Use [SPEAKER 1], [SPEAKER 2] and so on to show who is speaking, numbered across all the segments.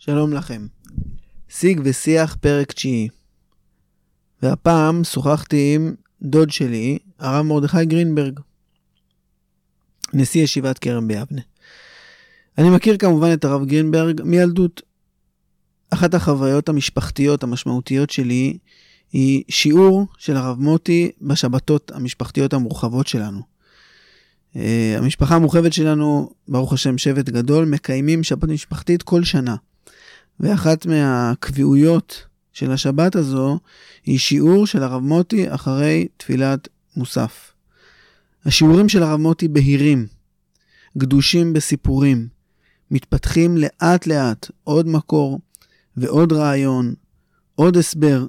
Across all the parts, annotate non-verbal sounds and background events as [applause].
[SPEAKER 1] שלום לכם. שיג ושיח פרק תשיעי. והפעם שוחחתי עם דוד שלי, הרב מרדכי גרינברג, נשיא ישיבת כרם ביבנה. אני מכיר כמובן את הרב גרינברג מילדות. אחת החוויות המשפחתיות המשמעותיות שלי היא שיעור של הרב מוטי בשבתות המשפחתיות המורחבות שלנו. Uh, המשפחה המורחבת שלנו, ברוך השם שבט גדול, מקיימים שבת משפחתית כל שנה. ואחת מהקביעויות של השבת הזו היא שיעור של הרב מוטי אחרי תפילת מוסף. השיעורים של הרב מוטי בהירים, גדושים בסיפורים, מתפתחים לאט לאט עוד מקור ועוד רעיון, עוד הסבר.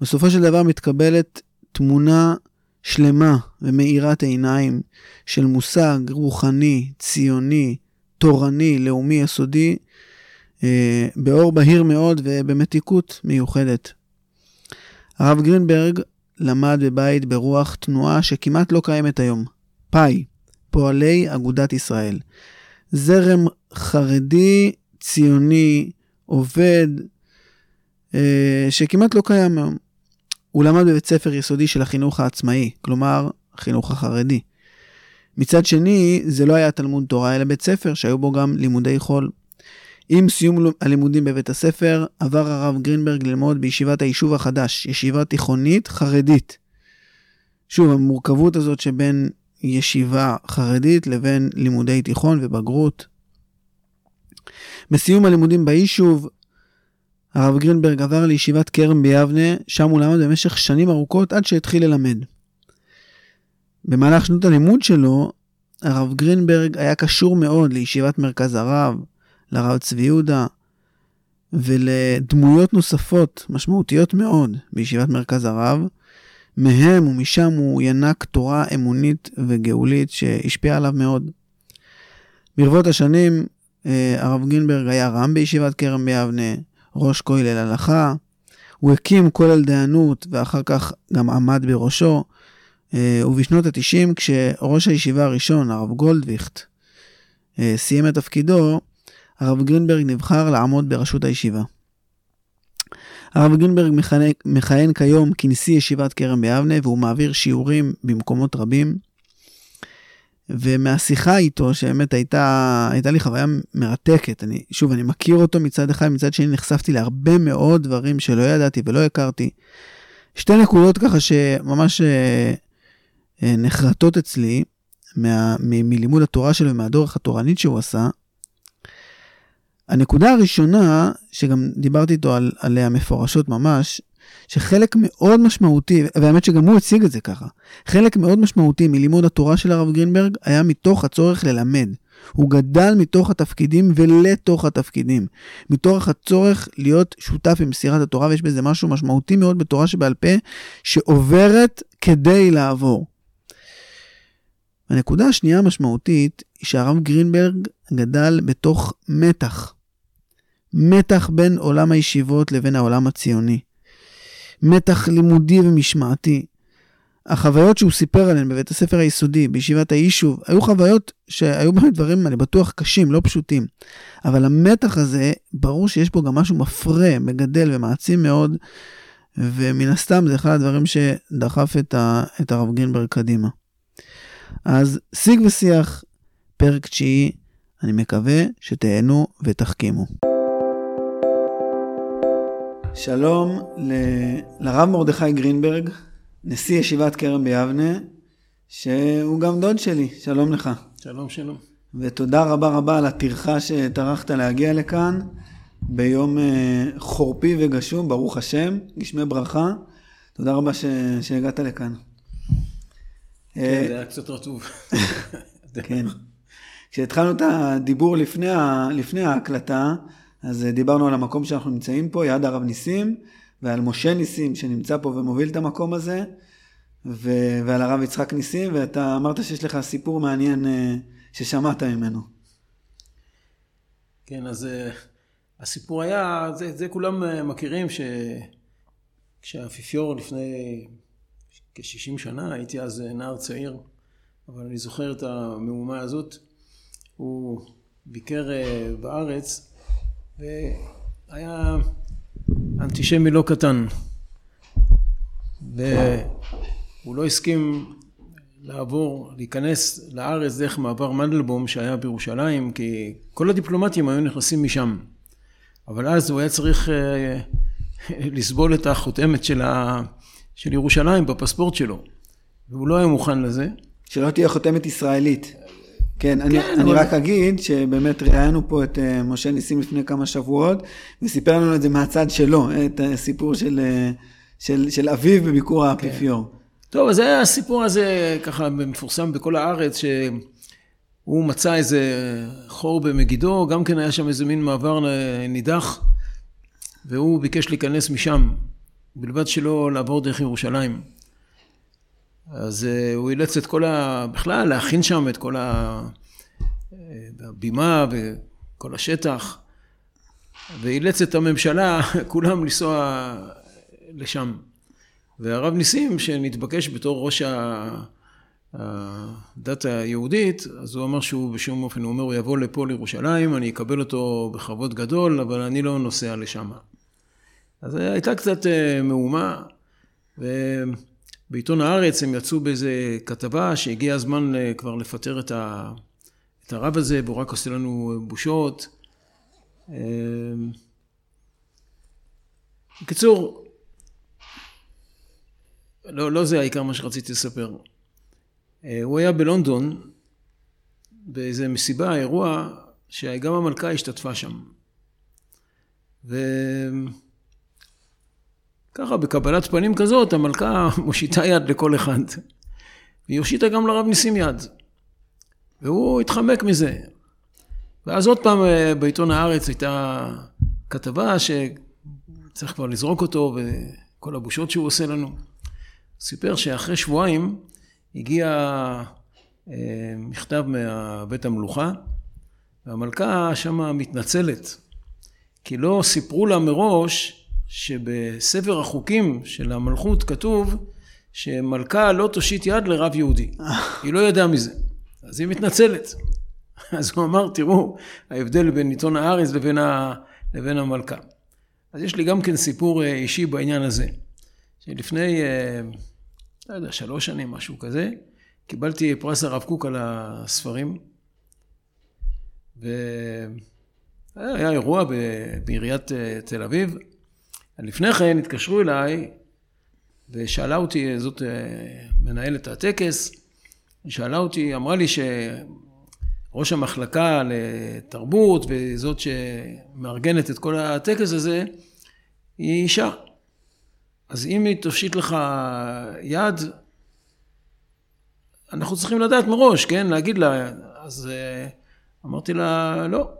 [SPEAKER 1] בסופו של דבר מתקבלת תמונה שלמה ומאירת עיניים של מושג רוחני, ציוני, תורני, לאומי, יסודי, באור בהיר מאוד ובמתיקות מיוחדת. הרב גרינברג למד בבית ברוח תנועה שכמעט לא קיימת היום, פאי, פועלי אגודת ישראל. זרם חרדי, ציוני, עובד, אה, שכמעט לא קיים היום. הוא למד בבית ספר יסודי של החינוך העצמאי, כלומר, החינוך החרדי. מצד שני, זה לא היה תלמוד תורה, אלא בית ספר שהיו בו גם לימודי חול. עם סיום הלימודים בבית הספר, עבר הרב גרינברג ללמוד בישיבת היישוב החדש, ישיבה תיכונית חרדית. שוב, המורכבות הזאת שבין ישיבה חרדית לבין לימודי תיכון ובגרות. בסיום הלימודים ביישוב, הרב גרינברג עבר לישיבת כרם ביבנה, שם הוא למד במשך שנים ארוכות עד שהתחיל ללמד. במהלך שנות הלימוד שלו, הרב גרינברג היה קשור מאוד לישיבת מרכז הרב, לרב צבי יהודה ולדמויות נוספות משמעותיות מאוד בישיבת מרכז הרב. מהם ומשם הוא ינק תורה אמונית וגאולית שהשפיעה עליו מאוד. ברבות השנים אה, הרב גינברג היה רם בישיבת כרם ביבנה, ראש כולל הלכה. הוא הקים כולל דיינות ואחר כך גם עמד בראשו. אה, ובשנות ה-90, כשראש הישיבה הראשון, הרב גולדוויכט, אה, סיים את תפקידו, הרב גרינברג נבחר לעמוד בראשות הישיבה. הרב גרינברג מכהן, כיום כנשיא ישיבת כרם ביבנה והוא מעביר שיעורים במקומות רבים. ומהשיחה איתו, שבאמת הייתה, הייתה לי חוויה מרתקת, אני, שוב, אני מכיר אותו מצד אחד, מצד שני נחשפתי להרבה מאוד דברים שלא ידעתי ולא הכרתי. שתי נקודות ככה שממש אה, אה, נחרטות אצלי מה, מלימוד התורה שלו ומהדורך התורנית שהוא עשה. הנקודה הראשונה, שגם דיברתי איתו על, עליה מפורשות ממש, שחלק מאוד משמעותי, והאמת שגם הוא הציג את זה ככה, חלק מאוד משמעותי מלימוד התורה של הרב גרינברג היה מתוך הצורך ללמד. הוא גדל מתוך התפקידים ולתוך התפקידים. מתוך הצורך להיות שותף במסירת התורה, ויש בזה משהו משמעותי מאוד בתורה שבעל פה, שעוברת כדי לעבור. הנקודה השנייה המשמעותית היא שהרב גרינברג גדל בתוך מתח. מתח בין עולם הישיבות לבין העולם הציוני. מתח לימודי ומשמעתי. החוויות שהוא סיפר עליהן בבית הספר היסודי, בישיבת היישוב, היו חוויות שהיו בהם דברים, אני בטוח, קשים, לא פשוטים. אבל המתח הזה, ברור שיש בו גם משהו מפרה, מגדל ומעצים מאוד, ומן הסתם זה אחד הדברים שדחף את, ה, את הרב גרינברג קדימה. אז שיג ושיח, פרק תשיעי, אני מקווה שתהנו ותחכימו. שלום ל... לרב מרדכי גרינברג, נשיא ישיבת כרם ביבנה, שהוא גם דוד שלי, שלום לך.
[SPEAKER 2] שלום, שלום.
[SPEAKER 1] ותודה רבה רבה על הטרחה שטרחת להגיע לכאן ביום אה, חורפי וגשום, ברוך השם, גשמי ברכה. תודה רבה ש... שהגעת לכאן.
[SPEAKER 2] כן, אה, זה היה קצת רטוב. [laughs]
[SPEAKER 1] כן. כשהתחלנו את הדיבור לפני, ה... לפני ההקלטה, אז אה, דיברנו על המקום שאנחנו נמצאים פה, יד הרב ניסים, ועל משה ניסים שנמצא פה ומוביל את המקום הזה, ו... ועל הרב יצחק ניסים, ואתה אמרת שיש לך סיפור מעניין אה, ששמעת ממנו.
[SPEAKER 2] כן, אז אה, הסיפור היה, זה, זה כולם מכירים, שכשהאפיפיור לפני כ-60 שנה, הייתי אז נער צעיר, אבל אני זוכר את המהומה הזאת, הוא ביקר בארץ, היה אנטישמי לא קטן. והוא לא הסכים לעבור, להיכנס לארץ דרך מעבר מנדלבום שהיה בירושלים, כי כל הדיפלומטים היו נכנסים משם. אבל אז הוא היה צריך אה, [laughs] לסבול את החותמת של, ה... של ירושלים בפספורט שלו, והוא לא היה מוכן לזה.
[SPEAKER 1] שלא תהיה חותמת ישראלית. כן, אני, כן, אני אבל... רק אגיד שבאמת ראיינו פה את uh, משה ניסים לפני כמה שבועות, וסיפר לנו את זה מהצד שלו, את הסיפור של, uh, של, של אביו בביקור כן. האפיפיור.
[SPEAKER 2] טוב, אז זה הסיפור הזה ככה מפורסם בכל הארץ, שהוא מצא איזה חור במגידו, גם כן היה שם איזה מין מעבר נידח, והוא ביקש להיכנס משם, בלבד שלא לעבור דרך ירושלים. אז uh, הוא אילץ את כל ה... בכלל, להכין שם את כל ה... הבימה וכל השטח, ואילץ את הממשלה, [laughs] כולם לנסוע לשם. והרב ניסים, שנתבקש בתור ראש הדת היהודית, אז הוא אמר שהוא בשום אופן, הוא אומר, הוא יבוא לפה לירושלים, אני אקבל אותו בכבוד גדול, אבל אני לא נוסע לשם. אז הייתה קצת אה, מהומה, ובעיתון הארץ הם יצאו באיזה כתבה שהגיע הזמן אה, כבר לפטר את, ה, את הרב הזה, והוא רק עושה לנו בושות. אה, בקיצור, לא, לא זה העיקר מה שרציתי לספר. אה, הוא היה בלונדון, באיזה מסיבה, אירוע, שגם המלכה השתתפה שם. וככה, בקבלת פנים כזאת, המלכה [laughs] מושיטה יד לכל אחד. והיא הושיטה גם לרב ניסים יד. והוא התחמק מזה. ואז עוד פעם אה, בעיתון הארץ הייתה כתבה שצריך כבר לזרוק אותו וכל הבושות שהוא עושה לנו. סיפר שאחרי שבועיים הגיע אה, מכתב מבית המלוכה, והמלכה שמה מתנצלת, כי לא סיפרו לה מראש שבספר החוקים של המלכות כתוב שמלכה לא תושיט יד לרב יהודי. [laughs] היא לא ידעה מזה. אז היא מתנצלת. [laughs] אז הוא אמר, תראו, ההבדל בין עיתון הארץ לבין, ה... לבין המלכה. אז יש לי גם כן סיפור אה, אישי בעניין הזה. שלפני, אה, לא יודע, שלוש שנים, משהו כזה, קיבלתי פרס הרב קוק על הספרים, והיה אירוע בעיריית אה, תל אביב. לפני כן התקשרו אליי ושאלה אותי, זאת אה, מנהלת הטקס, היא שאלה אותי, אמרה לי שראש המחלקה לתרבות וזאת שמארגנת את כל הטקס הזה, היא אישה. אז אם היא תושיט לך יד, אנחנו צריכים לדעת מראש, כן? להגיד לה, אז אה, אמרתי לה, לא.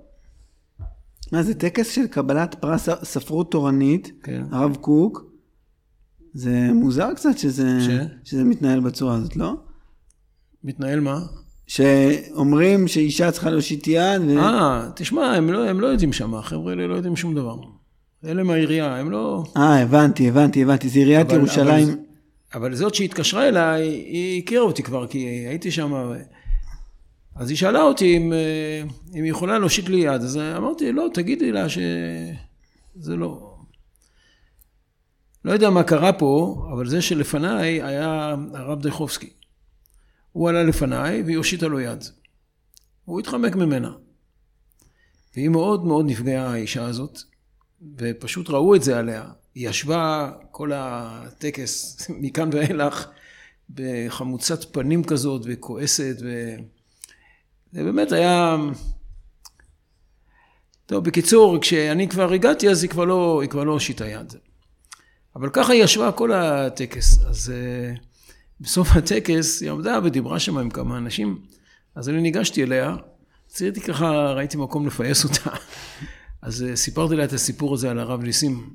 [SPEAKER 1] מה זה טקס של קבלת פרס ספרות תורנית, כן. הרב קוק, זה מוזר קצת שזה, ש... שזה מתנהל בצורה הזאת, לא?
[SPEAKER 2] מתנהל מה?
[SPEAKER 1] שאומרים שאישה צריכה להושיט יד.
[SPEAKER 2] ו... אה, תשמע, הם לא, הם לא יודעים שם, החבר'ה האלה לא יודעים שום דבר. אלה מהעירייה, הם לא...
[SPEAKER 1] אה, הבנתי, הבנתי, הבנתי, זה עיריית אבל, ירושלים. אבל,
[SPEAKER 2] אבל זאת שהתקשרה אליי, היא הכירה אותי כבר, כי הייתי שם. אז היא שאלה אותי אם, אם היא יכולה להושיט לי יד, אז אמרתי, לא, תגידי לה שזה לא... לא יודע מה קרה פה, אבל זה שלפניי היה הרב דיכובסקי. הוא עלה לפניי והיא הושיטה לו יד. הוא התחמק ממנה. והיא מאוד מאוד נפגעה, האישה הזאת. ופשוט ראו את זה עליה. היא ישבה כל הטקס [laughs] מכאן ואילך בחמוצת פנים כזאת וכועסת, ו... זה באמת היה... טוב, בקיצור, כשאני כבר הגעתי, אז היא כבר לא, היא כבר לא הושיטה יד. אבל ככה היא ישבה כל הטקס. אז uh, בסוף הטקס היא עמדה ודיברה שם עם כמה אנשים, אז אני ניגשתי אליה, רציתי ככה, ראיתי מקום לפייס אותה. אז אה, סיפרתי לה את הסיפור הזה על הרב ניסים.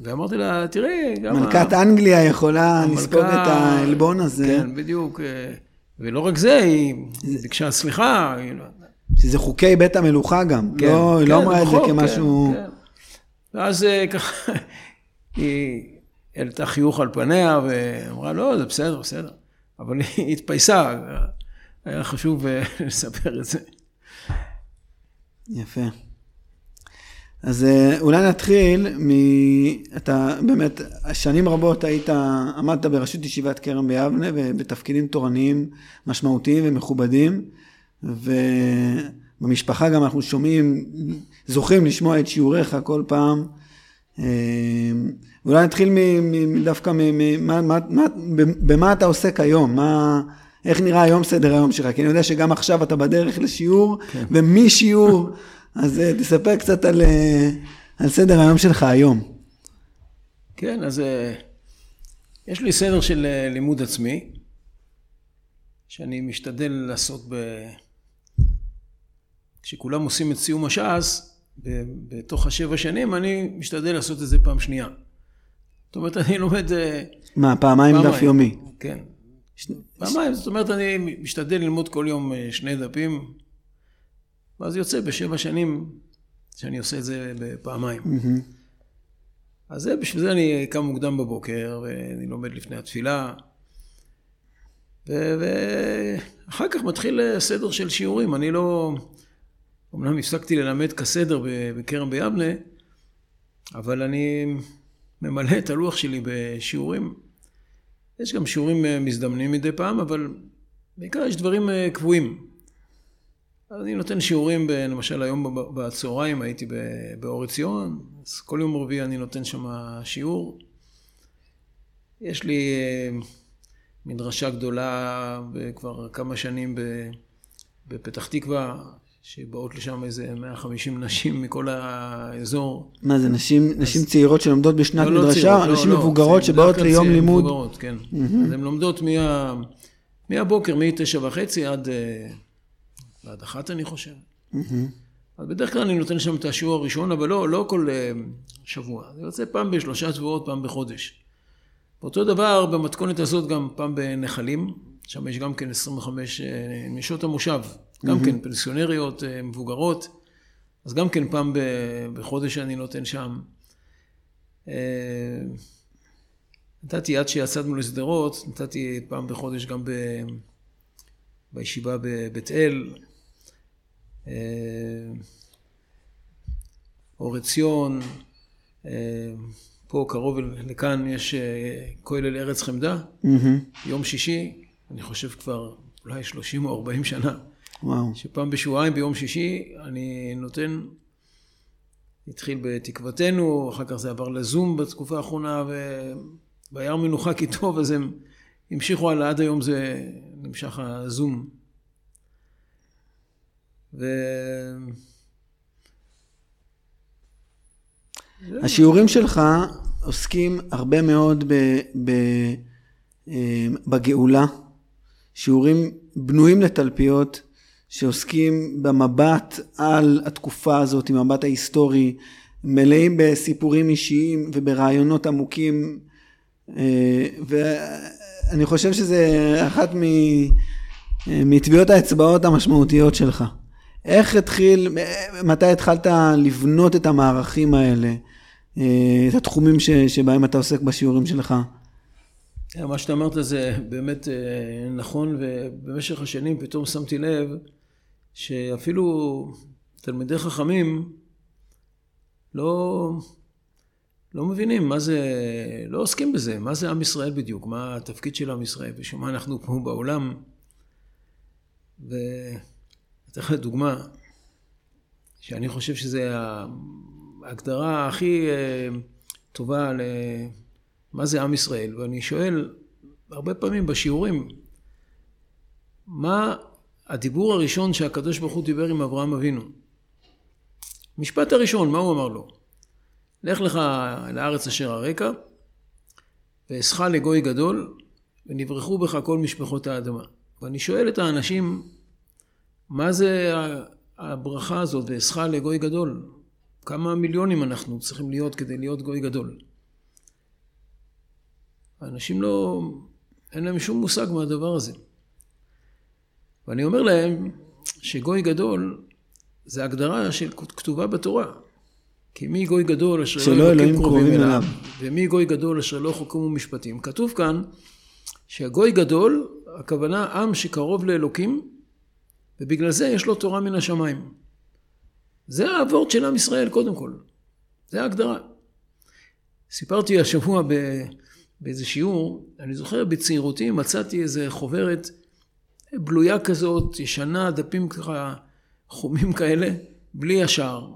[SPEAKER 2] ואמרתי לה, תראי,
[SPEAKER 1] גם... מלכת ה... אנגליה יכולה המלכה... לספוג את העלבון הזה.
[SPEAKER 2] כן, בדיוק. אה, ולא רק זה, היא ביקשה סליחה. לא-
[SPEAKER 1] שזה חוקי בית המלוכה גם. כן, לא, כן, היא לא אמרה את זה כמשהו... כן, כן.
[SPEAKER 2] ואז אה, [laughs] ככה, היא העלתה חיוך על פניה ואמרה, לא, זה בסדר, בסדר. אבל היא [laughs] התפייסה, היה חשוב [laughs] לספר את זה.
[SPEAKER 1] יפה. אז אה, אולי נתחיל מ... אתה באמת, שנים רבות היית, עמדת בראשות ישיבת כרם ביבנה ובתפקידים תורניים משמעותיים ומכובדים, ובמשפחה גם אנחנו שומעים, זוכים לשמוע את שיעוריך כל פעם. אה, אולי נתחיל מ, דווקא במה אתה עוסק היום, מה, איך נראה היום סדר היום שלך, כי אני יודע שגם עכשיו אתה בדרך לשיעור, כן. ומשיעור אז אה, תספר קצת על, אה, על סדר היום שלך היום.
[SPEAKER 2] כן, אז אה, יש לי סדר של לימוד עצמי, שאני משתדל לעשות ב... כשכולם עושים את סיום הש"ס, בתוך השבע שנים, אני משתדל לעשות את זה פעם שנייה. זאת אומרת, אני לומד...
[SPEAKER 1] מה, פעמיים דף יומי?
[SPEAKER 2] כן. פעמיים, זאת אומרת, אני משתדל ללמוד כל יום שני דפים. ואז יוצא בשבע שנים שאני עושה את זה בפעמיים. Mm-hmm. אז זה, בשביל זה אני קם מוקדם בבוקר, ואני לומד לפני התפילה. ואחר כך מתחיל סדר של שיעורים. אני לא... אמנם הפסקתי ללמד כסדר בכרם ביבנה, אבל אני ממלא את הלוח שלי בשיעורים. יש גם שיעורים מזדמנים מדי פעם, אבל בעיקר יש דברים קבועים. אני נותן שיעורים, ב, למשל היום בצהריים הייתי באור עציון, אז כל יום רביעי אני נותן שם שיעור. יש לי אה, מדרשה גדולה כבר כמה שנים בפתח תקווה, שבאות לשם איזה 150 נשים מכל האזור.
[SPEAKER 1] מה זה, נשים, אז... נשים צעירות שלומדות בשנת לא, לא מדרשה? לא, נשים לא, מבוגרות שבאות ליום לימוד? מבוגרות,
[SPEAKER 2] כן. Mm-hmm. אז הן לומדות מה, מהבוקר, מ-9 וחצי עד... ועד אחת אני חושב. אז בדרך כלל אני נותן שם את השיעור הראשון, אבל לא, לא כל אה, שבוע. זה יוצא פעם בשלושה שבועות, פעם בחודש. ואותו דבר במתכונת הזאת גם פעם בנחלים, שם יש גם כן 25 אה, נשות המושב, גם כן פנסיונריות אה, מבוגרות, אז גם כן פעם בחודש אני נותן שם. נתתי עד שיצאנו לשדרות, נתתי פעם בחודש גם ב... בישיבה בבית אל, אור עציון, אה, פה קרוב לכאן יש אה, כולל ארץ חמדה. יום שישי, אני חושב כבר אולי 30 או 40 שנה, וואו. שפעם בשבועיים ביום שישי אני נותן, התחיל בתקוותנו, אחר כך זה עבר לזום בתקופה האחרונה, וביער מנוחה כי טוב, אז הם המשיכו הלאה, עד היום זה נמשך הזום. ו...
[SPEAKER 1] השיעורים שלך עוסקים הרבה מאוד ב, ב, אה, בגאולה, שיעורים בנויים לתלפיות, שעוסקים במבט על התקופה הזאת, המבט ההיסטורי, מלאים בסיפורים אישיים וברעיונות עמוקים, אה, ואני חושב שזה אחת מטביעות האצבעות המשמעותיות שלך. איך התחיל, מתי התחלת לבנות את המערכים האלה, אה, את התחומים ש, שבהם אתה עוסק בשיעורים שלך?
[SPEAKER 2] כן, מה שאתה אמרת זה באמת אה, נכון, ובמשך השנים פתאום שמתי לב שאפילו תלמידי חכמים לא, לא מבינים מה זה, לא עוסקים בזה, מה זה עם ישראל בדיוק, מה התפקיד של עם ישראל, בשביל מה אנחנו פה בעולם. ו... אתן לך דוגמה, שאני חושב שזו ההגדרה הכי אה, טובה למה זה עם ישראל, ואני שואל הרבה פעמים בשיעורים, מה הדיבור הראשון שהקדוש ברוך הוא דיבר עם אברהם אבינו? משפט הראשון, מה הוא אמר לו? לך לך לארץ אשר הרקע, ואסך לגוי גדול, ונברחו בך כל משפחות האדמה. ואני שואל את האנשים, מה זה הברכה הזאת, ואסך לגוי גדול? כמה מיליונים אנחנו צריכים להיות כדי להיות גוי גדול? האנשים לא, אין להם שום מושג מהדבר הזה. ואני אומר להם שגוי גדול זה הגדרה שכתובה בתורה. כי מי גוי גדול אשר לא אלוהים קרובים אליו, ומי גוי גדול אשר לא חוקמו משפטים. כתוב כאן שהגוי גדול, הכוונה עם שקרוב לאלוקים, ובגלל זה יש לו תורה מן השמיים. זה האבות של עם ישראל קודם כל. זה ההגדרה. סיפרתי השבוע ב, באיזה שיעור, אני זוכר בצעירותי מצאתי איזה חוברת בלויה כזאת, ישנה, דפים ככה חומים כאלה, בלי השער.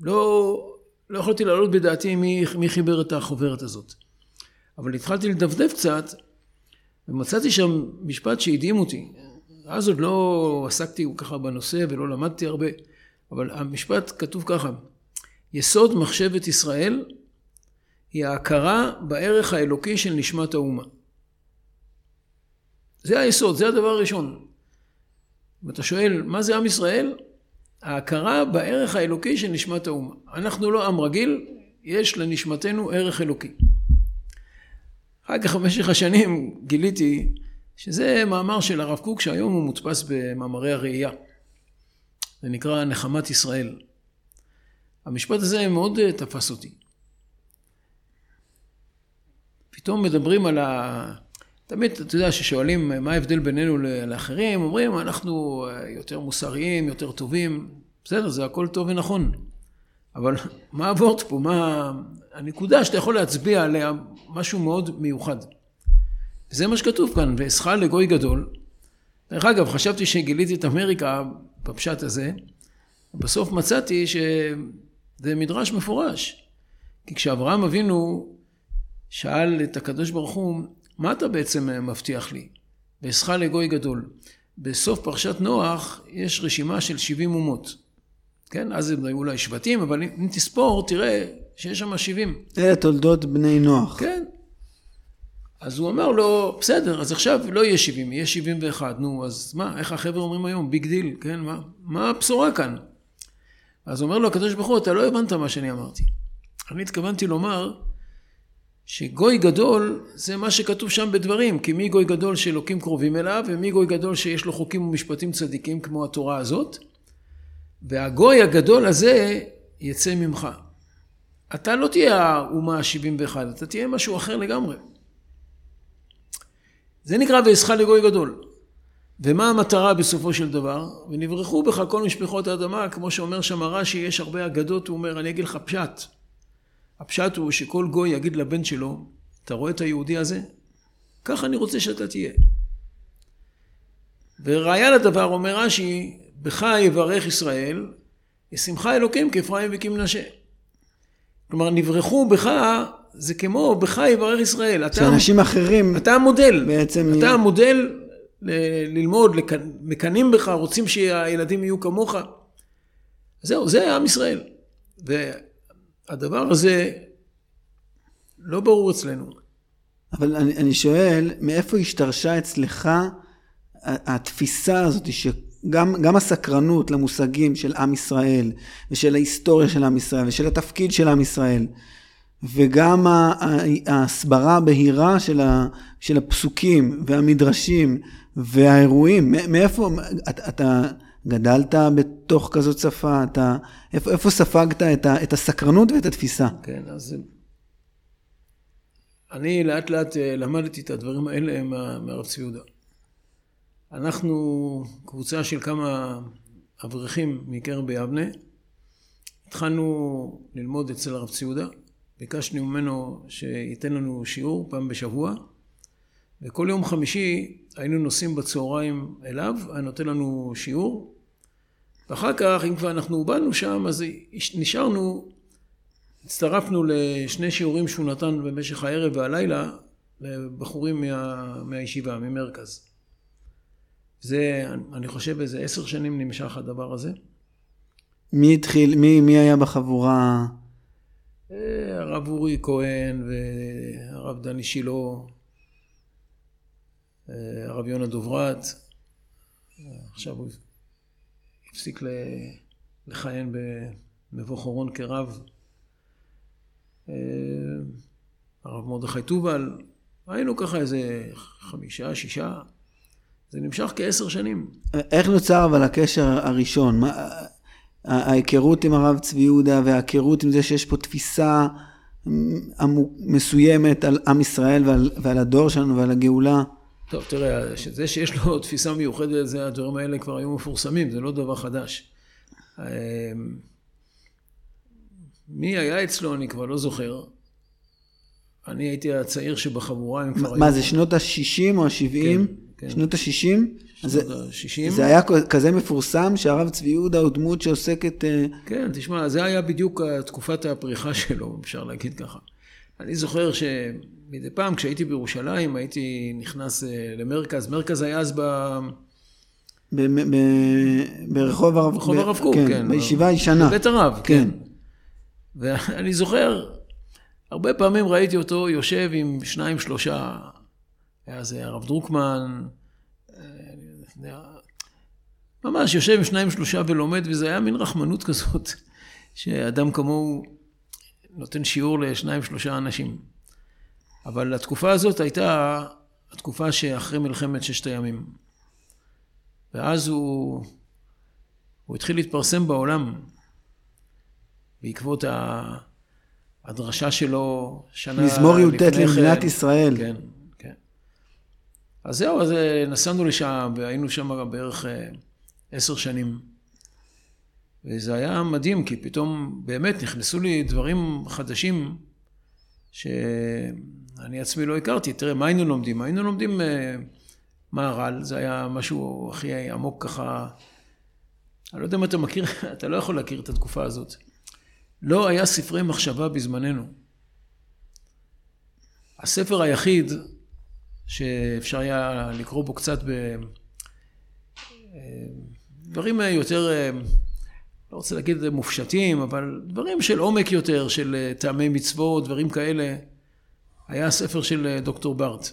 [SPEAKER 2] לא, לא יכולתי להעלות בדעתי מי, מי חיבר את החוברת הזאת. אבל התחלתי לדפדף קצת, ומצאתי שם משפט שהדהים אותי. אז עוד לא עסקתי ככה בנושא ולא למדתי הרבה, אבל המשפט כתוב ככה: יסוד מחשבת ישראל היא ההכרה בערך האלוקי של נשמת האומה. זה היסוד, זה הדבר הראשון. ואתה שואל, מה זה עם ישראל? ההכרה בערך האלוקי של נשמת האומה. אנחנו לא עם רגיל, יש לנשמתנו ערך אלוקי. אחר כך במשך השנים גיליתי שזה מאמר של הרב קוק שהיום הוא מודפס במאמרי הראייה. זה נקרא נחמת ישראל. המשפט הזה מאוד אה, תפס אותי. פתאום מדברים על ה... תמיד, אתה יודע, כששואלים מה ההבדל בינינו לאחרים, אומרים, אנחנו אה, יותר מוסריים, יותר טובים. בסדר, זה הכל טוב ונכון. אבל מה הוורט פה? מה הנקודה שאתה יכול להצביע עליה משהו מאוד מיוחד. וזה מה שכתוב כאן, ואסחל לגוי גדול. דרך אגב, חשבתי שגיליתי את אמריקה בפשט הזה, בסוף מצאתי שזה מדרש מפורש. כי כשאברהם אבינו שאל את הקדוש ברוך הוא, מה אתה בעצם מבטיח לי? ואעשך לגוי גדול. בסוף פרשת נוח יש רשימה של 70 אומות. כן, אז הם היו אולי שבטים, אבל אם תספור, תראה שיש שם 70.
[SPEAKER 1] אלה תולדות בני נוח.
[SPEAKER 2] כן. אז הוא אמר לו, בסדר, אז עכשיו לא יהיה 70, יהיה 71. נו, אז מה, איך החבר'ה אומרים היום? big deal, כן? מה, מה הבשורה כאן? אז אומר לו הקדוש ברוך הוא, אתה לא הבנת מה שאני אמרתי. אני התכוונתי לומר שגוי גדול זה מה שכתוב שם בדברים, כי מי גוי גדול שאלוקים קרובים אליו, ומי גוי גדול שיש לו חוקים ומשפטים צדיקים כמו התורה הזאת. והגוי הגדול הזה יצא ממך. אתה לא תהיה האומה ה-71, אתה תהיה משהו אחר לגמרי. זה נקרא ואסחה לגוי גדול. ומה המטרה בסופו של דבר? ונברחו בך כל משפחות האדמה, כמו שאומר שם הרש"י, יש הרבה אגדות, הוא אומר, אני אגיד לך פשט. הפשט הוא שכל גוי יגיד לבן שלו, אתה רואה את היהודי הזה? ככה אני רוצה שאתה תהיה. וראיה לדבר אומר רש"י, בך יברך ישראל, ישמחה אלוקים כאפרים וכמנשה. כלומר, נברחו בך, זה כמו בך יברך ישראל.
[SPEAKER 1] שאנשים אחרים...
[SPEAKER 2] אתה המודל.
[SPEAKER 1] בעצם...
[SPEAKER 2] אתה המודל ל- ללמוד, לק... מקנאים בך, רוצים שהילדים יהיו כמוך. זהו, זה עם ישראל. והדבר הזה לא ברור אצלנו.
[SPEAKER 1] אבל אני, אני שואל, מאיפה השתרשה אצלך התפיסה הזאת ש... גם, גם הסקרנות למושגים של עם ישראל, ושל ההיסטוריה של עם ישראל, ושל התפקיד של עם ישראל, וגם ההסברה הבהירה של, ה, של הפסוקים והמדרשים והאירועים, מאיפה, אתה, אתה גדלת בתוך כזאת שפה, אתה, איפה, איפה ספגת את, ה, את הסקרנות ואת התפיסה?
[SPEAKER 2] כן, אז אני לאט לאט אה, למדתי את הדברים האלה מהרב צבי יהודה. אנחנו קבוצה של כמה אברכים מקרב ביבנה. התחלנו ללמוד אצל הרב ציודה. ביקשנו ממנו שייתן לנו שיעור פעם בשבוע. וכל יום חמישי היינו נוסעים בצהריים אליו, היה נותן לנו שיעור. ואחר כך, אם כבר אנחנו באנו שם, אז נשארנו, הצטרפנו לשני שיעורים שהוא נתן במשך הערב והלילה לבחורים מה, מהישיבה, ממרכז. זה, אני חושב, איזה עשר שנים נמשך הדבר הזה.
[SPEAKER 1] מי התחיל, מי, מי היה בחבורה?
[SPEAKER 2] הרב אורי כהן והרב דני שילה, הרב יונה דוברת. עכשיו הוא הפסיק לכהן במבוא חורון כרב. הרב מרדכי טובל, היינו ככה איזה חמישה, שישה. זה נמשך כעשר שנים.
[SPEAKER 1] איך נוצר אבל הקשר הראשון? מה, ההיכרות עם הרב צבי יהודה וההיכרות עם זה שיש פה תפיסה מסוימת על עם ישראל ועל, ועל הדור שלנו ועל הגאולה?
[SPEAKER 2] טוב, תראה, זה שיש לו [laughs] תפיסה מיוחדת, זה, הדברים האלה כבר היו מפורסמים, זה לא דבר חדש. אמ, מי היה אצלו, אני כבר לא זוכר. אני הייתי הצעיר שבחבורה, הם כבר
[SPEAKER 1] מה
[SPEAKER 2] היו...
[SPEAKER 1] זה, שנות ה-60 או ה-70?
[SPEAKER 2] כן, כן.
[SPEAKER 1] שנות ה-60?
[SPEAKER 2] שנות ה-60.
[SPEAKER 1] זה היה כזה מפורסם שהרב צבי יהודה הוא דמות שעוסקת... אה,
[SPEAKER 2] כן, תשמע, זה היה בדיוק תקופת הפריחה שלו, אפשר להגיד ככה. אני זוכר שמדי פעם כשהייתי בירושלים הייתי נכנס אה, למרכז, מרכז היה אז ב...
[SPEAKER 1] ב- ב- ברחוב הרב ב-
[SPEAKER 2] הרב קוק, כן.
[SPEAKER 1] בישיבה הישנה.
[SPEAKER 2] בבית הרב,
[SPEAKER 1] כן.
[SPEAKER 2] כן. ואני זוכר, הרבה פעמים ראיתי אותו יושב עם שניים, שלושה, היה זה הרב דרוקמן, ממש יושב עם שניים, שלושה ולומד, וזה היה מין רחמנות כזאת, שאדם כמוהו נותן שיעור לשניים, שלושה אנשים. אבל התקופה הזאת הייתה התקופה שאחרי מלחמת ששת הימים. ואז הוא, הוא התחיל להתפרסם בעולם בעקבות הדרשה שלו שנה
[SPEAKER 1] מזמור י"ט
[SPEAKER 2] לפני
[SPEAKER 1] למדינת
[SPEAKER 2] כן.
[SPEAKER 1] ישראל.
[SPEAKER 2] כן, כן. אז זהו, אז אה, נסענו לשם והיינו שם בערך אה, עשר שנים. וזה היה מדהים, כי פתאום באמת נכנסו לי דברים חדשים שאני עצמי לא הכרתי. תראה, מה היינו לומדים? היינו לומדים אה, מהר"ל, זה היה משהו הכי עמוק ככה. אני לא יודע אם אתה מכיר, [laughs] אתה לא יכול להכיר את התקופה הזאת. לא היה ספרי מחשבה בזמננו. הספר היחיד שאפשר היה לקרוא בו קצת בדברים יותר, אה, לא רוצה להגיד מופשטים, אבל דברים של עומק יותר, של אה, טעמי מצוות, דברים כאלה, היה הספר של אה, דוקטור בארט,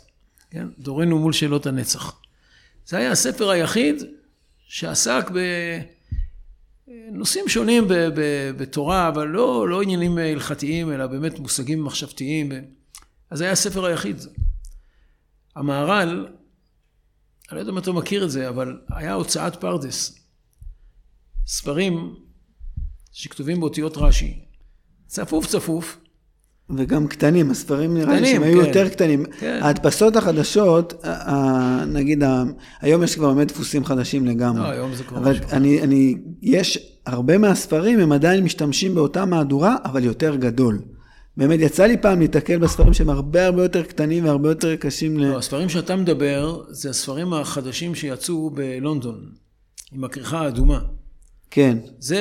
[SPEAKER 2] כן? דורנו מול שאלות הנצח. זה היה הספר היחיד שעסק בנושאים שונים בתורה, אבל לא, לא עניינים הלכתיים, אלא באמת מושגים מחשבתיים. אז זה היה הספר היחיד. המהר"ל, אני לא יודע אם אתה מכיר את זה, אבל היה הוצאת פרדס. ספרים שכתובים באותיות רש"י. צפוף צפוף,
[SPEAKER 1] וגם קטנים, הספרים נראה לי שהם היו
[SPEAKER 2] כן.
[SPEAKER 1] יותר קטנים.
[SPEAKER 2] כן.
[SPEAKER 1] ההדפסות החדשות, נגיד, היום יש כבר באמת דפוסים חדשים לגמרי.
[SPEAKER 2] לא, היום זה כבר
[SPEAKER 1] אבל
[SPEAKER 2] משהו.
[SPEAKER 1] אני, אני, יש הרבה מהספרים, הם עדיין משתמשים באותה מהדורה, אבל יותר גדול. באמת, יצא לי פעם להתקל בספרים שהם הרבה הרבה יותר קטנים והרבה יותר קשים ל...
[SPEAKER 2] לא, הספרים שאתה מדבר, זה הספרים החדשים שיצאו בלונדון, עם הכריכה האדומה.
[SPEAKER 1] כן.
[SPEAKER 2] זה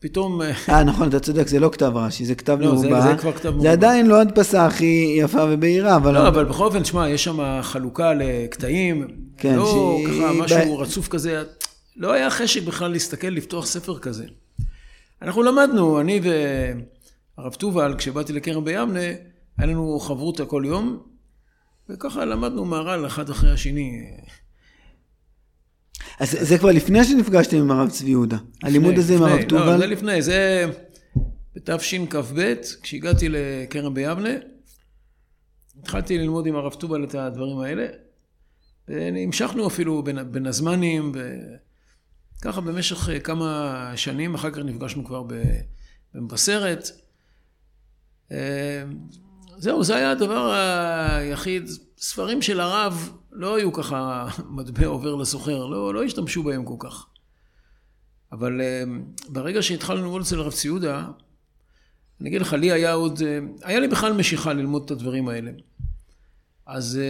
[SPEAKER 2] פתאום... [laughs]
[SPEAKER 1] אה, נכון, אתה צודק, זה לא כתב רש"י, זה כתב
[SPEAKER 2] לא, זה-
[SPEAKER 1] מרובע.
[SPEAKER 2] זה כבר כתב מרובע.
[SPEAKER 1] זה עדיין לא ההדפסה הכי יפה ובהירה, אבל...
[SPEAKER 2] לא, אבל בכל אופן, שמע, יש שם חלוקה לקטעים,
[SPEAKER 1] כן,
[SPEAKER 2] לא
[SPEAKER 1] שהיא-
[SPEAKER 2] ככה משהו
[SPEAKER 1] ב-
[SPEAKER 2] רצוף כזה, לא היה חשק בכלל להסתכל, לפתוח ספר כזה. אנחנו למדנו, אני והרב תובל, כשבאתי לכרם ביבנה, היה לנו חברותא כל יום, וככה למדנו מהר"ל אחד אחרי השני.
[SPEAKER 1] אז זה כבר לפני שנפגשתם עם הרב צבי יהודה. הלימוד
[SPEAKER 2] לפני,
[SPEAKER 1] הזה עם
[SPEAKER 2] לפני,
[SPEAKER 1] הרב
[SPEAKER 2] לא,
[SPEAKER 1] תובל.
[SPEAKER 2] זה לפני, זה בתשכ"ב, כשהגעתי לכרם ביבנה, התחלתי ללמוד עם הרב טובל את הדברים האלה, והמשכנו אפילו בין, בין הזמנים, וככה במשך אה, כמה שנים, אחר כך נפגשנו כבר במבשרת. אה, זהו, זה היה הדבר היחיד. ספרים של הרב לא היו ככה מטבע עובר לסוחר, לא, לא השתמשו בהם כל כך. אבל אה, ברגע שהתחלנו ללמוד אצל הרב ציודה, אני אגיד לך, לי היה עוד, אה, היה לי בכלל משיכה ללמוד את הדברים האלה. אז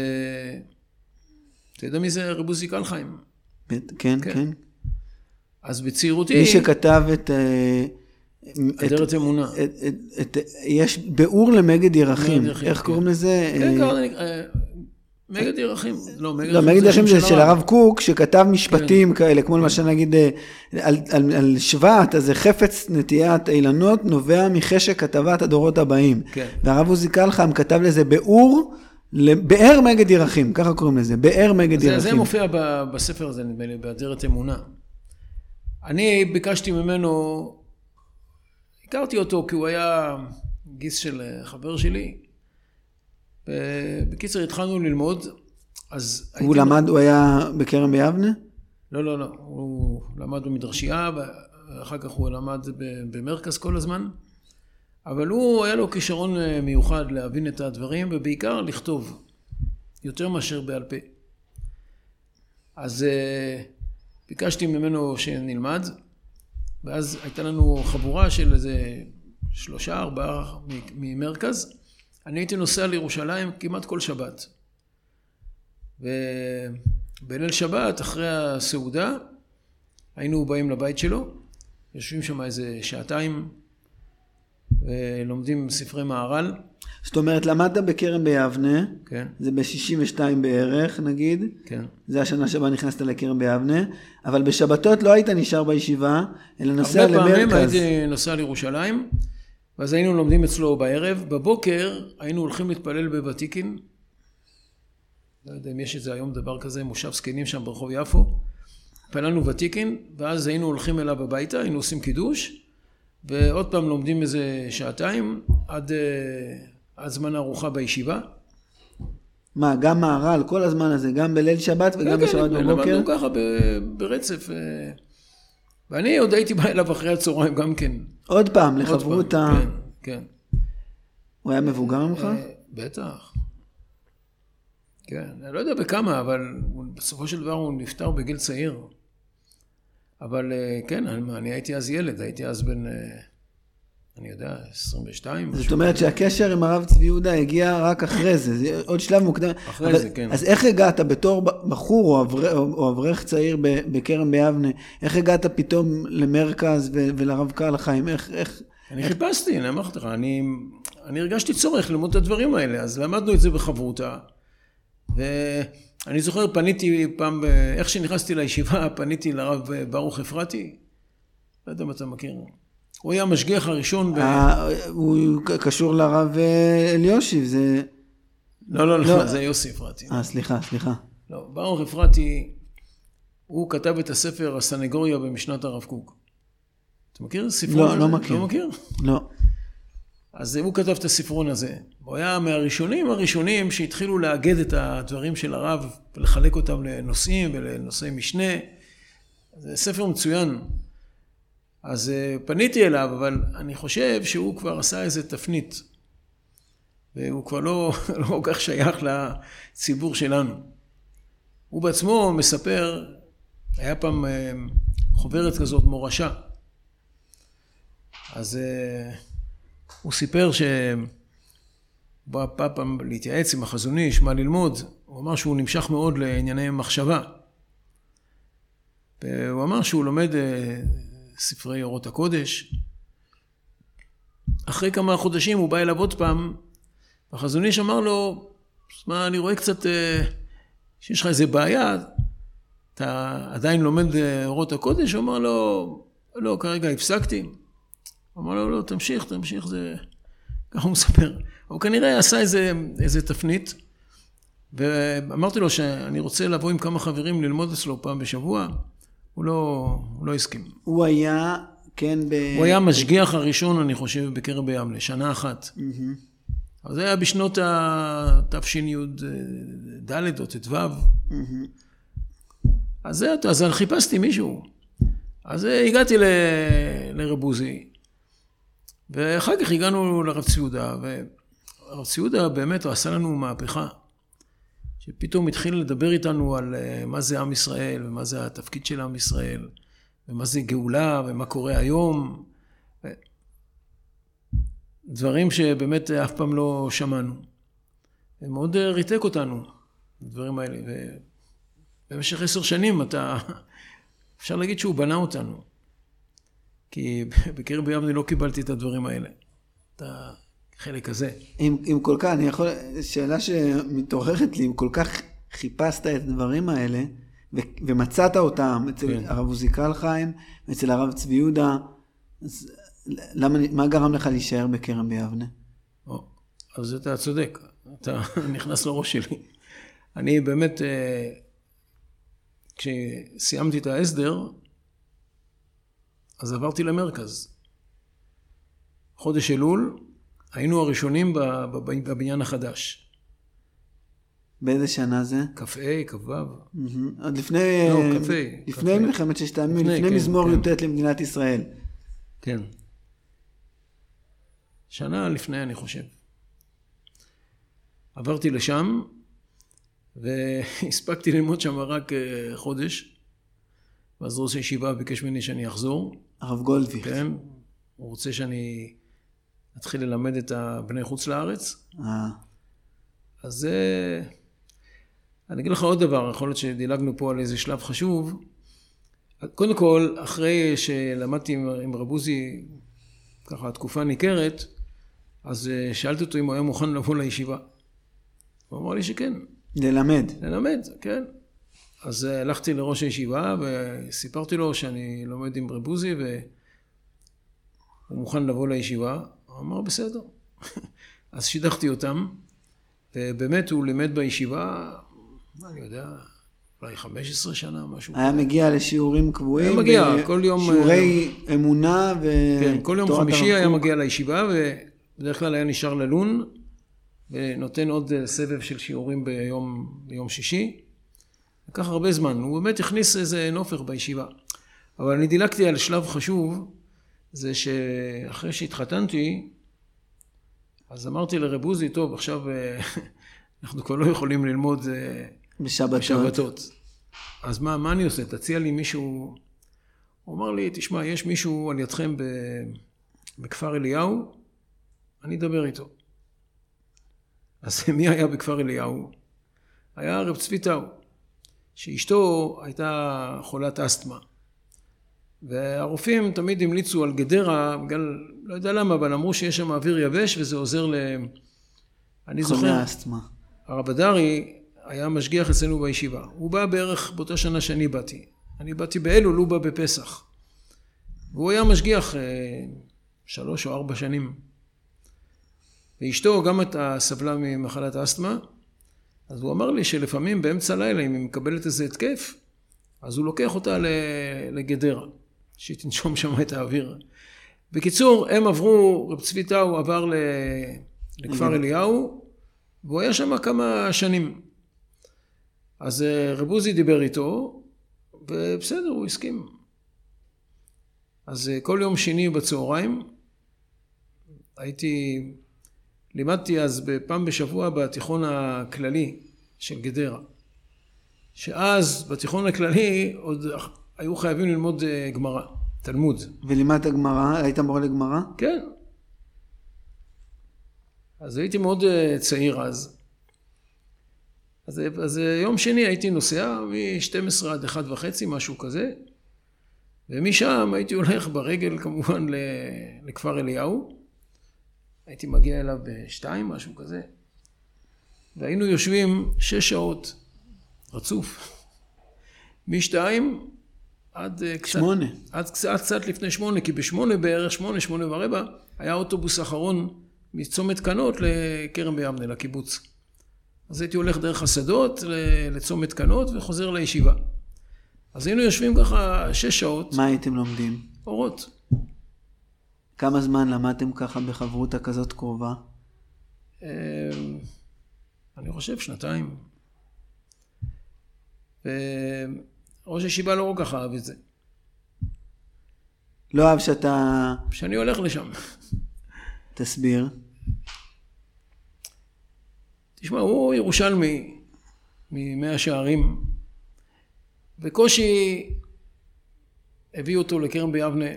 [SPEAKER 2] אתה יודע מי זה רב עוזי קלחיים?
[SPEAKER 1] כן,
[SPEAKER 2] כן.
[SPEAKER 1] כן.
[SPEAKER 2] אז בצעירותי,
[SPEAKER 1] מי שכתב את...
[SPEAKER 2] אדרת אמונה.
[SPEAKER 1] יש ביאור למגד ירחים.
[SPEAKER 2] ירחים,
[SPEAKER 1] איך
[SPEAKER 2] כן.
[SPEAKER 1] קוראים לזה?
[SPEAKER 2] כן,
[SPEAKER 1] אה,
[SPEAKER 2] אה, מגד ירחים. לא, מגד
[SPEAKER 1] לא, מגד ירחים זה של הרב קוק, שכתב משפטים כאלה, כמו למשל נגיד אה, על- על על שבט, אז זה חפץ נטיית אילנות נובע מחשק כתבת הדורות הבאים.
[SPEAKER 2] כן.
[SPEAKER 1] והרב עוזי קלחם כתב לזה ביאור, לבאר מגד ירחים, ככה קוראים לזה, באר מגד ירחים.
[SPEAKER 2] זה מופיע בספר הזה, נדמה לי, באדרת אמונה. אני ביקשתי ממנו, הכרתי אותו כי הוא היה גיס של אה, חבר שלי. בקיצר, התחלנו ללמוד, אז...
[SPEAKER 1] הוא למד, הוא היה בכרם ביבנה?
[SPEAKER 2] לא, לא, לא. הוא למד במדרשייה, ואחר כך הוא למד במרכז כל הזמן. אבל הוא, היה לו כישרון אה, מיוחד להבין את הדברים, ובעיקר לכתוב, יותר מאשר בעל פה. אז אה, ביקשתי ממנו שנלמד, ואז הייתה לנו חבורה של איזה שלושה, ארבעה ממרכז, אני הייתי נוסע לירושלים כמעט כל שבת. ובליל שבת, אחרי הסעודה, היינו באים לבית שלו, יושבים שם איזה שעתיים, ולומדים ספרי מהר"ל,
[SPEAKER 1] זאת אומרת, למדת בכרם ביבנה,
[SPEAKER 2] כן,
[SPEAKER 1] זה ב-62 בערך, נגיד.
[SPEAKER 2] כן.
[SPEAKER 1] זה השנה שבה נכנסת לכרם ביבנה, אבל בשבתות לא היית נשאר בישיבה, אלא נוסע
[SPEAKER 2] הרבה פעמים
[SPEAKER 1] למרכז.
[SPEAKER 2] הייתי נוסע לירושלים, ואז היינו לומדים אצלו בערב. בבוקר היינו הולכים להתפלל בוותיקין. לא יודע אם יש את זה היום דבר כזה, מושב זקנים שם ברחוב יפו. התפללנו ותיקין, ואז היינו הולכים אליו הביתה, היינו עושים קידוש, ועוד פעם לומדים איזה שעתיים, עד, אה, עד זמן הארוחה בישיבה.
[SPEAKER 1] מה, גם מהר"ל, כל הזמן הזה, גם בליל שבת וגם
[SPEAKER 2] כן,
[SPEAKER 1] בשבת
[SPEAKER 2] כן,
[SPEAKER 1] בבוקר?
[SPEAKER 2] למדנו ככה ברצף. אה, ואני עוד הייתי בא אליו אחרי הצהריים גם כן.
[SPEAKER 1] עוד פעם, לחברותה.
[SPEAKER 2] כן, כן.
[SPEAKER 1] הוא היה מבוגר ממך?
[SPEAKER 2] אה, בטח. כן, אני לא יודע בכמה, אבל בסופו של דבר הוא נפטר בגיל צעיר. אבל אה, כן, אני, אני הייתי אז ילד, הייתי אז בן, אני יודע, 22.
[SPEAKER 1] זאת. אומרת שהקשר עם הרב צבי יהודה הגיע רק אחרי זה, זה עוד שלב מוקדם.
[SPEAKER 2] אחרי
[SPEAKER 1] אבל-
[SPEAKER 2] זה, כן.
[SPEAKER 1] אז איך הגעת בתור בחור או אברך- או אברך צעיר בכרם ביבנה, איך הגעת פתאום למרכז ו- ולרב קהל החיים? איך, איך,
[SPEAKER 2] אני חיפשתי, אני אמרתי לך, אני, אני הרגשתי צורך ללמוד את הדברים האלה, אז למדנו את זה בחברותה. ואני זוכר, פניתי פעם, איך שנכנסתי לישיבה, פניתי לרב ברוך אפרתי, לא יודע אם אתה מכיר. הוא היה המשגיח הראשון ב...
[SPEAKER 1] ה- הוא קשור לרב אה, אליושיב, זה...
[SPEAKER 2] לא, לא,
[SPEAKER 1] לא.
[SPEAKER 2] לא, זה יוסי אפרתי.
[SPEAKER 1] אה, סליחה, סליחה.
[SPEAKER 2] לא, ברוך אפרתי, הוא כתב את הספר הסנגוריה במשנת הרב קוק. אתה מכיר? ספרון?
[SPEAKER 1] לא, לא מכיר.
[SPEAKER 2] לא מכיר?
[SPEAKER 1] לא.
[SPEAKER 2] אז הוא כתב את הספרון הזה. הוא היה מהראשונים הראשונים שהתחילו לאגד את הדברים של הרב ולחלק אותם לנושאים ולנושאי משנה. זה ספר מצוין. אז אה, פניתי אליו, אבל אני חושב שהוא כבר עשה איזה תפנית. והוא כבר לא, [laughs] לא כל כך שייך לציבור שלנו. הוא בעצמו מספר, היה פעם אה, חוברת כזאת, מורשה. אז אה, הוא סיפר שהוא בא בא פעם להתייעץ עם החזון איש, מה ללמוד. הוא אמר שהוא נמשך מאוד לענייני מחשבה. והוא אמר שהוא לומד ספרי אורות הקודש. אחרי כמה חודשים הוא בא אליו עוד פעם, והחזון איש אמר לו, שמע, אני רואה קצת אה, שיש לך איזה בעיה, אתה עדיין לומד אה, אורות הקודש? הוא אמר לו, לא, כרגע הפסקתי. הוא אמר לו, לא, תמשיך, תמשיך, זה... ככה הוא מספר. הוא כנראה עשה איזה, איזה תפנית, ואמרתי לו שאני רוצה לבוא עם כמה חברים ללמוד אצלו פעם בשבוע, הוא לא, הוא לא הסכים.
[SPEAKER 1] הוא היה, כן, ב...
[SPEAKER 2] הוא היה המשגיח הראשון, אני חושב, בקרב ביבנה, שנה אחת.
[SPEAKER 1] מהמם.
[SPEAKER 2] אבל זה היה בשנות התשי"ד או ט"ו.
[SPEAKER 1] מהמם.
[SPEAKER 2] אז זה, אז אני חיפשתי מישהו. אז הגעתי ל- לרב עוזי, ואחר כך הגענו לרב ציודה, והרב ציודה באמת, עשה לנו מהפכה. שפתאום התחיל לדבר איתנו על אה, מה זה עם ישראל, ומה זה התפקיד של עם ישראל, ומה זה גאולה, ומה קורה היום. דברים שבאמת אף פעם לא שמענו. ומאוד אה, ריתק אותנו, הדברים האלה. ובמשך עשר שנים אתה, [laughs] אפשר להגיד שהוא בנה אותנו. כי [laughs] בקרב ביבנה לא קיבלתי את הדברים האלה. את החלק הזה.
[SPEAKER 1] אם, אם כל כך, אני יכול, שאלה שמתעוררת לי, אם כל כך חיפשת את הדברים האלה, ו, ומצאת אותם אצל
[SPEAKER 2] כן.
[SPEAKER 1] הרב עוזי קלחיים, ואצל הרב צבי יהודה, אז למה, מה גרם לך להישאר בכרם ביבנה?
[SPEAKER 2] או, אז אתה צודק, אתה [laughs] נכנס לראש שלי. אני באמת, אה, כשסיימתי את ההסדר, אז עברתי למרכז. חודש אלול, היינו הראשונים בב- בב- בבניין החדש.
[SPEAKER 1] באיזה שנה זה?
[SPEAKER 2] כ"ה, כ"ו.
[SPEAKER 1] עוד לפני,
[SPEAKER 2] לא, כ"ה,
[SPEAKER 1] לפני
[SPEAKER 2] כ"ה.
[SPEAKER 1] מלחמת ששת הימים,
[SPEAKER 2] לפני,
[SPEAKER 1] לפני
[SPEAKER 2] כן,
[SPEAKER 1] מזמור
[SPEAKER 2] כן.
[SPEAKER 1] י"ט למדינת ישראל.
[SPEAKER 2] כן. שנה לפני, אני חושב. עברתי לשם, והספקתי ללמוד שם רק אה, חודש, ואז ראש הישיבה ביקש ממני שאני אחזור,
[SPEAKER 1] הרב גולדוויך.
[SPEAKER 2] כן? הוא רוצה שאני להתחיל ללמד את הבני חוץ לארץ.
[SPEAKER 1] אה,
[SPEAKER 2] אז זה... אני אגיד לך עוד דבר, יכול להיות שדילגנו פה על איזה שלב חשוב. קודם כל, אחרי שלמדתי עם, עם רב עוזי, ככה תקופה ניכרת, אז אה, שאלתי אותו אם הוא היה מוכן לבוא לישיבה. הוא אמר לי שכן,
[SPEAKER 1] ללמד.
[SPEAKER 2] ללמד, כן. אז אה, הלכתי לראש הישיבה וסיפרתי לו שאני לומד עם רב עוזי והוא מוכן לבוא לישיבה. הוא אמר, בסדר. [laughs] אז שידכתי אותם, ובאמת הוא לימד בישיבה, אני יודע, אולי 15 שנה, משהו.
[SPEAKER 1] היה מגיע לשיעורים קבועים.
[SPEAKER 2] היה מגיע,
[SPEAKER 1] ב-
[SPEAKER 2] כל יום,
[SPEAKER 1] שיעורי אמונה ו...
[SPEAKER 2] כן, כל יום חמישי היה. מגיע לישיבה, ובדרך כלל היה נשאר ללון, ונותן עוד אה, סבב של שיעורים ביום, ביום שישי. לקח הרבה זמן, הוא באמת הכניס איזה נופך בישיבה. אבל אני דילגתי על שלב חשוב, זה שאחרי שהתחתנתי, אז אמרתי לרב עוזי, טוב, עכשיו אה, [laughs] אנחנו כבר לא יכולים ללמוד אה,
[SPEAKER 1] בשבתות.
[SPEAKER 2] בשבתות. אז מה, מה אני עושה? תציע לי מישהו... הוא אמר לי, תשמע, יש מישהו על ידכם ב... בכפר אליהו, אני אדבר איתו. אז [laughs] מי היה בכפר אליהו? היה רב צבי טאו, שאשתו הייתה חולת אסתמה. והרופאים תמיד המליצו על גדרה, בגלל, לא יודע למה, אבל אמרו שיש שם אוויר יבש וזה עוזר ל... אני זוכר. הרב הדרי היה משגיח אצלנו בישיבה. הוא בא בערך באותה שנה שאני באתי. אני באתי באלול, הוא בא בפסח. והוא היה משגיח אה, שלוש או ארבע שנים. ואשתו גם הייתה סבלה ממחלת אסתמה, אז הוא אמר לי שלפעמים באמצע הלילה, אם היא מקבלת איזה התקף, אז הוא לוקח אותה לגדרה, שהיא תנשום שם את האוויר. בקיצור, הם עברו, רב צבי טאו עבר ל- לכפר אליהו, והוא היה שם כמה שנים. אז אה, רב עוזי דיבר איתו, ובסדר, הוא הסכים. אז אה, כל יום שני בצהריים, הייתי, לימדתי אז בפעם בשבוע בתיכון הכללי של גדרה. שאז בתיכון הכללי עוד היו חייבים ללמוד אה, גמרא, תלמוד.
[SPEAKER 1] ולימדת גמרא? היית מורה לגמרא?
[SPEAKER 2] כן. אז הייתי מאוד אה, צעיר אז. אז, אז אה, יום שני הייתי נוסע מ-12 עד 1 וחצי, משהו כזה, ומשם הייתי הולך ברגל כמובן לכפר אליהו. הייתי מגיע אליו בשתיים, משהו כזה, והיינו יושבים שש שעות רצוף. משתיים עד אה, קצת...
[SPEAKER 1] שמונה.
[SPEAKER 2] עד קצת, קצת לפני שמונה, כי בשמונה בערך, שמונה, שמונה ורבע, היה אוטובוס אחרון מצומת קנות לכרם ביבנה, לקיבוץ. אז הייתי הולך דרך השדות לצומת קנות וחוזר לישיבה. אז היינו יושבים ככה שש שעות,
[SPEAKER 1] מה הייתם לומדים?
[SPEAKER 2] אורות.
[SPEAKER 1] כמה זמן למדתם ככה בחברותה כזאת קרובה?
[SPEAKER 2] אה, אני חושב שנתיים. וראש הישיבה לא כל כך אהב את זה.
[SPEAKER 1] לא אהב שאתה...
[SPEAKER 2] שאני הולך לשם.
[SPEAKER 1] תסביר.
[SPEAKER 2] תשמע, הוא ירושלמי ממאה שערים. בקושי הביאו אותו לכרם ביבנה.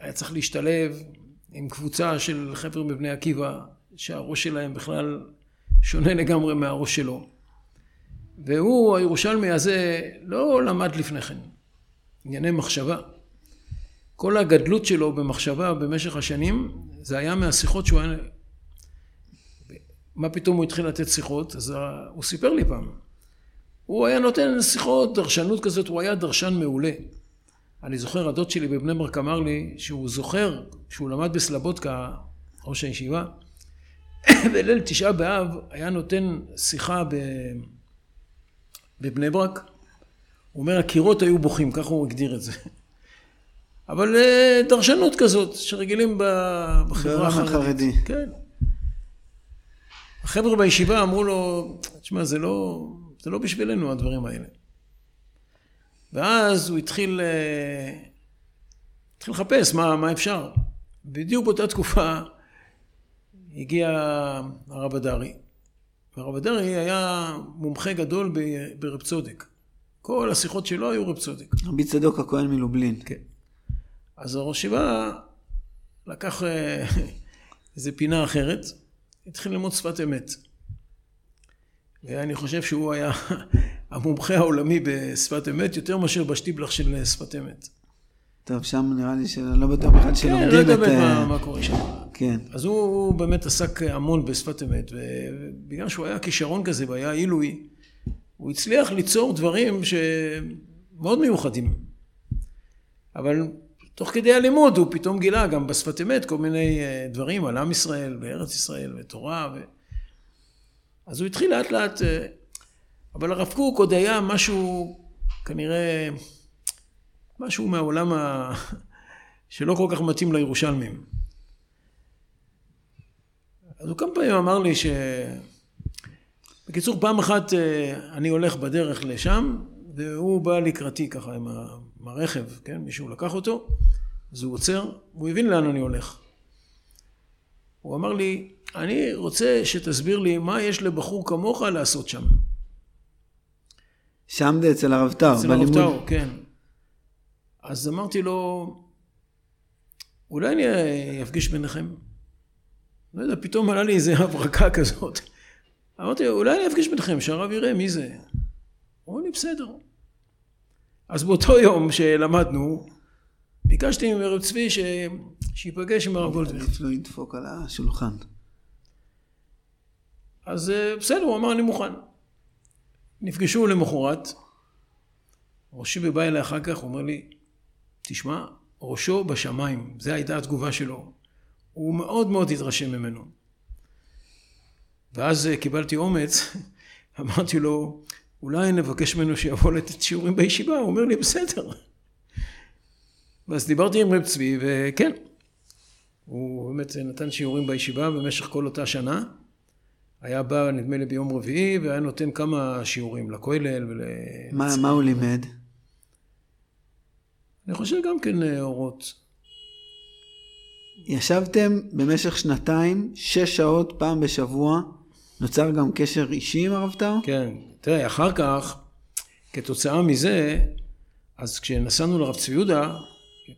[SPEAKER 2] היה צריך להשתלב עם קבוצה של חבר'ה מבני עקיבא, שהראש שלהם בכלל שונה לגמרי מהראש שלו. והוא, הירושלמי הזה, לא למד לפני כן ענייני מחשבה. כל הגדלות שלו במחשבה במשך השנים, זה היה מהשיחות שהוא היה... מה פתאום הוא התחיל לתת שיחות? אז הוא סיפר לי פעם. הוא היה נותן שיחות, דרשנות כזאת, הוא היה דרשן מעולה. אני זוכר, הדוד שלי בבני ברק אמר לי שהוא זוכר שהוא למד בסלבודקה, ראש הישיבה, [coughs] בליל תשעה באב היה נותן שיחה ב... בבני ברק. הוא אומר, הקירות היו בוכים, ככה הוא הגדיר את זה. [laughs] אבל אה, דרשנות כזאת, שרגילים בחברה החרדית.
[SPEAKER 1] החרדי.
[SPEAKER 2] כן. החבר'ה בישיבה אמרו לו, תשמע, זה לא, זה לא בשבילנו הדברים האלה. ואז הוא התחיל, אה, התחיל לחפש מה, מה אפשר. בדיוק באותה תקופה הגיע הרב הדרי. והרב הדרי היה מומחה גדול ברב צודק. כל השיחות שלו היו רב צודק.
[SPEAKER 1] רבי צדוק הכהן מלובלין.
[SPEAKER 2] כן. אז הראש ישיבה לקח אה, [laughs] איזה פינה אחרת, התחיל ללמוד שפת אמת. ואני חושב שהוא היה [laughs] המומחה העולמי בשפת אמת, יותר מאשר בשטיבלח של שפת אמת.
[SPEAKER 1] טוב, שם נראה לי שלא בטוח בכלל שלומדים את...
[SPEAKER 2] כן, לא יודע מה, מה קורה שם.
[SPEAKER 1] כן.
[SPEAKER 2] אז הוא, הוא באמת עסק המון בשפת אמת, ובגלל שהוא היה כישרון כזה והיה עילוי, הוא הצליח ליצור דברים שמאוד מיוחדים. אבל תוך כדי הלימוד הוא פתאום גילה גם בשפת אמת כל מיני אה, דברים על עם ישראל וארץ ישראל ותורה. ו... אז הוא התחיל לאט לאט, אה, אבל הרב קוק עוד היה משהו כנראה, משהו מהעולם ה... [laughs] שלא כל כך מתאים לירושלמים. אז הוא כמה פעמים אמר לי ש... בקיצור, פעם אחת אה, אני הולך בדרך לשם, והוא בא לקראתי ככה עם הרכב, כן? מישהו לקח אותו, אז הוא עוצר, והוא הבין לאן אני הולך. הוא אמר לי, אני רוצה שתסביר לי מה יש לבחור כמוך לעשות שם.
[SPEAKER 1] שם זה אצל הרב טאו,
[SPEAKER 2] אצל הרב טאו, כן. אז אמרתי לו, אולי אני אפגיש ביניכם? לא יודע, פתאום עלה לי איזה הברקה כזאת. אמרתי, אולי אני אפגיש ביניכם, שהרב יראה מי זה. אמרו לי, בסדר. אז באותו יום שלמדנו, ביקשתי מרב צבי ש... שיפגש עם הרב גולדברג.
[SPEAKER 1] לא לדפוק על השולחן.
[SPEAKER 2] אז אה, בסדר, הוא אמר, אני מוכן. נפגשו למחרת, ראשי בא אליי אחר כך, הוא אומר לי, תשמע, ראשו בשמיים, זו הייתה התגובה שלו. הוא מאוד מאוד התרשם ממנו. ואז אה, קיבלתי אומץ, [laughs] אמרתי לו, אולי נבקש ממנו שיבוא לתת שיעורים בישיבה, הוא אומר לי, בסדר. ואז דיברתי עם רב צבי, וכן, הוא באמת נתן שיעורים בישיבה במשך כל אותה שנה. היה בא, נדמה לי, ביום רביעי, והיה נותן כמה שיעורים לכולל ול...
[SPEAKER 1] מה, מה הוא לימד?
[SPEAKER 2] אני חושב גם כן אה, אורות.
[SPEAKER 1] ישבתם במשך שנתיים, שש שעות פעם בשבוע, נוצר גם קשר אישי עם הרב טאו?
[SPEAKER 2] כן. תראה, אחר כך, כתוצאה מזה, אז כשנסענו לרב צבי יהודה,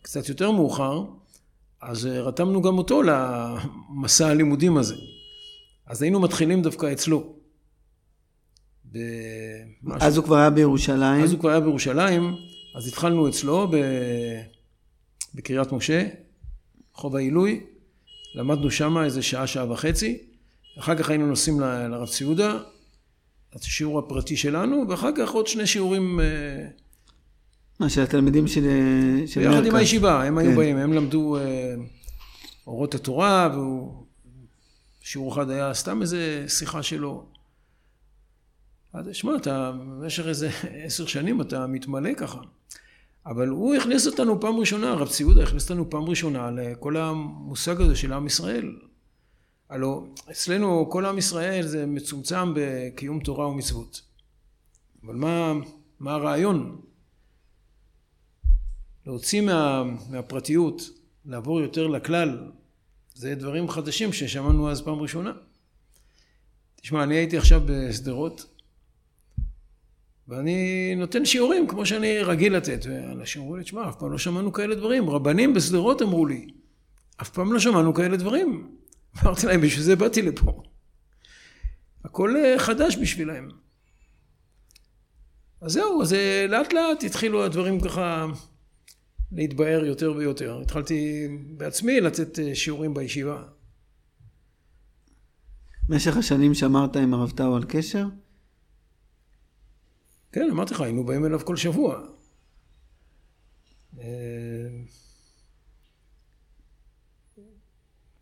[SPEAKER 2] קצת יותר מאוחר, אז אה, רתמנו גם אותו למסע הלימודים הזה. אז היינו מתחילים דווקא אצלו.
[SPEAKER 1] אז הוא כבר היה בירושלים?
[SPEAKER 2] אז הוא כבר היה בירושלים, אז התחלנו אצלו ב... בקריית משה, רחוב העילוי, למדנו שם איזה שעה, שעה וחצי, אחר כך היינו נוסעים לרב ציודה, השיעור הפרטי שלנו, ואחר כך עוד שני שיעורים... אה,
[SPEAKER 1] מה, של התלמידים של, של
[SPEAKER 2] ביחד עם הישיבה, הם כן. היו באים, הם למדו אה, אורות התורה, והוא... שיעור אחד היה סתם איזה שיחה שלו. אז שמע, אתה במשך איזה עשר שנים אתה מתמלא ככה. אבל הוא הכניס אותנו פעם ראשונה, הרב ציודה הכניס אותנו פעם ראשונה לכל המושג הזה של עם ישראל. הלוא אצלנו כל עם ישראל זה מצומצם בקיום תורה ומצוות. אבל מה, מה הרעיון? להוציא מה, מהפרטיות, לעבור יותר לכלל, זה דברים חדשים ששמענו אז פעם ראשונה. תשמע, אני הייתי עכשיו בשדרות, ואני נותן שיעורים כמו שאני רגיל לתת, ואנשים אמרו לי, תשמע, אף פעם לא שמענו כאלה דברים. רבנים בשדרות אמרו לי, אף פעם לא שמענו כאלה דברים. אמרתי להם, בשביל זה באתי לפה. הכל אה, חדש בשבילהם. אז זהו, אז אה, לאט לאט התחילו הדברים ככה להתבהר יותר ויותר. התחלתי בעצמי לתת אה, שיעורים בישיבה.
[SPEAKER 1] במשך השנים שמרת עם הרב טאו על קשר?
[SPEAKER 2] כן, אמרתי לך, היינו באים אליו כל שבוע.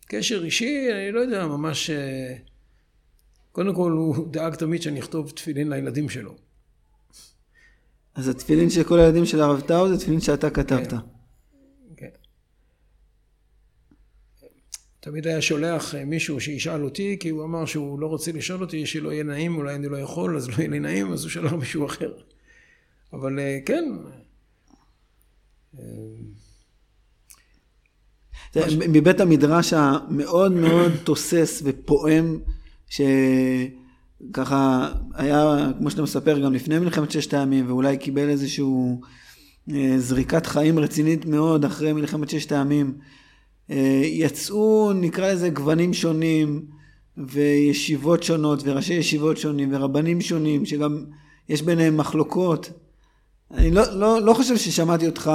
[SPEAKER 2] קשר אישי, אני לא יודע, ממש... אה, קודם כל, הוא [laughs] דאג תמיד שאני אכתוב תפילין לילדים שלו.
[SPEAKER 1] אז התפילין של כל הילדים של הרב טאו זה תפילין שאתה כתבת. כן.
[SPEAKER 2] תמיד היה שולח אה, מישהו שישאל אותי, כי הוא אמר שהוא לא רוצה לשאול אותי, שלא יהיה נעים, אולי אני לא יכול, אז לא יהיה לי נעים, אז הוא שלח מישהו אחר. אבל אה, כן.
[SPEAKER 1] מבית המדרש המאוד מאוד תוסס ופועם, שככה היה, כמו שאתה מספר, גם לפני מלחמת ששת הימים, ואולי קיבל איזושהי אה, זריקת חיים רצינית מאוד אחרי מלחמת ששת הימים. אה, יצאו, נקרא לזה, גוונים שונים, וישיבות שונות, וראשי ישיבות שונים, ורבנים שונים, שגם יש ביניהם מחלוקות. אני לא, לא, לא חושב ששמעתי אותך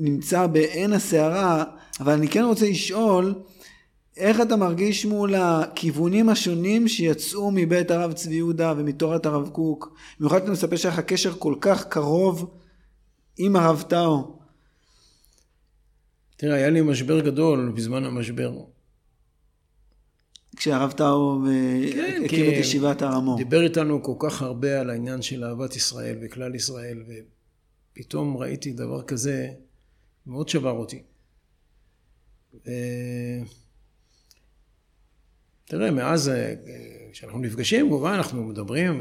[SPEAKER 1] נמצא בעין הסערה, אבל אני כן רוצה לשאול, איך אתה מרגיש מול הכיוונים השונים שיצאו מבית הרב צבי יהודה ומתורת הרב קוק? במיוחד שאתה מספר שהיה לך קשר כל כך קרוב עם הרב טאו.
[SPEAKER 2] תראה, היה לי משבר גדול בזמן המשבר.
[SPEAKER 1] כשהרב טאו כן, הקים את ישיבת הר המור.
[SPEAKER 2] דיבר איתנו כל כך הרבה על העניין של אהבת ישראל וכלל ישראל, ופתאום ראיתי דבר כזה, מאוד שבר אותי. תראה, מאז, אה, כשאנחנו נפגשים, כמובן אנחנו מדברים,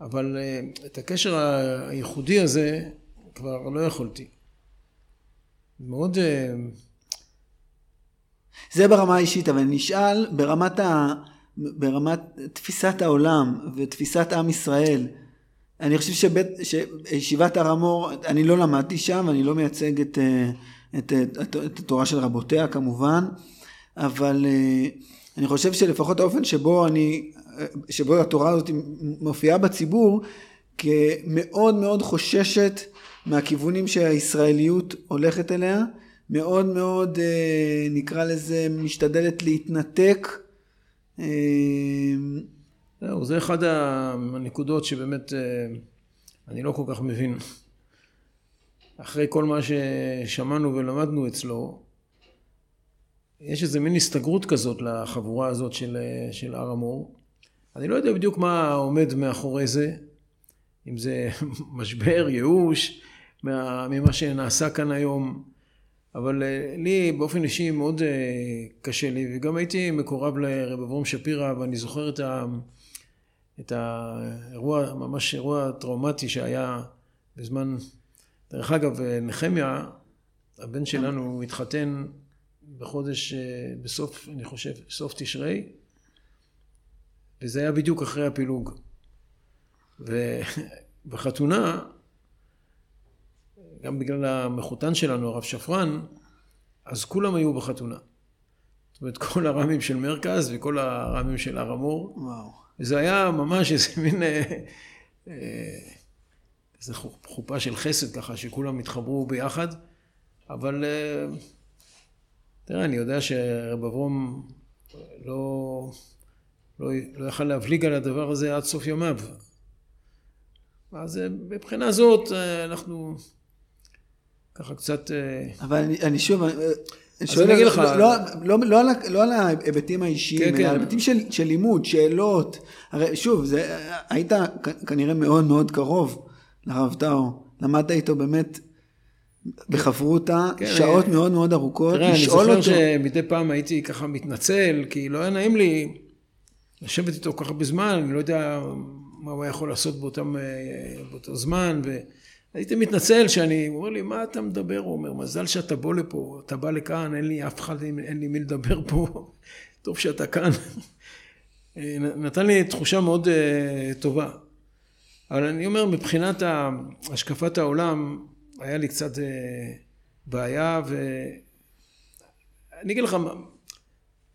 [SPEAKER 2] אבל אה, את הקשר הייחודי הזה כבר לא יכולתי. מאוד... אה,
[SPEAKER 1] זה ברמה האישית, אבל נשאל ברמת, ה... ברמת תפיסת העולם ותפיסת עם ישראל. אני חושב שבית, שישיבת הר המור, אני לא למדתי שם, אני לא מייצג את, את, את, את, את התורה של רבותיה כמובן, אבל אני חושב שלפחות האופן שבו אני, שבו התורה הזאת מופיעה בציבור, כמאוד מאוד חוששת מהכיוונים שהישראליות הולכת אליה, מאוד מאוד אה, נקרא לזה משתדלת להתנתק.
[SPEAKER 2] אה, זהו, זה אחד הנקודות שבאמת אה, אני לא כל כך מבין. אחרי כל מה ששמענו ולמדנו אצלו, יש איזה מין הסתגרות כזאת לחבורה הזאת של, של הר המור. אני לא יודע בדיוק מה עומד מאחורי זה, אם זה [laughs] משבר, ייאוש, מה, ממה שנעשה כאן היום, אבל אה, לי באופן אישי מאוד אה, קשה לי, וגם הייתי מקורב לרב אברום שפירא, ואני זוכר את, ה, את האירוע, ממש אירוע טראומטי שהיה בזמן, דרך אגב, נחמיה, הבן שלנו התחתן בחודש, אה, בסוף, אני חושב, סוף תשרי, וזה היה בדיוק אחרי הפילוג. ובחתונה, [laughs] גם בגלל המחותן שלנו, הרב שפרן, אז כולם היו בחתונה. זאת אומרת, כל הרמים של מרכז וכל הרמים של הר המור. וואו. וזה היה ממש איזה מין... אה, אה, איזה חופה של חסד ככה, שכולם התחברו ביחד, אבל תראה, אני יודע שרב אברום לא, לא, לא יכל להבליג על הדבר הזה עד סוף ימיו. אז אה, מבחינה זאת אה, אנחנו ככה קצת... אה,
[SPEAKER 1] אבל אני, אני שוב, אני שואל, אני לך, לא, לא, לא, לא, על, לא ההיבטים האישיים, כן, אלא כן. על ההיבטים של, של לימוד, שאלות. הרי שוב, זה, היית כנראה מאוד מאוד קרוב לרב טאו, למדת איתו באמת בחברותה, כן, שעות אני... מאוד מאוד ארוכות,
[SPEAKER 2] תראה, לשאול אותו. אני זוכר שמדי פעם הייתי ככה מתנצל, כי לא היה נעים לי לשבת איתו כל כך הרבה זמן, אני לא יודע מה הוא היה יכול לעשות באותם, אה, באותו זמן, והייתי מתנצל שאני, הוא אומר לי, מה אתה מדבר? הוא אומר, מזל שאתה בוא לפה, אתה בא לכאן, אין לי אף אחד, אין לי מי לדבר פה, [laughs] טוב שאתה כאן. [laughs] אה, נתן לי תחושה מאוד אה, טובה. אבל אני אומר, מבחינת השקפת העולם, היה לי קצת אה, בעיה ואני אגיד לך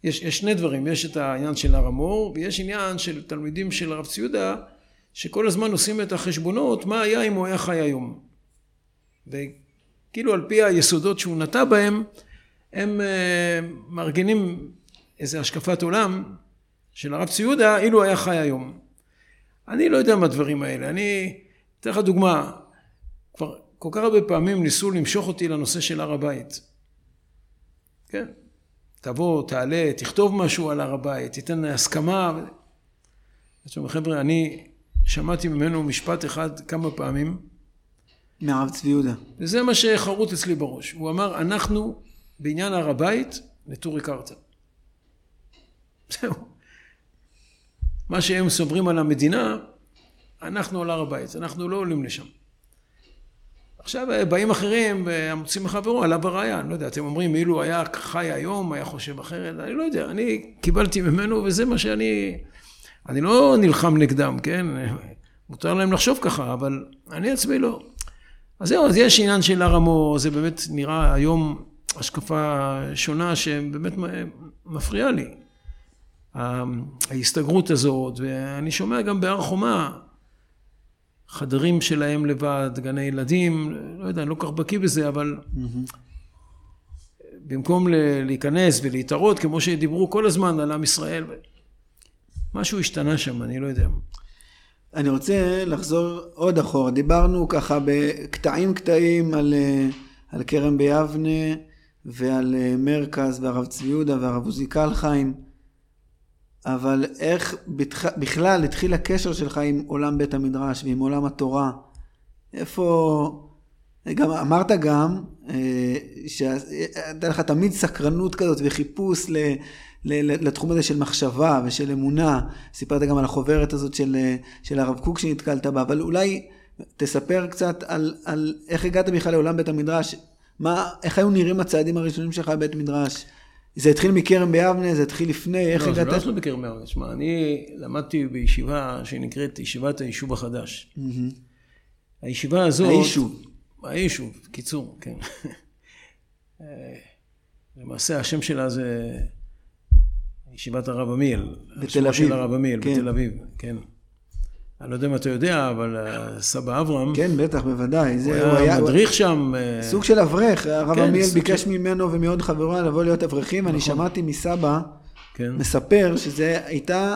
[SPEAKER 2] יש, יש שני דברים, יש את העניין של הר המור ויש עניין של תלמידים של הרב ציודה שכל הזמן עושים את החשבונות מה היה אם הוא היה חי היום. וכאילו על פי היסודות שהוא נטע בהם הם אה, מארגנים איזה השקפת עולם של הרב ציודה אילו היה חי היום. אני לא יודע מה הדברים האלה. אני אתן לך דוגמה. כבר כל כך הרבה פעמים ניסו למשוך אותי לנושא של הר הבית. כן, תבוא, תעלה, תכתוב משהו על הר הבית, תיתן הסכמה. זאת אומרת, חבר'ה, אני שמעתי ממנו משפט אחד כמה פעמים.
[SPEAKER 1] מהרב צבי יהודה.
[SPEAKER 2] וזה מה שחרוט אצלי בראש. הוא אמר, אנחנו בעניין הר הבית נטורי קרתא. זהו. מה שהם סוברים על המדינה, אנחנו על הר הבית, אנחנו לא עולים לשם. עכשיו אה, באים אחרים ומוצאים מחברו עלה בראיה, אני לא יודע, אתם אומרים אילו היה חי היום, היה חושב אחרת, אני לא יודע, אני קיבלתי ממנו וזה מה שאני, אני לא נלחם נגדם, כן? מותר להם לחשוב ככה, אבל אני עצמי לא. אז זהו, אז יש עניין של הר המור, זה באמת נראה היום השקפה שונה שבאמת מפריעה לי. ההסתגרות הזאת, ואני שומע גם בהר חומה, חדרים שלהם לבד, גני ילדים, לא יודע, אני לא כל כך בקיא בזה, אבל mm-hmm. במקום להיכנס ולהתערות, כמו שדיברו כל הזמן על עם ישראל, משהו השתנה שם, אני לא יודע.
[SPEAKER 1] אני רוצה לחזור עוד אחורה. דיברנו ככה בקטעים קטעים על, אה, על כרם ביבנה ועל אה, מרכז והרב צבי יהודה והרב עוזי קלחיים, אבל איך בכלל התחיל הקשר שלך עם עולם בית המדרש ועם עולם התורה? איפה... גם אמרת גם אה, שהייתה לך תמיד סקרנות כזאת וחיפוש ל... לתחום הזה של מחשבה ושל אמונה. סיפרת גם על החוברת הזאת של, של הרב קוק שנתקלת בה, אבל אולי תספר קצת על, על איך הגעת בכלל לעולם בית המדרש, מה, איך היו נראים הצעדים הראשונים שלך בבית מדרש? זה התחיל מכרם ביבנה, זה התחיל לפני, איך
[SPEAKER 2] לא,
[SPEAKER 1] הגעת?
[SPEAKER 2] לא, זה לא התחיל בכרם ביבנה, שמע, אני למדתי בישיבה שנקראת ישיבת היישוב החדש. Mm-hmm. הישיבה הזאת...
[SPEAKER 1] היישוב.
[SPEAKER 2] היישוב, קיצור, כן. [laughs] אה, למעשה השם שלה זה ישיבת הרב עמיאל.
[SPEAKER 1] בתל אביב.
[SPEAKER 2] של הרב עמיאל, כן. בתל אביב, כן. אני לא יודע אם אתה יודע, אבל אה, סבא אברהם...
[SPEAKER 1] כן, בטח, בוודאי.
[SPEAKER 2] זה, הוא היה מדריך הוא... שם.
[SPEAKER 1] אה, סוג של אברך. הרב כן, עמיאל ביקש של... ממנו ומעוד חברו לבוא להיות אברכים. נכון. אני שמעתי מסבא כן. מספר שזו הייתה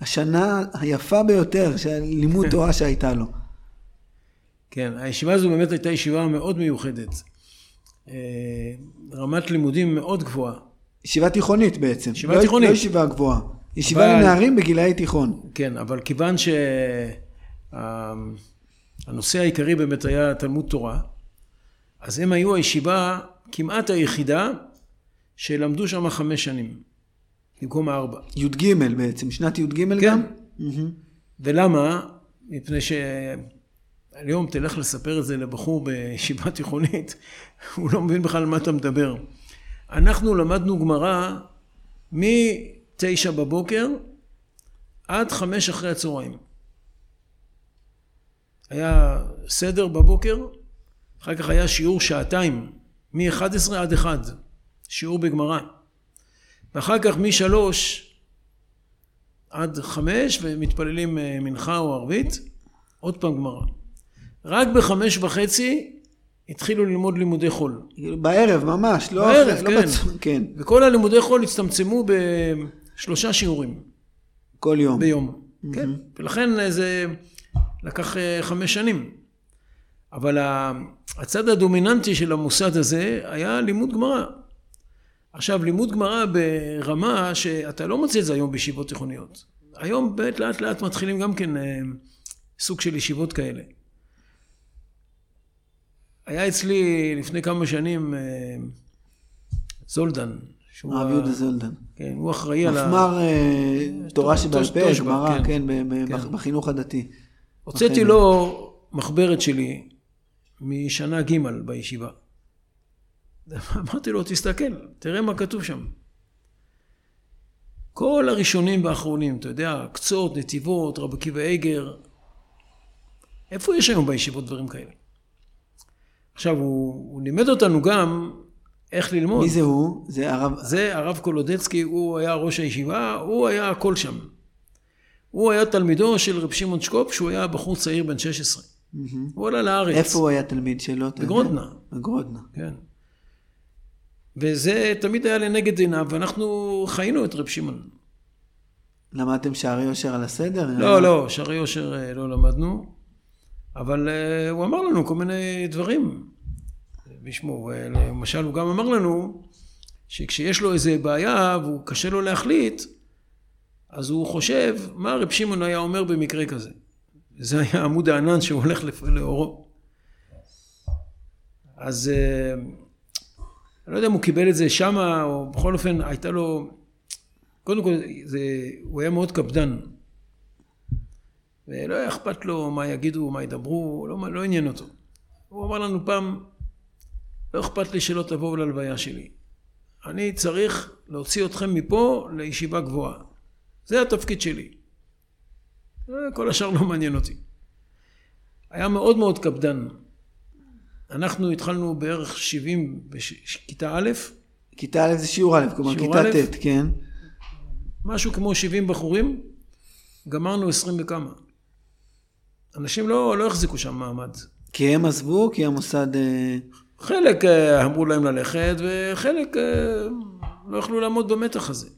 [SPEAKER 1] השנה היפה ביותר של לימוד תורה שהייתה לו.
[SPEAKER 2] כן, הישיבה הזו באמת הייתה ישיבה מאוד מיוחדת. אה, רמת לימודים מאוד גבוהה.
[SPEAKER 1] ישיבה תיכונית בעצם.
[SPEAKER 2] ישיבה לא, תיכונית.
[SPEAKER 1] לא ישיבה גבוהה. ישיבה אבל... לנערים בגילאי תיכון.
[SPEAKER 2] כן, אבל כיוון שהנושא העיקרי באמת היה תלמוד תורה, אז הם היו הישיבה כמעט היחידה שלמדו שם חמש שנים, במקום הארבע.
[SPEAKER 1] י"ג בעצם, שנת י"ג כן. גם?
[SPEAKER 2] ולמה? מפני שהיום תלך לספר את זה לבחור בישיבה תיכונית, [laughs] הוא לא מבין בכלל על מה אתה מדבר. אנחנו למדנו גמרא מתשע בבוקר עד חמש אחרי הצהריים. היה סדר בבוקר, אחר כך היה שיעור שעתיים, מ-11 עד 1, שיעור בגמרא. ואחר כך משלוש עד חמש, ומתפללים אה, מנחה או ערבית, עוד פעם גמרא. רק בחמש וחצי התחילו ללמוד לימודי חול.
[SPEAKER 1] בערב ממש, לא
[SPEAKER 2] בערב, אחרי, לא כן. לא בצ... כן. וכל הלימודי חול הצטמצמו בשלושה שיעורים.
[SPEAKER 1] כל יום.
[SPEAKER 2] ביום. Mm-hmm. כן, ולכן זה לקח אה, חמש שנים. אבל הצד הדומיננטי של המוסד הזה היה לימוד גמרא. עכשיו, לימוד גמרא ברמה שאתה לא מוצא את זה היום בישיבות תיכוניות. היום באמת לאט לאט מתחילים גם כן אה, סוג של ישיבות כאלה. היה אצלי לפני כמה שנים אה, זולדן.
[SPEAKER 1] הרב יהודה זולדן.
[SPEAKER 2] כן, הוא אחראי על
[SPEAKER 1] ה... מפמ"ר אה, תורה שבעל פה, גמרא, כן, כן, כן, בחינוך הדתי.
[SPEAKER 2] הוצאתי לו מחברת שלי משנה ג' בישיבה. אמרתי לו, תסתכל, תראה מה כתוב שם. כל הראשונים והאחרונים, אתה יודע, קצות, נתיבות, רבי עקיבא איגר, איפה יש היום בישיבות דברים כאלה? עכשיו, הוא, הוא לימד אותנו גם איך ללמוד.
[SPEAKER 1] מי זה הוא? זה הרב...
[SPEAKER 2] זה הרב קולודצקי, הוא היה ראש הישיבה, הוא היה הכל שם. הוא היה תלמידו של רב שמעון שקופ, שהוא היה בחור צעיר בן 16. Mm-hmm. הוא עלה לארץ.
[SPEAKER 1] איפה הוא היה תלמיד שלו?
[SPEAKER 2] בגרודנה.
[SPEAKER 1] בגרודנה.
[SPEAKER 2] כן. וזה תמיד היה לנגד עיניו, ואנחנו חיינו את רב שמעון.
[SPEAKER 1] למדתם שערי יושר על הסדר?
[SPEAKER 2] לא, לא, שערי יושר אה, לא למדנו. אבל uh, הוא אמר לנו כל מיני דברים. בשמו, למשל הוא גם אמר לנו שכשיש לו איזה בעיה והוא קשה לו להחליט, אז הוא חושב מה רב שמעון היה אומר במקרה כזה. זה היה עמוד הענן שהוא הולך לאורו. אז uh, אני לא יודע אם הוא קיבל את זה שמה, או בכל אופן הייתה לו, קודם כל זה, הוא היה מאוד קפדן. ולא היה אכפת לו מה יגידו, מה ידברו, לא, לא עניין אותו. הוא אמר לנו פעם, לא אכפת לי שלא תבואו ללוויה שלי. אני צריך להוציא אתכם מפה לישיבה גבוהה. זה התפקיד שלי. כל השאר לא מעניין אותי. היה מאוד מאוד קפדן. אנחנו התחלנו בערך 70 בכיתה א',
[SPEAKER 1] כיתה א' זה שיעור א', כלומר
[SPEAKER 2] שיעור
[SPEAKER 1] כיתה. ט', כן.
[SPEAKER 2] משהו כמו 70 בחורים, גמרנו 20 וכמה. אנשים לא, לא החזיקו שם מעמד.
[SPEAKER 1] כי הם עזבו, כי המוסד... אה,
[SPEAKER 2] חלק אה, אמרו להם ללכת, וחלק אה, לא יכלו לעמוד במתח הזה.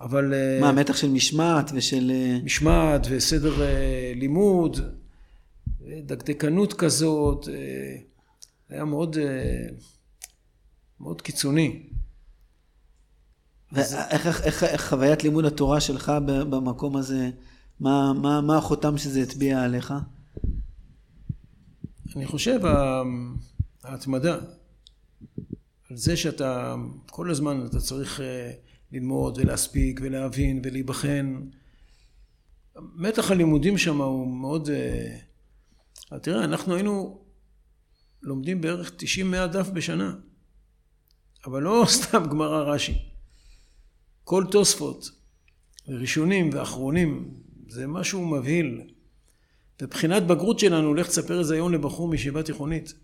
[SPEAKER 2] אבל אה,
[SPEAKER 1] מה, מתח של משמעת ושל...
[SPEAKER 2] משמעת וסדר לימוד, דקדקנות כזאת, היה מאוד, מאוד קיצוני.
[SPEAKER 1] ואיך איך, איך, איך חוויית לימוד התורה שלך במקום הזה, מה, מה, מה החותם שזה הטביע עליך?
[SPEAKER 2] אני חושב, ההתמדה, על זה שאתה כל הזמן אתה צריך אה, ללמוד ולהספיק ולהבין ולהיבחן. מתח הלימודים שם הוא מאוד... אה, תראה, אנחנו היינו לומדים בערך 90-100 דף בשנה, אבל לא [laughs] סתם גמרא רש"י. כל תוספות, ראשונים ואחרונים, זה משהו מבהיל. בבחינת בגרות שלנו, לך תספר את זה היום לבחור מישיבה תיכונית.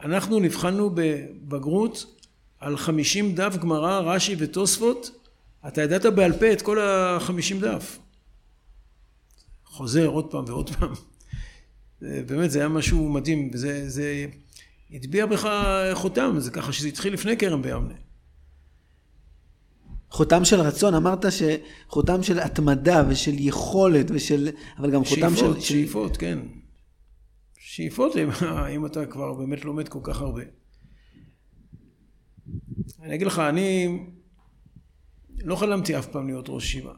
[SPEAKER 2] אנחנו נבחנו בבגרות על 50 דף גמרא, רש"י ותוספות, אתה ידעת בעל פה את כל ה-50 דף. חוזר עוד פעם ועוד פעם. זה, באמת, זה היה משהו מדהים, וזה זה הטביע בך חותם, זה ככה שזה התחיל לפני כרם ביבנה.
[SPEAKER 1] חותם של רצון, אמרת שחותם של התמדה ושל יכולת ושל... אבל גם חותם
[SPEAKER 2] שאיפות,
[SPEAKER 1] של...
[SPEAKER 2] שאיפות, כן. שאיפות, אם, אתה כבר באמת לומד כל כך הרבה. אני אגיד לך, אני לא חלמתי אף פעם להיות ראש ישיבה.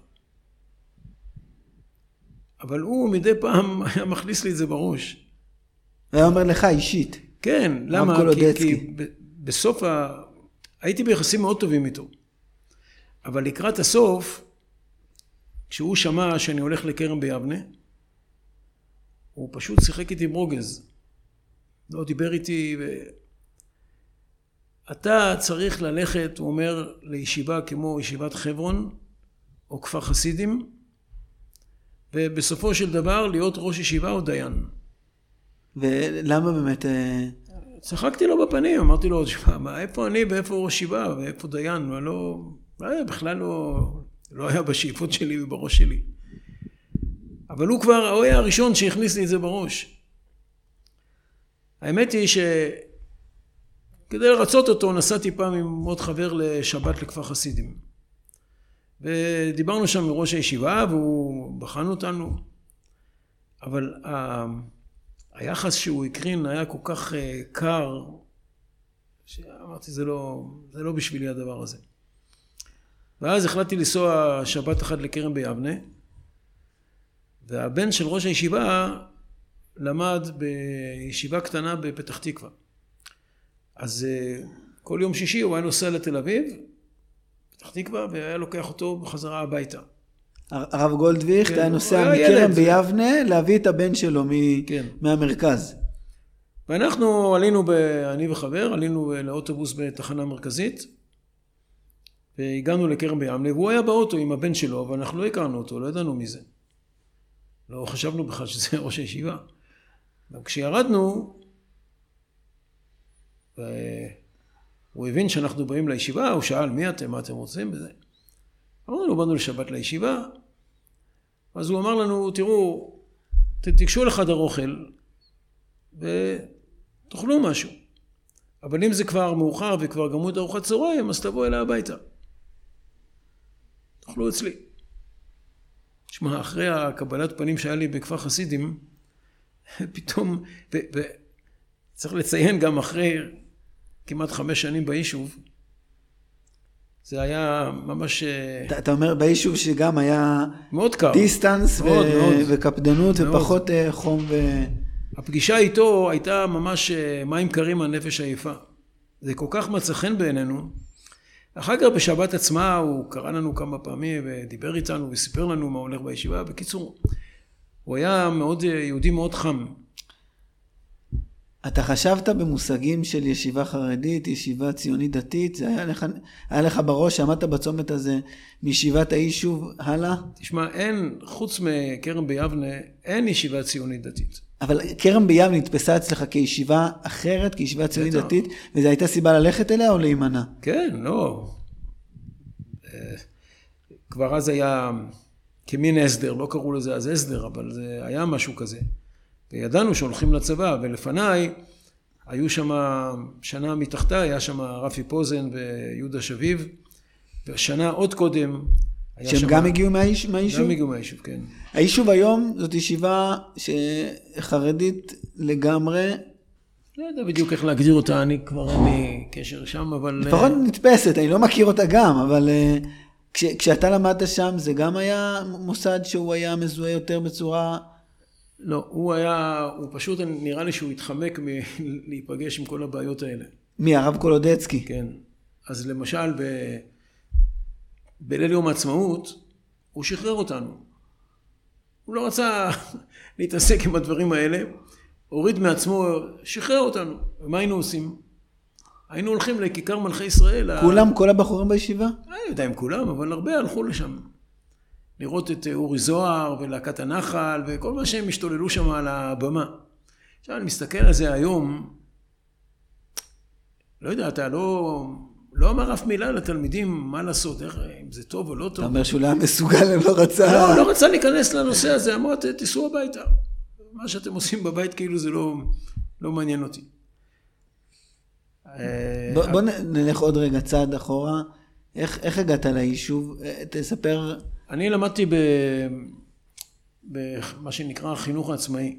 [SPEAKER 2] אבל הוא מדי פעם [laughs] היה מכניס לי את זה בראש.
[SPEAKER 1] היה אומר לך אישית.
[SPEAKER 2] כן, למה? כי. כי בסוף ה... הייתי ביחסים מאוד טובים איתו. אבל לקראת הסוף, כשהוא שמע שאני הולך לכרם ביבנה, הוא פשוט שיחק איתי ברוגז. לא דיבר איתי ו... אתה צריך ללכת, הוא אומר, לישיבה כמו ישיבת חברון או כפר חסידים, ובסופו של דבר להיות ראש ישיבה או דיין.
[SPEAKER 1] ולמה באמת... אה,
[SPEAKER 2] צחקתי לו בפנים, אמרתי לו, תשמע, מה, איפה אני ואיפה ראש ישיבה ואיפה דיין? אני לא... אה, בכלל לא... לא היה בשאיפות שלי ובראש שלי. אבל הוא כבר, הוא היה הראשון שהכניס לי את זה בראש. האמת היא שכדי לרצות אותו נסעתי פעם עם עוד חבר לשבת לכפר חסידים. ודיברנו שם עם ראש הישיבה והוא בחן אותנו. אבל ה... היחס שהוא הקרין היה כל כך אה, קר, שאמרתי, זה לא, זה לא בשבילי הדבר הזה. ואז החלטתי לנסוע שבת אחת לכרם ביבנה, והבן של ראש הישיבה למד בישיבה קטנה בפתח תקווה. אז אה, כל יום שישי הוא היה נוסע לתל אביב, פתח תקווה, והיה לוקח אותו בחזרה הביתה.
[SPEAKER 1] הרב גולדוויכט
[SPEAKER 2] כן,
[SPEAKER 1] היה נוסע מכרם. ביבנה להביא את הבן שלו מ-
[SPEAKER 2] כן.
[SPEAKER 1] מהמרכז.
[SPEAKER 2] ואנחנו עלינו, ב, אני וחבר, עלינו לאוטובוס בתחנה מרכזית, והגענו לכרם בימלה, והוא היה באוטו עם הבן שלו, אבל אנחנו לא הכרנו אותו, לא ידענו מי זה. לא חשבנו בכלל שזה [laughs] ראש הישיבה. גם כשירדנו, הוא הבין שאנחנו באים לישיבה, הוא שאל מי אתם, מה אתם רוצים וזה. אמרנו לו, באנו לשבת לישיבה, אז הוא אמר לנו, תראו, תיגשו לחדר אוכל ותאכלו משהו. אבל אם זה כבר מאוחר וכבר גמרו את ארוחת צהריים, אז תבואו אליי הביתה. תאכלו אצלי. תשמע, אחרי הקבלת פנים שהיה לי בכפר חסידים, [laughs] פתאום, וצריך לציין גם אחרי כמעט חמש שנים ביישוב, זה היה ממש אה,
[SPEAKER 1] אתה- אתה אומר ביישוב שגם היה
[SPEAKER 2] מאוד קר.
[SPEAKER 1] דיסטנס ו-
[SPEAKER 2] מאוד, מאוד.
[SPEAKER 1] וקפדנות
[SPEAKER 2] מאוד.
[SPEAKER 1] ופחות אה, חום ו...
[SPEAKER 2] הפגישה איתו הייתה ממש אה, מים קרים על נפש עייפה. זה כל כך מצא חן בעינינו. אחר כך בשבת עצמה הוא קרא לנו כמה פעמים ודיבר איתנו וסיפר לנו מה הולך בישיבה. בקיצור, הוא היה מאוד, יהודי מאוד חם.
[SPEAKER 1] אתה חשבת במושגים של ישיבה חרדית, ישיבה ציונית דתית? זה היה לך, היה לך בראש, עמדת בצומת הזה מישיבת היישוב הלאה?
[SPEAKER 2] תשמע, אין, חוץ מכרם ביבנה, אין ישיבה ציונית דתית.
[SPEAKER 1] אבל כרם ביאב נתפסה אצלך כישיבה אחרת, כישיבה ציונית. דתית, וזו הייתה סיבה ללכת אליה או להימנע?
[SPEAKER 2] כן, לא. אה, כבר אז היה כמין הסדר, לא קראו לזה אז הסדר, אבל זה היה משהו כזה. וידענו שהולכים לצבא, ולפניי היו שם, שנה מתחתיי, היה שם רפי פוזן ויהודה שביב, ושנה עוד קודם,
[SPEAKER 1] שהם גם הגיעו מהייש- מהיישוב?
[SPEAKER 2] גם הגיעו מהיישוב, כן.
[SPEAKER 1] היישוב היום זאת ישיבה שחרדית לגמרי,
[SPEAKER 2] לא יודע בדיוק איך להגדיר אותה, אני כבר אין לי קשר שם, אבל... אה,
[SPEAKER 1] לפחות נתפסת, אני לא מכיר אותה גם, אבל אה, כש, כשאתה למדת שם זה גם היה מוסד שהוא היה מזוהה יותר בצורה...
[SPEAKER 2] לא, הוא היה, הוא פשוט, נראה לי שהוא התחמק מלהיפגש עם כל הבעיות האלה.
[SPEAKER 1] מי, הרב קולודצקי?
[SPEAKER 2] כן. אז למשל, ב... בליל יום העצמאות, הוא שחרר אותנו. הוא לא רצה [laughs] להתעסק עם הדברים האלה, הוריד מעצמו, שחרר אותנו. ומה היינו עושים? היינו הולכים לכיכר מלכי ישראל. ה-
[SPEAKER 1] כולם, כל הבחורים בישיבה?
[SPEAKER 2] לא יודע אם כולם, אבל הרבה הלכו לשם. לראות את אה, אורי זוהר ולהקת הנחל וכל מה שהם השתוללו שם על הבמה. עכשיו אני מסתכל על זה היום, לא יודע, אתה לא, לא אמר אף מילה לתלמידים מה לעשות, איך, אם זה טוב או לא
[SPEAKER 1] אתה
[SPEAKER 2] טוב.
[SPEAKER 1] אומר שהוא לא היה מסוגל, לא רצה...
[SPEAKER 2] לא, לא רצה להיכנס לנושא הזה, אמר, "ת- תיסעו הביתה. מה שאתם עושים בבית כאילו זה לא, לא מעניין אותי. אה,
[SPEAKER 1] בוא, בוא נלך עוד רגע צעד אחורה. איך, איך הגעת ליישוב? אה, תספר,
[SPEAKER 2] אני למדתי ב... במה שנקרא החינוך העצמאי.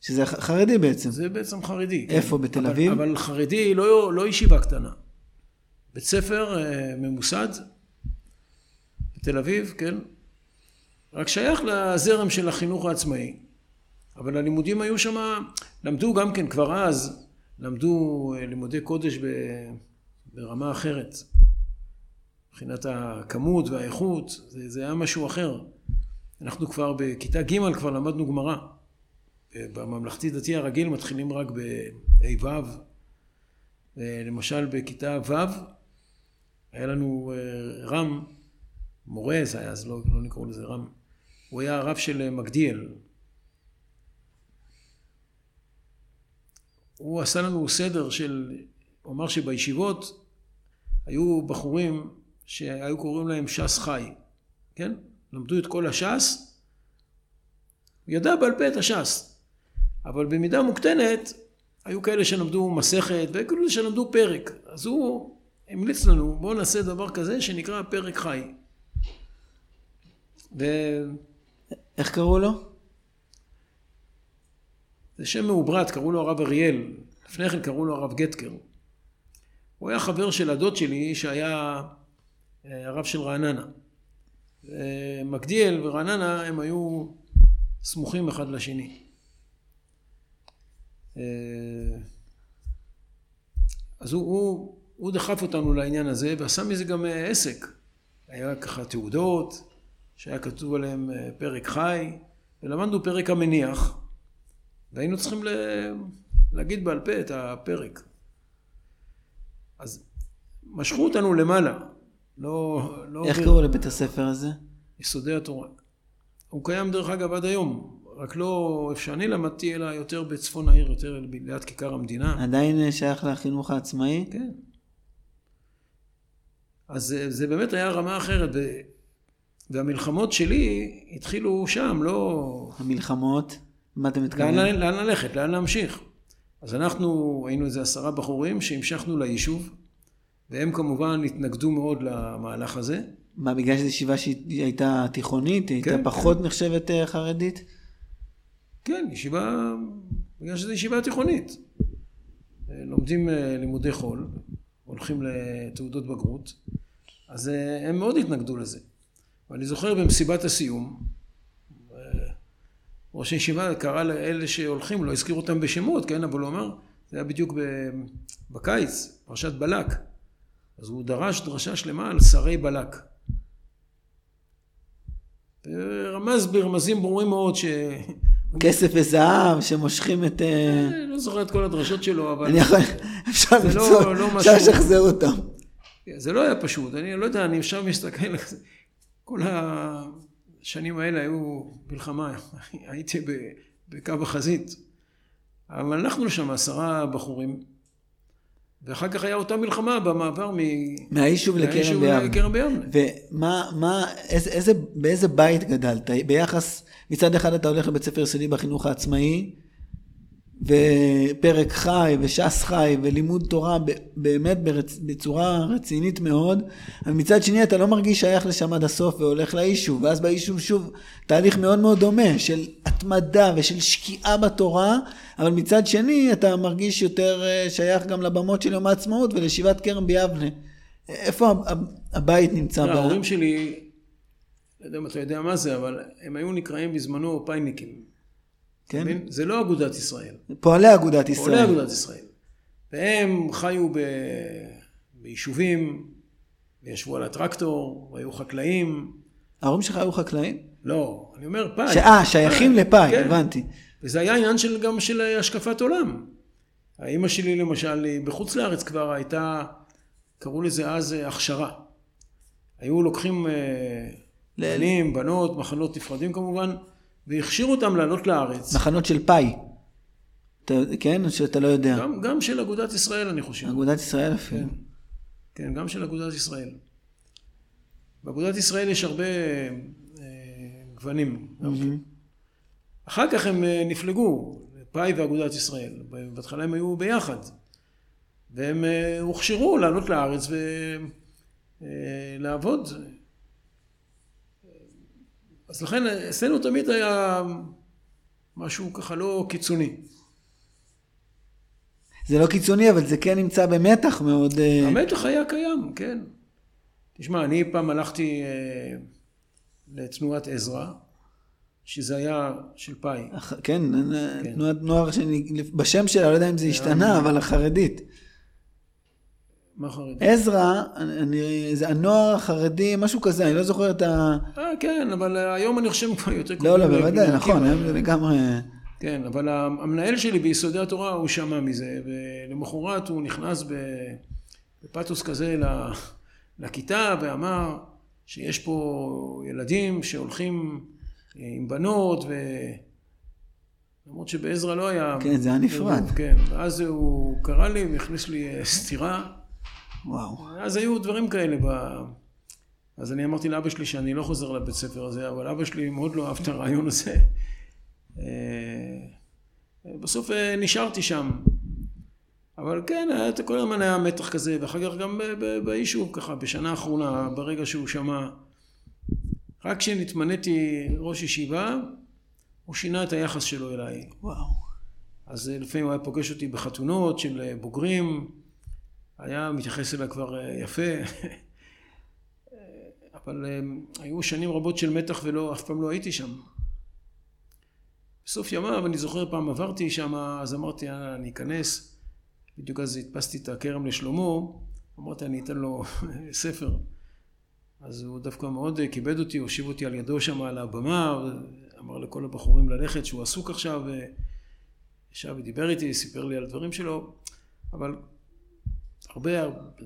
[SPEAKER 1] שזה חרדי בעצם.
[SPEAKER 2] זה בעצם חרדי. כן.
[SPEAKER 1] איפה, בתל
[SPEAKER 2] אבל-
[SPEAKER 1] אביב?
[SPEAKER 2] אבל חרדי, לא, לא ישיבה קטנה. בית ספר אה, ממוסד, בתל אביב, כן? רק שייך לזרם של החינוך העצמאי. אבל הלימודים היו שם, למדו גם כן כבר אז, למדו אה, לימודי קודש ברמה אחרת. מבחינת הכמות והאיכות, זה, זה היה משהו אחר. אנחנו כבר בכיתה ג' כבר למדנו גמרא. בממלכתי דתי הרגיל מתחילים רק ב-ה'-ו'. למשל בכיתה ו' היה לנו אה, רם, מורה זה היה, אז לא, לא נקראו לזה רם. הוא היה הרב של מגדיאל. הוא עשה לנו סדר של, הוא אמר שבישיבות היו בחורים שהיו קוראים להם ש"ס חי, כן? למדו את כל הש"ס, הוא ידע בעל פה את הש"ס, אבל במידה מוקטנת היו כאלה שלמדו מסכת והיו כאלה שלמדו פרק, אז הוא המליץ לנו בואו נעשה דבר כזה שנקרא פרק חי. וזה
[SPEAKER 1] איך קראו לו?
[SPEAKER 2] שם מעוברת, קראו לו הרב אריאל, לפני כן קראו לו הרב גטקר. הוא היה חבר של הדוד שלי שהיה אה, הרב של רעננה. אה, מגדיאל ורעננה הם היו סמוכים אחד לשני. אה, אז הוא, הוא, הוא דחף אותנו לעניין הזה ועשה מזה גם אה, עסק. היה ככה תעודות שהיה כתוב עליהם אה, פרק חי ולמדנו פרק המניח והיינו צריכים ל... להגיד בעל פה את הפרק. אז משכו אותנו למעלה, לא... לא
[SPEAKER 1] איך קראו לבית הספר הזה?
[SPEAKER 2] יסודי התורה. הוא קיים דרך אגב עד היום, רק לא איפה שאני למדתי, אלא יותר בצפון העיר, יותר ליד כיכר המדינה.
[SPEAKER 1] עדיין אה, שייך לחינוך העצמאי?
[SPEAKER 2] כן. אז זה, זה באמת היה רמה אחרת. והמלחמות שלי התחילו שם, לא...
[SPEAKER 1] המלחמות? מה אתה מתכוון?
[SPEAKER 2] לאן, לאן ללכת, לאן להמשיך. אז אנחנו היינו איזה עשרה בחורים שהמשכנו ליישוב, והם כמובן התנגדו מאוד למהלך הזה.
[SPEAKER 1] מה, בגלל שזו ישיבה שהיא הייתה תיכונית? היא
[SPEAKER 2] כן,
[SPEAKER 1] הייתה פחות נחשבת אה, חרדית?
[SPEAKER 2] כן, ישיבה, בגלל שזו ישיבה תיכונית. אה, לומדים אה, לימודי חול, הולכים לתעודות בגרות, אז אה, הם מאוד התנגדו לזה. ואני זוכר במסיבת הסיום, אה, ראש הישיבה קרא לאלה שהולכים, לא הזכיר אותם בשמות, כן, אבל הוא אמר, זה היה בדיוק בקיץ, פרשת בלק. אז הוא דרש דרשה שלמה על שרי בלק. רמז ברמזים ברורים מאוד ש...
[SPEAKER 1] כסף וזהב שמושכים את... אה,
[SPEAKER 2] אני לא זוכר את כל הדרשות שלו, אבל
[SPEAKER 1] אני יכול... אפשר
[SPEAKER 2] זה לא-
[SPEAKER 1] למצוא,
[SPEAKER 2] לא
[SPEAKER 1] אפשר לשחזר אותם.
[SPEAKER 2] זה לא היה פשוט. אני לא יודע, אני עכשיו מסתכל על זה. כל השנים האלה היו מלחמה. [laughs] הייתי בקו החזית. אבל הלכנו לשם עשרה בחורים, ואחר כך היה אותה מלחמה במעבר מ...
[SPEAKER 1] מהיישוב לכרם ביבנה. ומה, מה, איזה, איזה, באיזה בית גדלת? ביחס, מצד אחד אתה הולך לבית ספר יסודי בחינוך העצמאי, ופרק חי וש"ס חי ולימוד תורה באמת ברצ... בצורה רצינית מאוד, אבל מצד שני אתה לא מרגיש שייך לשם עד הסוף והולך ליישוב, ואז ביישוב שוב תהליך מאוד מאוד דומה של התמדה ושל שקיעה בתורה, אבל מצד שני אתה מרגיש יותר אה, שייך גם לבמות של יום העצמאות ולישיבת כרם ביבנה. איפה הבית נמצא?
[SPEAKER 2] לא, ההורים שלי, לא יודע אם אתה יודע מה זה, אבל הם היו נקראים בזמנו פייניקים.
[SPEAKER 1] כן?
[SPEAKER 2] זה לא אגודת ישראל.
[SPEAKER 1] פועלי אגודת ישראל.
[SPEAKER 2] פועלי אגודת ישראל. והם חיו ב... ביישובים, וישבו על הטרקטור, והיו חקלאים.
[SPEAKER 1] ההורים שלך היו חקלאים?
[SPEAKER 2] לא, אני אומר פאי.
[SPEAKER 1] אה, שייכים לפאי, כן. הבנתי.
[SPEAKER 2] וזה היה עניין של, גם של השקפת עולם. האימא שלי למשל, בחוץ לארץ כבר הייתה, קראו לזה אז אה, הכשרה. היו לוקחים אה, בנים, בנות, מחנות נפרדים כמובן, והכשירו אותם לעלות לארץ.
[SPEAKER 1] מחנות של פאי. אתה, כן? או שאתה לא יודע?
[SPEAKER 2] גם, גם של אגודת ישראל, אני חושב.
[SPEAKER 1] אגודת ישראל אפילו.
[SPEAKER 2] כן, כן, גם של אגודת ישראל. באגודת ישראל יש הרבה אה, גוונים. Mm-hmm. אחר כך הם אה, נפלגו, פאי ואגודת ישראל. בהתחלה הם היו ביחד. והם אה, הוכשרו לעלות לארץ ולעבוד. אה, אז לכן אצלנו תמיד היה משהו ככה לא קיצוני.
[SPEAKER 1] זה לא קיצוני, אבל זה כן נמצא במתח מאוד... אה,
[SPEAKER 2] המתח היה קיים, כן. תשמע, אני פעם הלכתי אה, לתנועת עזרא, שזה היה של פאי.
[SPEAKER 1] כן, כן. תנועת נוער, שאני, בשם שלה, לא יודע אם זה השתנה, אבל החרדית.
[SPEAKER 2] מה חרדי?
[SPEAKER 1] עזרא, אני, זה הנוער החרדי, משהו כזה, אני לא זוכר את ה...
[SPEAKER 2] אה, כן, אבל היום אני חושב כבר יותר
[SPEAKER 1] לא, לא, בוודאי, נכון, היום זה לגמרי...
[SPEAKER 2] כן, אבל המנהל שלי ביסודי התורה, הוא שמע מזה, ולמחרת הוא נכנס בפתוס כזה לכיתה ואמר שיש פה ילדים שהולכים עם בנות, ו... למרות שבעזרא לא היה...
[SPEAKER 1] כן, זה היה נפרד.
[SPEAKER 2] כן, ואז הוא קרא לי והכניס לי סטירה.
[SPEAKER 1] וואו.
[SPEAKER 2] אז היו דברים כאלה ב... אז אני אמרתי לאבא שלי שאני לא חוזר לבית ספר הזה, אבל אבא שלי מאוד לא אהב את הרעיון הזה. אה, בסוף אה, נשארתי שם. אבל כן, היה, כל הזמן היה מתח כזה, ואחר כך גם ביישוב ככה, בשנה האחרונה, ברגע שהוא שמע, רק כשנתמניתי ראש ישיבה, הוא שינה את היחס שלו אליי.
[SPEAKER 1] וואו.
[SPEAKER 2] אז אה, לפעמים הוא היה פוגש אותי בחתונות של בוגרים, היה מתייחס אליה כבר אה, יפה, [laughs] אבל אה, היו שנים רבות של מתח ולא, אף פעם לא הייתי שם. בסוף ימיו, אני זוכר פעם עברתי שם, אז אמרתי, יאללה, אני אכנס. בדיוק אז הדפסתי את הכרם לשלמה, אמרתי, אני אתן לו [laughs] ספר. אז הוא דווקא מאוד אה, כיבד אותי, הושיב אותי על ידו שם על הבמה, אמר לכל הבחורים ללכת שהוא עסוק עכשיו, ישב ודיבר איתי, סיפר לי על הדברים שלו, אבל הרבה,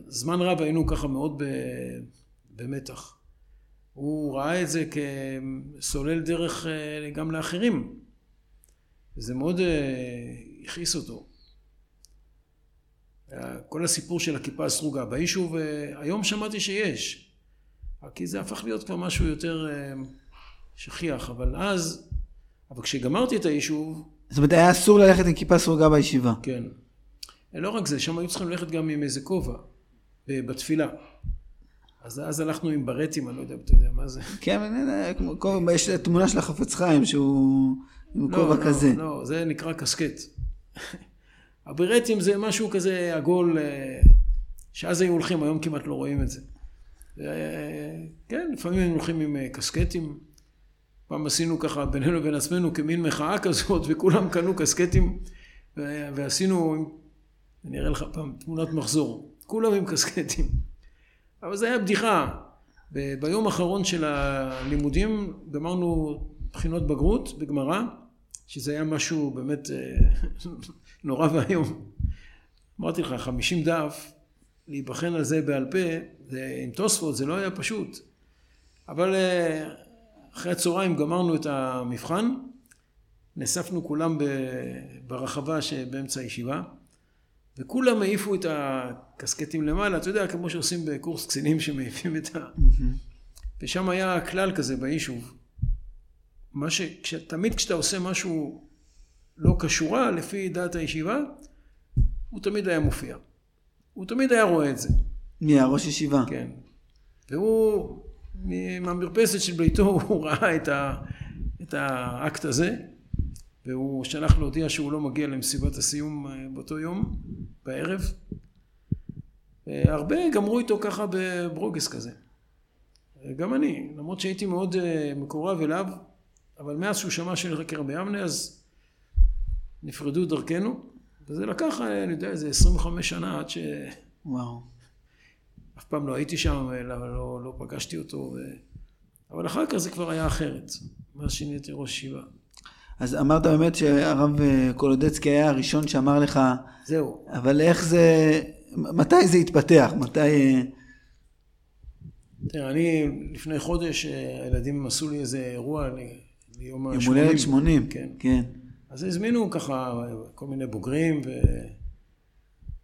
[SPEAKER 2] זמן רב היינו ככה מאוד במתח. הוא ראה את זה כסולל דרך אה, גם לאחרים. וזה מאוד אה, הכעיס אותו. כל הסיפור של הכיפה הסרוגה ביישוב, אה, היום שמעתי שיש. כי זה הפך להיות כבר משהו יותר שכיח, אבל אז, אבל כשגמרתי את היישוב...
[SPEAKER 1] זאת אומרת, היה אסור ללכת עם כיפה סרוגה בישיבה.
[SPEAKER 2] כן. לא רק זה, שם היו צריכים ללכת גם עם איזה כובע, בתפילה. אז אז הלכנו עם ברטים, אני לא יודע אם אתה יודע מה זה.
[SPEAKER 1] כן, כובע, יש תמונה של החפץ חיים שהוא עם לא, כובע
[SPEAKER 2] לא,
[SPEAKER 1] כזה.
[SPEAKER 2] לא, לא, זה נקרא קסקט. [laughs] הברטים זה משהו כזה עגול, אה, שאז היו הולכים, היום כמעט לא רואים את זה. כן, לפעמים היינו הולכים עם אה, קסקטים. פעם עשינו ככה בינינו לבין עצמנו כמין מחאה כזאת, וכולם קנו קסקטים, ועשינו אני אראה לך פעם תמונת מחזור, כולם עם קסקטים. אבל זה היה בדיחה. ביום האחרון של הלימודים גמרנו בחינות בגרות בגמרא, שזה היה משהו באמת אה, [laughs] נורא ואיום. אמרתי לך, חמישים דף, להיבחן על זה בעל פה, זה, עם תוספות, זה לא היה פשוט. אבל אה, אחרי הצהריים גמרנו את המבחן, נאספנו כולם ברחבה שבאמצע הישיבה, וכולם העיפו את הקסקטים למעלה, אתה יודע, כמו שעושים בקורס קצינים שמעיפים את ה... ושם היה כלל כזה ביישוב, מה ש... תמיד כשאתה עושה משהו לא כשורה לפי דעת הישיבה, הוא תמיד היה מופיע. הוא תמיד היה רואה את זה.
[SPEAKER 1] מי, הראש ישיבה?
[SPEAKER 2] כן. והוא, מהמרפסת של ביתו, [laughs] הוא ראה את, ה... את האקט הזה, והוא שלח להודיע שהוא לא מגיע למסיבת הסיום אה, באותו יום, בערב. הרבה גמרו איתו ככה בברוגס כזה. גם אני, למרות שהייתי מאוד אה, מקורב אליו, אבל מאז שהוא שמע שאני לקרב ביבנה, אז נפרדו דרכנו, וזה לקח, אה, אני יודע, איזה 25 שנה עד ש...
[SPEAKER 1] וואו.
[SPEAKER 2] אף פעם לא הייתי שם, לא, לא, לא פגשתי אותו, ו... אבל אחר כך זה כבר היה אחרת, מאז שנהייתי ראש ישיבה.
[SPEAKER 1] אז אמרת באמת שהרב אה, קולודצקי היה הראשון שאמר לך...
[SPEAKER 2] זהו.
[SPEAKER 1] אבל איך זה... מתי זה התפתח? מתי...
[SPEAKER 2] תראה, אני לפני חודש, אה, הילדים עשו לי איזה אירוע ליום ה-80.
[SPEAKER 1] יום הולדת 80.
[SPEAKER 2] כן.
[SPEAKER 1] כן.
[SPEAKER 2] אז הזמינו ככה כל מיני בוגרים,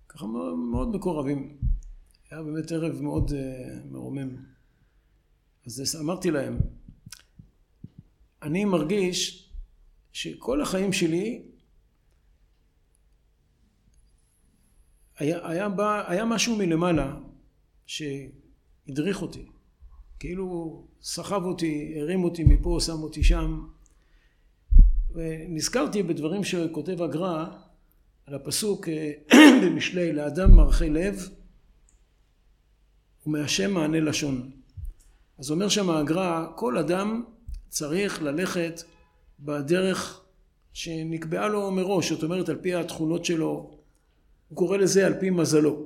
[SPEAKER 2] וככה מאוד מקורבים. היה באמת ערב מאוד אה, מרומם. אז אמרתי להם, אני מרגיש שכל החיים שלי היה, היה, בא, היה משהו מלמעלה שהדריך אותי. כאילו סחב אותי, הרים אותי מפה, שם אותי שם. ונזכרתי בדברים שכותב הגר"א על הפסוק [clears throat] במשלי לאדם מרחי לב ומהשם מענה לשון. אז אומר שם הגר"א כל אדם צריך ללכת בדרך שנקבעה לו מראש, זאת אומרת על פי התכונות שלו, הוא קורא לזה על פי מזלו,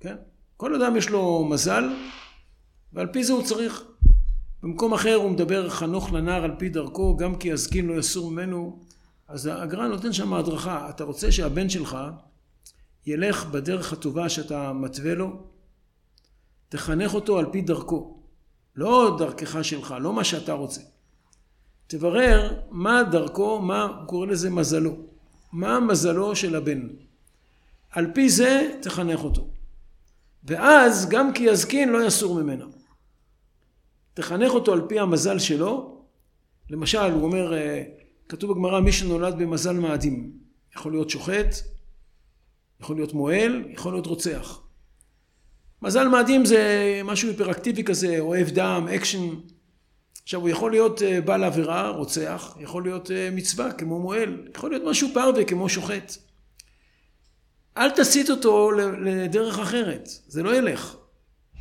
[SPEAKER 2] כן? כל אדם יש לו מזל ועל פי זה הוא צריך. במקום אחר הוא מדבר חנוך לנער על פי דרכו גם כי הזקין לא יסור ממנו אז הגר"א נותן שם הדרכה אתה רוצה שהבן שלך ילך בדרך הטובה שאתה מתווה לו תחנך אותו על פי דרכו לא דרכך שלך לא מה שאתה רוצה תברר מה דרכו, מה הוא קורא לזה מזלו. מה מזלו של הבן. על פי זה תחנך אותו. ואז גם כי יזקין לא יסור ממנה. תחנך אותו על פי המזל שלו. למשל, הוא אומר, אה, כתוב בגמרא, מי שנולד במזל מאדים. יכול להיות שוחט, יכול להיות מוהל, יכול להיות רוצח. מזל מאדים זה משהו היפראקטיבי כזה, אוהב דם, אקשן. עכשיו הוא יכול להיות אה, בעל עבירה, רוצח, יכול להיות אה, מצווה כמו מוהל, יכול להיות משהו פרווה כמו שוחט. אל תסיט אותו לדרך אחרת, זה לא ילך.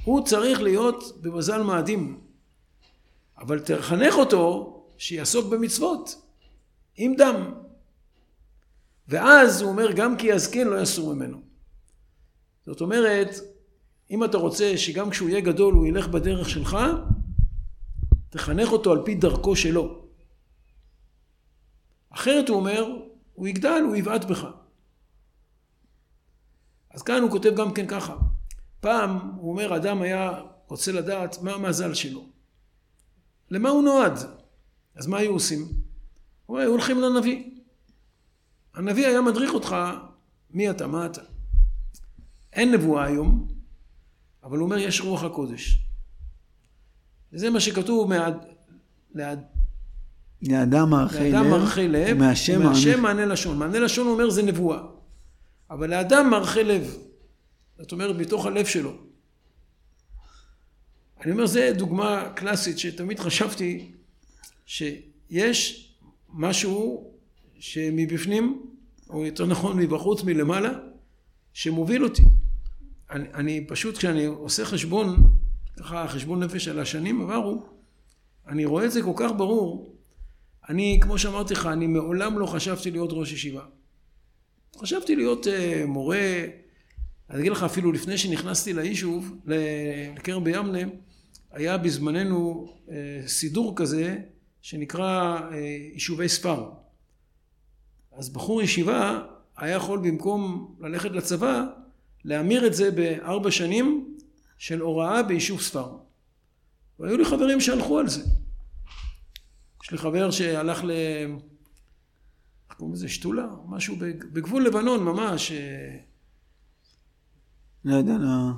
[SPEAKER 2] הוא צריך להיות במזל מאדים. אבל תחנך אותו שיעסוק במצוות, עם דם. ואז הוא אומר גם כי יזקן לא יסור ממנו. זאת אומרת, אם אתה רוצה שגם כשהוא יהיה גדול הוא ילך בדרך שלך, תחנך אותו על פי דרכו שלו. אחרת הוא אומר, הוא יגדל, הוא יבעט בך. אז כאן הוא כותב גם כן ככה. פעם, הוא אומר, אדם היה רוצה לדעת מה המזל שלו. למה הוא נועד? אז מה היו עושים? הוא היו הולכים לנביא. הנביא היה מדריך אותך מי אתה, מה אתה. אין נבואה היום, אבל הוא אומר יש רוח הקודש. וזה מה שכתוב מעד... לעד...
[SPEAKER 1] לאדם מרחי לב,
[SPEAKER 2] מרחי לב,
[SPEAKER 1] מהשם
[SPEAKER 2] מענה... מענה לשון. מענה לשון אומר זה נבואה. אבל לאדם מרחי לב. זאת אומרת, מתוך הלב שלו. אני אומר, זו דוגמה קלאסית שתמיד חשבתי שיש משהו שמבפנים, או יותר נכון מבחוץ, מלמעלה, שמוביל אותי. אני, אני פשוט, כשאני עושה חשבון, ככה חשבון נפש על השנים עברו, אני רואה את זה כל כך ברור. אני, כמו שאמרתי לך, אני מעולם לא חשבתי להיות ראש ישיבה. חשבתי להיות uh, מורה, אני אגיד לך אפילו לפני שנכנסתי ליישוב, לקרן בימנה, היה בזמננו uh, סידור כזה שנקרא uh, יישובי ספר. אז בחור ישיבה היה יכול במקום ללכת לצבא, להמיר את זה בארבע שנים של הוראה ביישוב ספר. והיו לי חברים שהלכו על זה. יש לי חבר שהלך איך קוראים לזה? שתולה? משהו בגבול לבנון ממש. אה,
[SPEAKER 1] לא יודע, לא...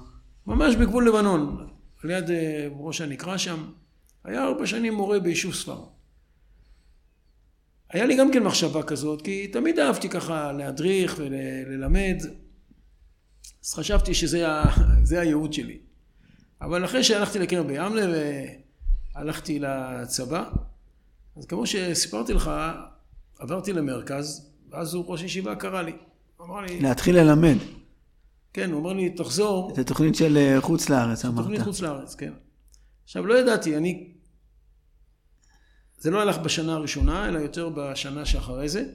[SPEAKER 2] ממש בגבול לבנון, על יד אה, ראש הנקרה שם. היה ארבע שנים מורה ביישוב ספר. היה לי גם כן מחשבה כזאת, כי תמיד אהבתי ככה להדריך וללמד, אז חשבתי שזה [laughs] הייעוד שלי. אבל אחרי שהלכתי לקרן בימלה והלכתי לצבא, אז כמו שסיפרתי לך, עברתי למרכז, ואז הוא ראש ישיבה קרא לי. אמר לי...
[SPEAKER 1] להתחיל ללמד.
[SPEAKER 2] כן, הוא אמר לי, תחזור.
[SPEAKER 1] את התוכנית של אה, חוץ לארץ, אמרת.
[SPEAKER 2] תוכנית חוץ לארץ, כן. עכשיו, לא ידעתי, אני... זה לא הלך בשנה הראשונה, אלא יותר בשנה שאחרי זה.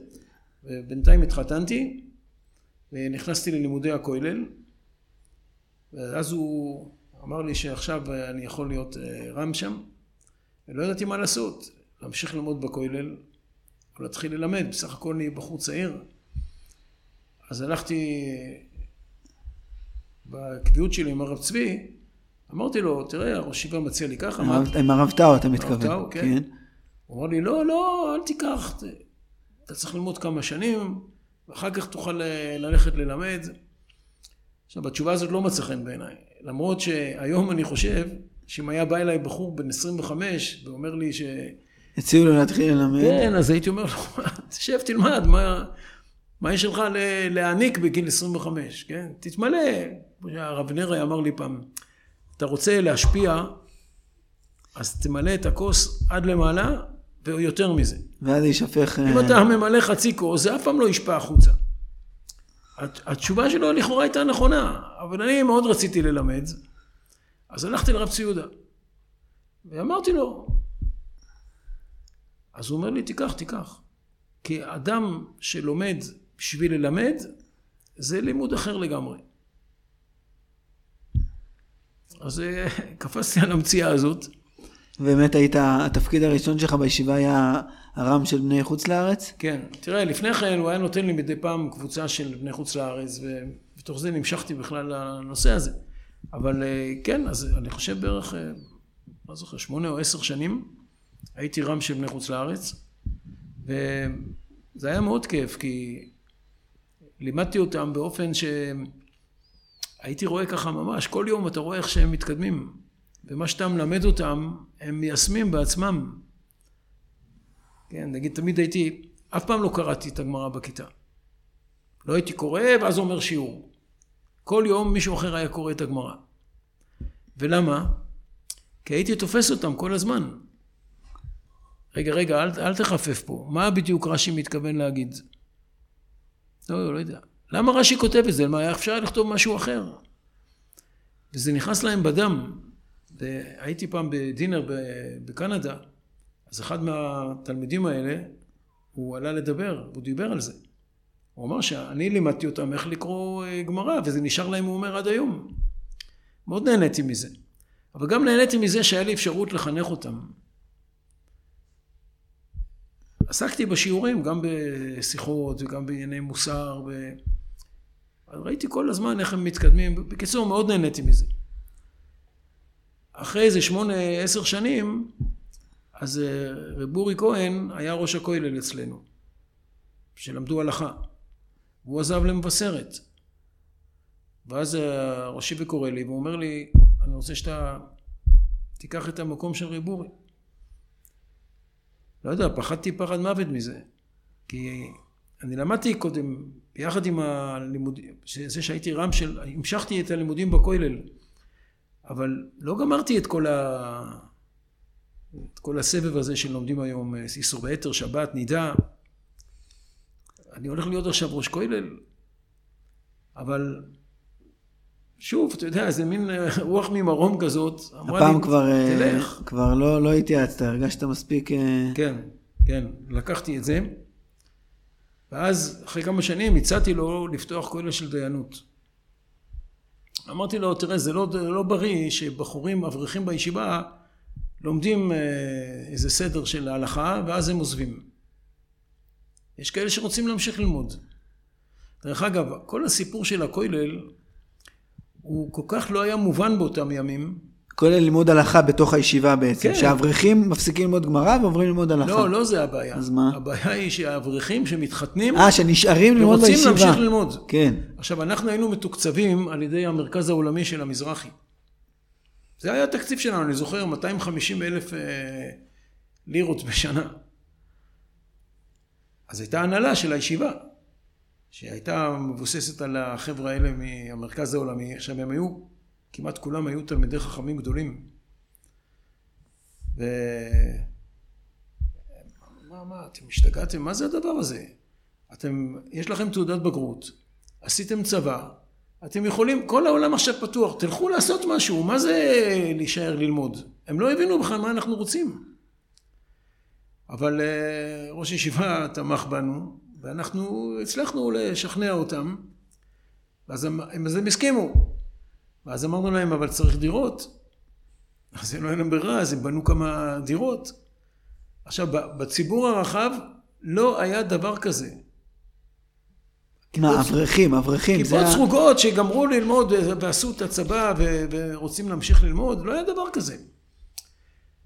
[SPEAKER 2] ובינתיים התחתנתי, ונכנסתי ללימודי הכולל, ואז הוא אמר לי שעכשיו אני יכול להיות אה, רם שם, ולא ידעתי מה לעשות, להמשיך ללמוד בכולל, או להתחיל ללמד, בסך הכל אני בחור צעיר. אז הלכתי בקביעות שלי עם הרב צבי, אמרתי לו, תראה, הראש ישיבה מציע לי ככה.
[SPEAKER 1] עם הרב טאו אתה מתכוון.
[SPEAKER 2] הרב טאו, כן. כן. הוא אמר לי, לא, לא, אל תיקח, אתה צריך ללמוד כמה שנים, ואחר כך תוכל ללכת ללמד. עכשיו, התשובה הזאת לא מצאה חן בעיניי. למרות שהיום אני חושב שאם היה בא אליי בחור בן 25 ואומר לי ש...
[SPEAKER 1] הציעו לו להתחיל ללמד.
[SPEAKER 2] כן, אז הייתי אומר לו, תשב, תלמד, מה, מה יש לך להעניק בגיל 25, כן? תתמלא. הרב נרי אמר לי פעם, אתה רוצה להשפיע, אז תמלא את הכוס עד למעלה ויותר מזה.
[SPEAKER 1] ואז יישפך...
[SPEAKER 2] אם אתה אה, ממלא חצי כוס, זה אף פעם לא ישפע החוצה. התשובה שלו לכאורה הייתה נכונה, אבל אני מאוד רציתי ללמד, אז הלכתי לרב ציודה, ואמרתי לו, אז הוא אומר לי, תיקח, תיקח. כי אדם שלומד בשביל ללמד, זה לימוד אחר לגמרי. אז אה, [laughs] קפצתי על המציאה הזאת.
[SPEAKER 1] באמת היית, התפקיד הראשון שלך בישיבה היה הרם של בני חוץ לארץ?
[SPEAKER 2] כן. תראה, לפני כן הוא היה נותן לי מדי פעם קבוצה של בני חוץ לארץ, ובתוך זה נמשכתי בכלל לנושא הזה. אבל אה, כן, אז אני חושב בערך, אה, לא זוכר, שמונה או עשר שנים, הייתי רם של בני חוץ לארץ, וזה היה מאוד כיף, כי לימדתי אותם באופן שהייתי רואה ככה ממש, כל יום אתה רואה איך שהם מתקדמים, ומה שאתה מלמד אותם, הם מיישמים בעצמם. כן, נגיד תמיד הייתי, אף פעם לא קראתי את הגמרא בכיתה. לא הייתי קורא ואז אומר שיעור. כל יום מישהו אחר היה קורא את הגמרא. ולמה? כי הייתי תופס אותם כל הזמן. רגע, רגע, אל, אל תחפף פה. מה בדיוק רש"י מתכוון להגיד? לא, לא יודע. למה רש"י כותב את זה? מה, היה אפשר לכתוב משהו אחר? וזה נכנס להם בדם. והייתי פעם בדינר בקנדה, אז אחד מהתלמידים האלה, הוא עלה לדבר, הוא דיבר על זה. הוא אמר שאני לימדתי אותם איך לקרוא אה, גמרא, וזה נשאר להם, הוא אומר, עד היום. מאוד נהניתי מזה. אבל גם נהניתי מזה שהיה לי אפשרות לחנך אותם. עסקתי בשיעורים, גם בשיחות וגם בענייני מוסר, ו... ראיתי כל הזמן איך הם מתקדמים. בקיצור, מאוד נהניתי מזה. אחרי איזה שמונה, עשר שנים, אז אה, רב אורי כהן היה ראש הכולל אצלנו, שלמדו הלכה. והוא עזב למבשרת. ואז הראשי וקורא לי, והוא אומר לי, אני רוצה שאתה תיקח את המקום של רב אורי. לא יודע, פחדתי פחד מוות מזה. כי אני למדתי קודם, ביחד עם הלימודים, זה שהייתי רם של, המשכתי את הלימודים בכולל, אבל לא גמרתי את כל ה... את כל הסבב הזה שלומדים היום, אה, איסור ביתר, שבת, נידה. אני הולך להיות עכשיו ראש כולל, אבל שוב, אתה יודע, זה מין אה, רוח ממרום כזאת.
[SPEAKER 1] הפעם לי, כבר, אה, תלך. כבר לא, לא התייעצת, הרגשת מספיק...
[SPEAKER 2] כן, כן, לקחתי את זה. ואז, אחרי כמה שנים, הצעתי לו לפתוח כולל של דיינות. אמרתי לו, תראה, זה לא, לא בריא שבחורים, אברכים בישיבה, לומדים אה, איזה סדר של ההלכה ואז הם עוזבים. יש כאלה שרוצים להמשיך ללמוד. דרך אגב, כל הסיפור של הכולל הוא כל כך לא היה מובן באותם ימים,
[SPEAKER 1] כולל לימוד הלכה בתוך הישיבה בעצם.
[SPEAKER 2] כן.
[SPEAKER 1] שהאברכים מפסיקים ללמוד גמרא ועוברים ללמוד הלכה.
[SPEAKER 2] לא, לא זה הבעיה.
[SPEAKER 1] אז מה?
[SPEAKER 2] הבעיה היא שהאברכים שמתחתנים,
[SPEAKER 1] אה, שנשארים ללמוד
[SPEAKER 2] ורוצים
[SPEAKER 1] בישיבה.
[SPEAKER 2] להמשיך ללמוד.
[SPEAKER 1] כן.
[SPEAKER 2] עכשיו, אנחנו היינו מתוקצבים על ידי המרכז העולמי של המזרחי. זה היה התקציב שלנו, אני זוכר, 250 אלף אה, לירות בשנה. אז הייתה הנהלה של הישיבה, שהייתה מבוססת על החבר'ה האלה מהמרכז העולמי. עכשיו, הם היו, כמעט כולם היו תלמידי חכמים גדולים. ו... מה, מה, אתם השתגעתם? מה זה הדבר הזה? אתם, יש לכם תעודת בגרות, עשיתם צבא, אתם יכולים, כל העולם עכשיו פתוח, תלכו לעשות משהו, מה זה להישאר ללמוד? הם לא הבינו בכלל מה אנחנו רוצים. אבל אה, ראש ישיבה תמך בנו, ואנחנו הצלחנו לשכנע אותם, ואז הם, אז הם הסכימו. ואז אמרנו להם, אבל צריך דירות. אז היה להם ברירה, אז הם בנו כמה דירות. עכשיו, בציבור הרחב לא היה דבר כזה.
[SPEAKER 1] מה, אברכים, אברכים.
[SPEAKER 2] כיפות סרוגות שגמרו ללמוד ועשו את הצבא ורוצים להמשיך ללמוד, לא היה דבר כזה.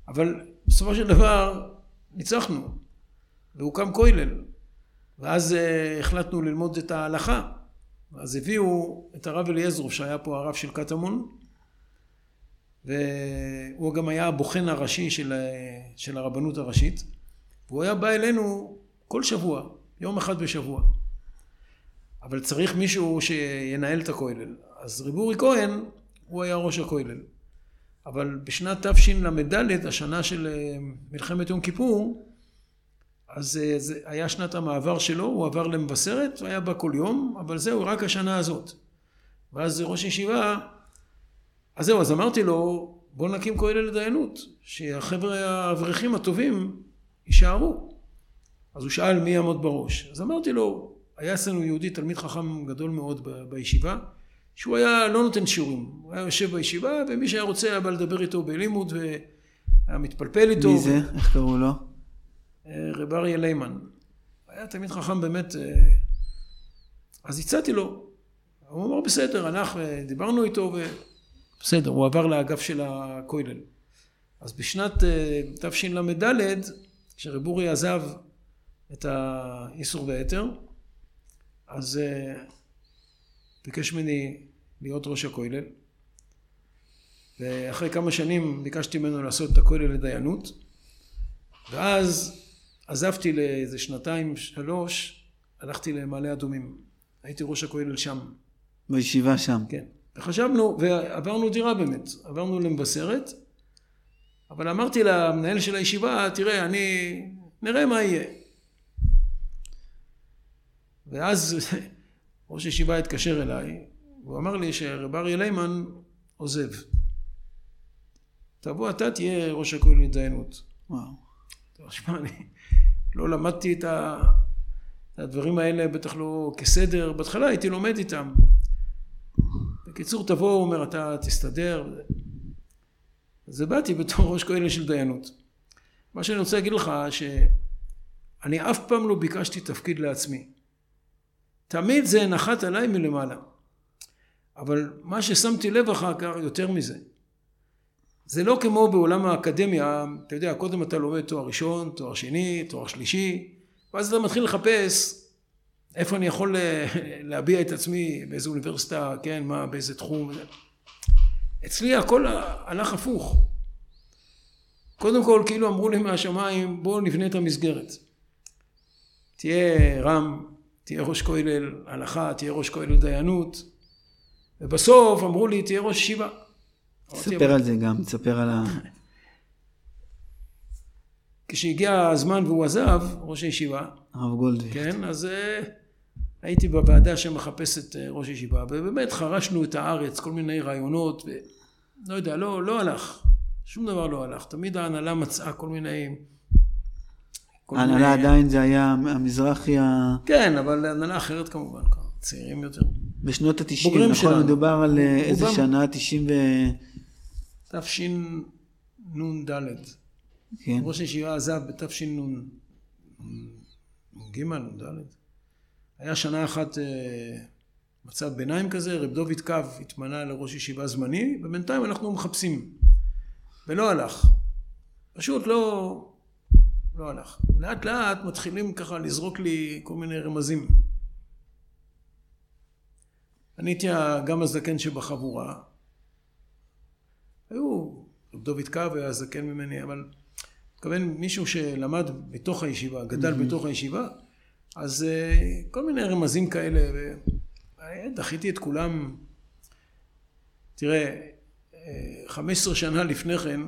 [SPEAKER 2] אבל בסופו של דבר ניצחנו, והוקם כולל. ואז uh, החלטנו ללמוד את ההלכה. אז הביאו את הרב אליעזרוב, שהיה פה הרב של קטמון, והוא גם היה הבוחן הראשי של, אה, של הרבנות הראשית, והוא היה בא אלינו כל שבוע, יום אחד בשבוע. אבל צריך מישהו שינהל את הכולל. אז רב אורי כהן, הוא היה ראש הכולל. אבל בשנת תשל"ד, השנה של אה, מלחמת יום כיפור, אז אה, זה היה שנת המעבר שלו, הוא עבר למבשרת, הוא היה בא כל יום, אבל זהו, רק השנה הזאת. ואז ראש ישיבה, אז זהו, אז אמרתי לו, בוא נקים כולל לדיינות, שהחבר'ה האברכים הטובים יישארו. אז הוא שאל מי יעמוד בראש. אז אמרתי לו, היה אצלנו יהודי, תלמיד חכם גדול מאוד בישיבה, שהוא היה לא נותן שיעורים. הוא היה יושב בישיבה, ומי שהיה רוצה היה בא לדבר איתו בלימוד, והיה מתפלפל איתו.
[SPEAKER 1] מי זה? איך קראו לו?
[SPEAKER 2] אה, רב אריה ליימן. היה תלמיד חכם באמת. אה, אז הצעתי לו. הוא אמר בסדר, הלך ודיברנו איתו, ובסדר, הוא עבר לאגף של הכולל. אז בשנת אה, תשל"ד, כשרב אורי עזב את האיסור והיתר, אז אה, ביקש ממני להיות ראש הכולל. ואחרי כמה שנים ביקשתי ממנו לעשות את הכולל לדיינות. ואז עזבתי לאיזה שנתיים, שלוש, הלכתי למעלה אדומים. הייתי ראש הכולל שם,
[SPEAKER 1] בישיבה שם.
[SPEAKER 2] כן. וחשבנו, ועברנו דירה באמת, עברנו למבשרת, אבל אמרתי למנהל של הישיבה, תראה, אני, נראה מה יהיה. ואז [laughs] ראש ישיבה התקשר אליי, והוא אמר לי שרב אריה ליימן עוזב. תבוא אתה תהיה ראש הכולל לדיינות.
[SPEAKER 1] וואו.
[SPEAKER 2] תשמע, אני לא למדתי. את הדברים האלה, בטח לא כסדר. בהתחלה הייתי לומד איתם. בקיצור, תבוא, הוא אומר, אתה תסתדר. אז באתי בתור ראש כהן של דיינות. מה שאני רוצה להגיד לך, שאני אף פעם לא ביקשתי תפקיד לעצמי. תמיד זה נחת עליי מלמעלה. אבל מה ששמתי לב אחר כך, יותר מזה, זה לא כמו בעולם האקדמיה, אתה יודע, קודם אתה לומד תואר ראשון, תואר שני, תואר שלישי, ואז אתה מתחיל לחפש איפה אני יכול להביע את עצמי, באיזו אוניברסיטה, כן, מה, באיזה תחום. אצלי הכל הלך הפוך. קודם כל, כאילו אמרו לי מהשמיים, בואו נבנה את המסגרת. תהיה רם, תהיה ראש כולל הלכה, תהיה ראש כולל דיינות, ובסוף אמרו לי, תהיה ראש ישיבה.
[SPEAKER 1] תספר על זה גם, תספר על ה... [laughs]
[SPEAKER 2] כשהגיע הזמן והוא עזב, ראש הישיבה,
[SPEAKER 1] הרב גולדוויך.
[SPEAKER 2] כן, אז uh, הייתי בוועדה שמחפשת uh, ראש ישיבה, ובאמת חרשנו את הארץ, כל מיני רעיונות, ולא יודע, לא, לא הלך, שום דבר לא הלך. תמיד ההנהלה מצאה כל מיני...
[SPEAKER 1] ההנהלה
[SPEAKER 2] מיני-
[SPEAKER 1] עדיין זה היה המזרחי ה...
[SPEAKER 2] כן, אבל הנהלה אחרת כמובן, צעירים יותר.
[SPEAKER 1] בשנות ה-90,
[SPEAKER 2] בוגרים
[SPEAKER 1] נכון?
[SPEAKER 2] שלנו.
[SPEAKER 1] מדובר על אה, איזה. שנה? 90 ו...
[SPEAKER 2] תשנ"ד.
[SPEAKER 1] כן.
[SPEAKER 2] ראש הישיבה עזב בתשנ"ג, נ"ד. היה שנה אחת אה, מצב ביניים כזה, רב דוד קו התמנה לראש ישיבה זמני, ובינתיים אנחנו מחפשים. ולא הלך. פשוט לא, לא הלך. לאט לאט מתחילים ככה לזרוק לי כל מיני רמזים. אני הייתי גם הזקן שבחבורה. היו, רב דוד קו היה זקן ממני, אבל מתכוון מישהו שלמד בתוך הישיבה, גדל mm-hmm. בתוך הישיבה, אז uh, כל מיני רמזים כאלה, ודחיתי את כולם. תראה, 15 אה, שנה לפני כן,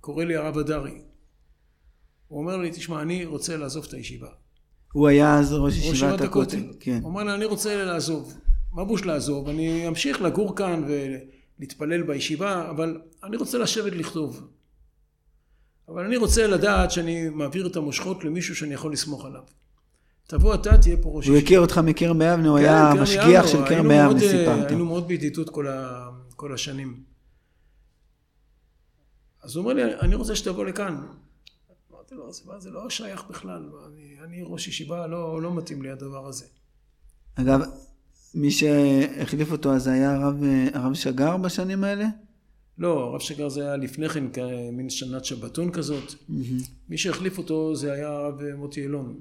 [SPEAKER 2] קורא לי הרב הדרי. הוא אומר לי, תשמע, אני רוצה לעזוב את הישיבה.
[SPEAKER 1] הוא היה אז ראש ישיבת הכותל.
[SPEAKER 2] כן. הוא אומר לי, אני רוצה לעזוב. מה בוש לעזוב? אני אמשיך לגור כאן ולהתפלל בישיבה, אבל אני רוצה לשבת לכתוב. אבל אני רוצה לדעת שאני מעביר את המושכות למישהו שאני יכול לסמוך עליו. תבוא אתה, תהיה פה ראש
[SPEAKER 1] הוא הכיר אותך מקרם ביבנה, הוא כן, היה משגיח של קרם ביבנה, סיפרת.
[SPEAKER 2] היינו מאוד בידידות כל, כל השנים. אז הוא אומר לי, אני רוצה שתבוא לכאן. אמרתי לו, זה לא שייך בכלל, אני, אני ראש ישיבה, לא, לא מתאים לי הדבר הזה.
[SPEAKER 1] אגב, מי שהחליף אותו אז היה הרב, הרב שגר בשנים האלה?
[SPEAKER 2] לא, הרב שגר זה היה לפני כן, מין שנת שבתון כזאת. Mm-hmm. מי שהחליף אותו זה היה הרב מוטי אילון.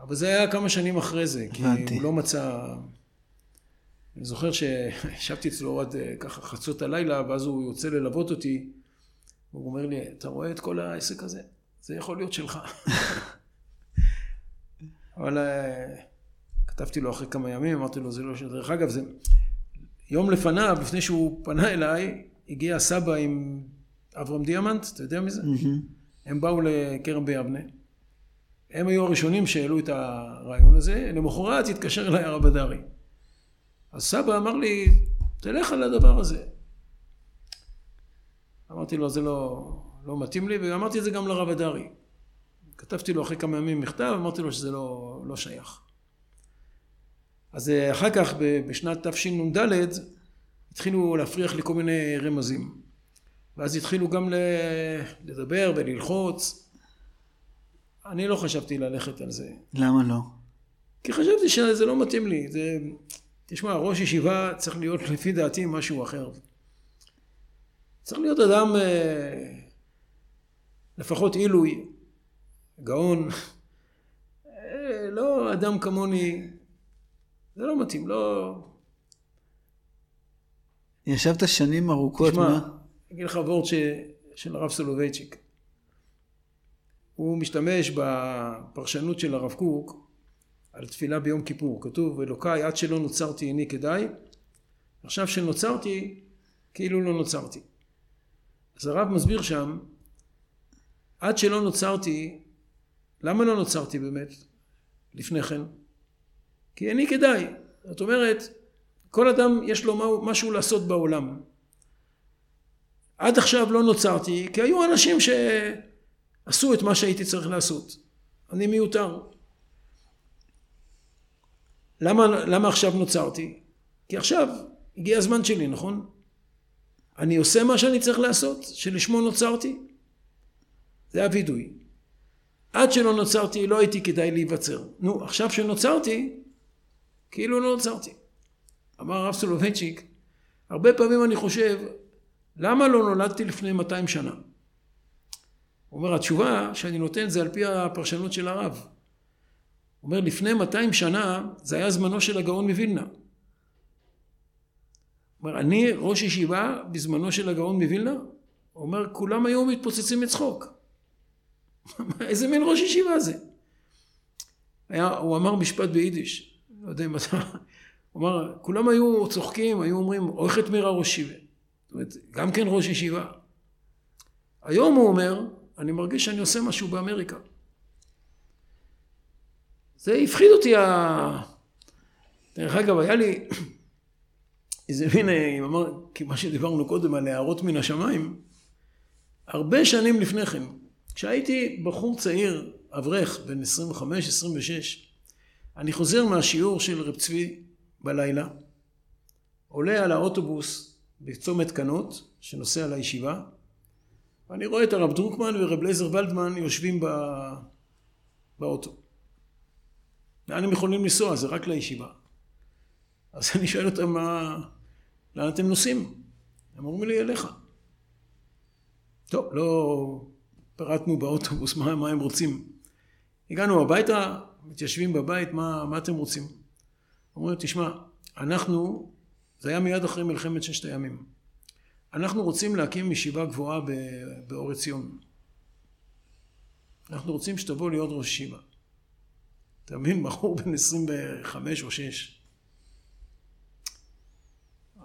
[SPEAKER 2] אבל זה היה כמה שנים אחרי זה, כי הבנתי. הוא לא מצא... אני זוכר שישבתי [laughs] אצלו עד אה, ככה חצות הלילה, ואז הוא יוצא ללוות אותי, והוא אומר לי, אתה רואה את כל העסק הזה? זה יכול להיות שלך. [laughs] אבל אה, כתבתי לו אחרי כמה ימים, אמרתי לו, זה לא ש... דרך אגב, זה... יום לפניו, לפני שהוא פנה אליי, הגיע סבא עם אברהם דיאמנט, אתה יודע מזה? הם באו לכרם ביבנה. הם היו הראשונים שהעלו את הרעיון הזה, למחרת התקשר אליי הרב הדרי. אז סבא אמר לי, תלך על הדבר הזה. אמרתי לו, זה לא, לא מתאים לי, ואמרתי את זה גם לרב הדרי. כתבתי לו אחרי כמה ימים מכתב, אמרתי לו שזה לא, לא שייך. אז אה, אחר כך, בשנת תשנ"ד, התחילו להפריח לי כל מיני רמזים. ואז התחילו גם לדבר וללחוץ. אני לא חשבתי ללכת על זה.
[SPEAKER 1] למה לא?
[SPEAKER 2] כי חשבתי שזה לא מתאים לי. זה... תשמע, ראש ישיבה צריך להיות לפי דעתי משהו אחר. צריך להיות אדם אה, לפחות עילוי, גאון, [laughs] אה, לא אדם כמוני, זה לא מתאים, לא...
[SPEAKER 1] ישבת שנים ארוכות,
[SPEAKER 2] תשמע, מה? אני אגיד לך וורט ש... של הרב סולובייצ'יק. הוא משתמש בפרשנות של הרב קוק על תפילה ביום כיפור. כתוב, אלוקיי, עד שלא נוצרתי איני כדאי, עכשיו שנוצרתי, כאילו לא נוצרתי. אז הרב מסביר שם, עד שלא נוצרתי, למה לא נוצרתי באמת לפני כן? כי איני כדאי. זאת אומרת, כל אדם יש לו משהו לעשות בעולם. עד עכשיו לא נוצרתי, כי היו אנשים שעשו את מה שהייתי צריך לעשות. אני מיותר. למה, למה עכשיו נוצרתי? כי עכשיו הגיע הזמן שלי, נכון? אני עושה מה שאני צריך לעשות, שלשמו נוצרתי. זה הווידוי. עד שלא נוצרתי לא הייתי כדאי להיווצר. נו, עכשיו שנוצרתי, כאילו לא נוצרתי. אמר הרב סולובייצ'יק, הרבה פעמים אני חושב, למה לא נולדתי לפני 200 שנה? הוא אומר, התשובה שאני נותן זה על פי הפרשנות של הרב. הוא אומר, לפני 200 שנה זה היה זמנו של הגאון מווילנה. אומר, אני ראש ישיבה בזמנו של הגאון מווילנה? הוא אומר, כולם היו מתפוצצים מצחוק. [laughs] איזה מין ראש ישיבה זה? היה, הוא אמר משפט ביידיש, לא יודע אם אתה... הוא אמר, כולם היו צוחקים, היו אומרים, אויכת מירה ראש ישיבה. זאת אומרת, גם כן ראש ישיבה. היום הוא אומר, אני מרגיש שאני עושה משהו באמריקה. זה הפחיד אותי ה... דרך אגב, היה לי איזה מין, אם אמר, מה שדיברנו קודם על הערות מן השמיים, הרבה שנים לפני כן, כשהייתי בחור צעיר, אברך, בן 25-26, אני חוזר מהשיעור של רב צבי בלילה, עולה על האוטובוס בצומת קנות, שנוסע לישיבה, ואני רואה את הרב דרוקמן ורב לייזר ולדמן יושבים בא... באוטו. לאן הם יכולים לנסוע? זה רק לישיבה. אז אני שואל אותם, מה, לאן אתם נוסעים? הם אומרים לי, אליך. טוב, לא פירטנו באוטובוס מה, מה הם רוצים. הגענו הביתה, מתיישבים בבית, מה, מה אתם רוצים? אומרים, תשמע, אנחנו, זה היה מיד אחרי מלחמת ששת הימים. אנחנו רוצים להקים ישיבה גבוהה באור עציון. אנחנו רוצים שתבוא להיות ראש ישיבה. אתה מבין? בחור בן 25 או 6.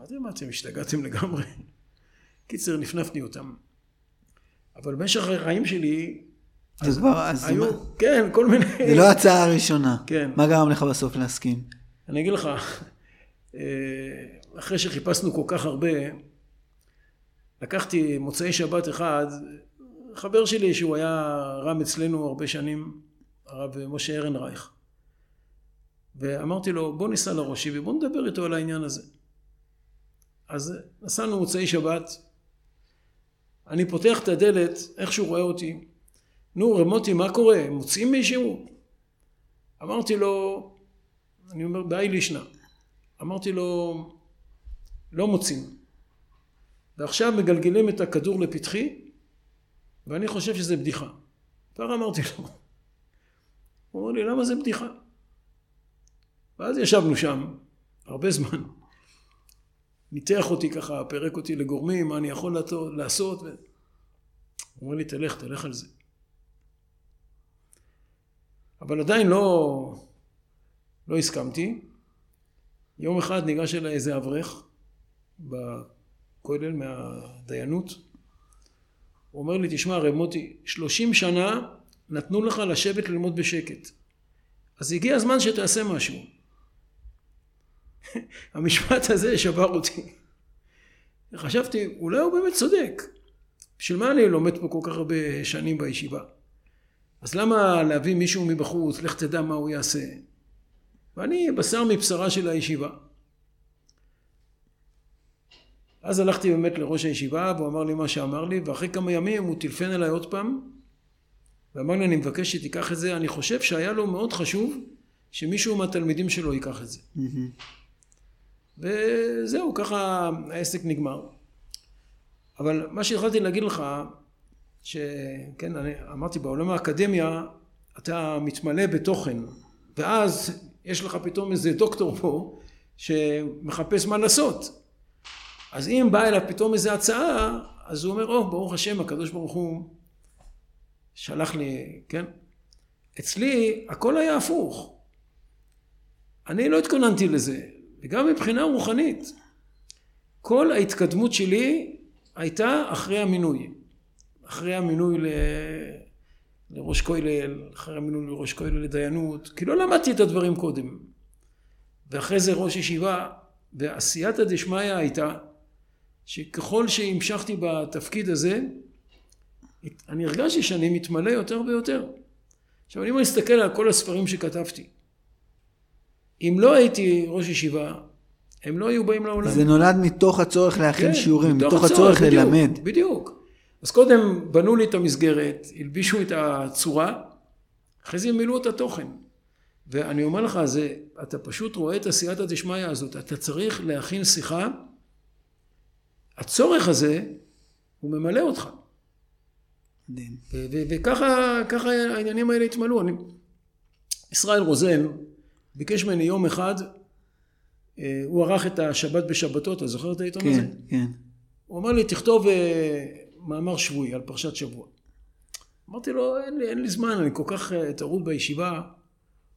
[SPEAKER 2] אמרתי, מה אתם השתגעתם לגמרי? קיצר, נפנפתי אותם. אבל במשך החיים שלי...
[SPEAKER 1] זה כבר, אז
[SPEAKER 2] היו, מה... כן, כל מיני...
[SPEAKER 1] זה לא ההצעה הראשונה.
[SPEAKER 2] כן.
[SPEAKER 1] מה גרם לך בסוף להסכים?
[SPEAKER 2] אני אגיד לך, אה, אחרי שחיפשנו כל כך הרבה, לקחתי מוצאי שבת אחד, חבר שלי שהוא היה רם אצלנו הרבה שנים, הרב משה ארנרייך. ואמרתי לו, בוא ניסע לראשי ובוא נדבר איתו על העניין הזה. אז נסענו מוצאי שבת, אני פותח את הדלת, איך שהוא רואה אותי, נו רב מוטי מה קורה, מוצאים מישהו? אמרתי לו, אני אומר באי לישנא, אמרתי לו לא מוצאים ועכשיו מגלגלים את הכדור לפתחי ואני חושב שזה בדיחה. כבר אמרתי לו. הוא אומר לי למה זה בדיחה? ואז ישבנו שם הרבה זמן ניתח אותי ככה, פירק אותי לגורמים, מה אני יכול לעשות. ו... הוא אומר לי, תלך, תלך על זה. אבל עדיין לא, לא הסכמתי. יום אחד ניגש אליי איזה אברך בכולל מהדיינות. הוא אומר לי, תשמע רב מוטי, שלושים שנה נתנו לך לשבת ללמוד בשקט. אז הגיע הזמן שתעשה משהו. [laughs] המשפט הזה שבר אותי. חשבתי, אולי הוא באמת צודק. בשביל מה אני לומד פה כל כך הרבה שנים בישיבה? אז למה להביא מישהו מבחוץ, לך תדע מה הוא יעשה? ואני בשר מבשרה של הישיבה. אז הלכתי באמת לראש הישיבה והוא אמר לי מה שאמר לי ואחרי כמה ימים הוא טלפן אליי עוד פעם ואמר לי אני מבקש שתיקח את זה אני חושב שהיה לו מאוד חשוב שמישהו מהתלמידים שלו ייקח את זה. Mm-hmm. וזהו, ככה העסק נגמר. אבל מה שהתחלתי להגיד לך, שכן, אני אמרתי בעולם האקדמיה, אתה מתמלא בתוכן, ואז יש לך פתאום איזה דוקטור פה, שמחפש מה לעשות. אז אם באה אליו פתאום איזה הצעה, אז הוא אומר, או, oh, ברוך השם, הקדוש ברוך הוא שלח לי, כן? אצלי הכל היה הפוך. אני לא התכוננתי לזה. וגם מבחינה רוחנית. כל ההתקדמות שלי הייתה אחרי המינוי. אחרי המינוי ל... לראש כולל, אחרי המינוי לראש כולל לדיינות, כי לא למדתי את הדברים קודם. ואחרי זה ראש ישיבה, ועשייתא דשמיא הייתה שככל שהמשכתי בתפקיד הזה, אני הרגשתי שאני מתמלא יותר ויותר. עכשיו אני מסתכל על כל הספרים שכתבתי, אם לא הייתי ראש ישיבה, הם לא היו באים לעולם.
[SPEAKER 1] זה נולד מתוך הצורך להכין כן, שיעורים, מתוך, מתוך הצורך בדיוק, ללמד.
[SPEAKER 2] בדיוק. אז קודם בנו לי את המסגרת, הלבישו את הצורה, אחרי זה מילאו את התוכן. ואני אומר לך, זה, אתה פשוט רואה את עשייתא דשמיא הזאת, אתה צריך להכין שיחה, הצורך הזה, הוא ממלא אותך. וככה העניינים האלה התמלאו. אני, ישראל רוזן, ביקש ממני יום אחד, אה, הוא ערך את השבת בשבתות, אתה זוכר את העיתון
[SPEAKER 1] כן,
[SPEAKER 2] הזה?
[SPEAKER 1] כן, כן.
[SPEAKER 2] הוא אמר לי, תכתוב אה, מאמר שבועי על פרשת שבוע. אמרתי לו, אין לי, אין לי זמן, אני כל כך אה, טרוד בישיבה.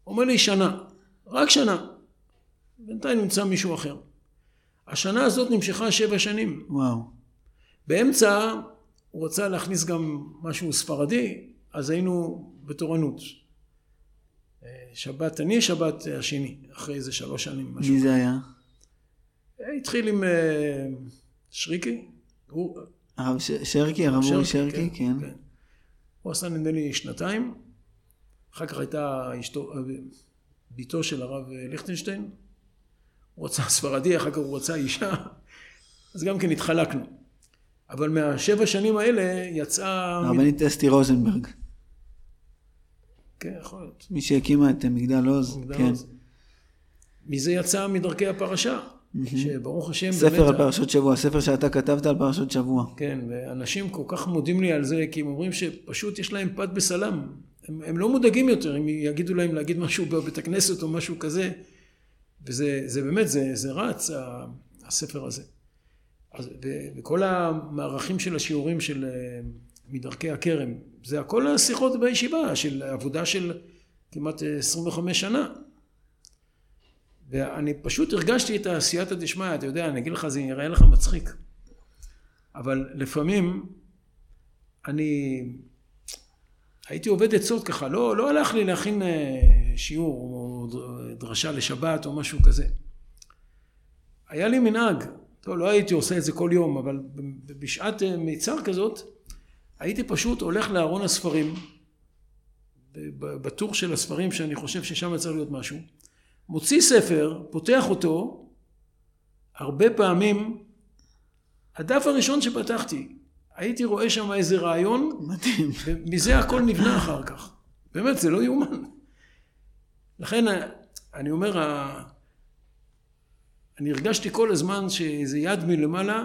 [SPEAKER 2] הוא אומר לי, שנה, רק שנה. בינתיים נמצא מישהו אחר. השנה הזאת נמשכה שבע שנים.
[SPEAKER 1] וואו.
[SPEAKER 2] באמצע הוא רצה להכניס גם משהו ספרדי, אז היינו בתורנות. שבת, אני שבת השני, אחרי איזה שלוש שנים.
[SPEAKER 1] משהו. מי זה היה?
[SPEAKER 2] התחיל עם אה, שריקי.
[SPEAKER 1] הרב שרקי, הרב אורי שרקי, כן, כן. כן.
[SPEAKER 2] הוא עשה נדמה לי שנתיים. אחר כך הייתה אשתו, אה, בתו של הרב ליכטנשטיין. הוא רצה ספרדי, אחר כך הוא רצה אישה. [laughs] אז גם כן התחלקנו. אבל מהשבע שנים האלה יצאה...
[SPEAKER 1] הרבנית אסתי רוזנברג.
[SPEAKER 2] כן, יכול להיות.
[SPEAKER 1] מי שהקימה את מגדל עוז, כן.
[SPEAKER 2] מזה יצא מדרכי הפרשה, שברוך השם
[SPEAKER 1] ספר על
[SPEAKER 2] ה-
[SPEAKER 1] פרשות שבוע, ספר שאתה כתבת על פרשות שבוע.
[SPEAKER 2] כן, ואנשים כל כך מודים לי על זה, כי הם אומרים שפשוט יש להם פת בסלם. הם, הם לא מודאגים יותר, אם יגידו להם להגיד משהו בבית הכנסת או משהו כזה, וזה זה באמת, זה, זה רץ, הספר הזה. אז, וכל המערכים של השיעורים של אה, מדרכי הכרם, זה הכל השיחות בישיבה, של עבודה של כמעט אה, 25 שנה. ואני פשוט הרגשתי את הסייעתא דשמיא, אתה יודע, אני אגיד לך, זה יראה לך מצחיק. אבל לפעמים אני הייתי עובד עצות ככה, לא, לא הלך לי להכין אה, שיעור או דרשה לשבת או משהו כזה. היה לי מנהג, טוב, לא הייתי עושה את זה כל יום, אבל בשעת אה, מיצר כזאת, הייתי פשוט הולך לארון הספרים, בטור של הספרים שאני חושב ששם צריך להיות משהו, מוציא ספר, פותח אותו, הרבה פעמים הדף הראשון שפתחתי, הייתי רואה שם איזה רעיון,
[SPEAKER 1] מדהים.
[SPEAKER 2] ומזה הכל נבנה אחר כך. באמת, זה לא יאומן. לכן, אני אומר, אני הרגשתי כל הזמן שאיזה יד מלמעלה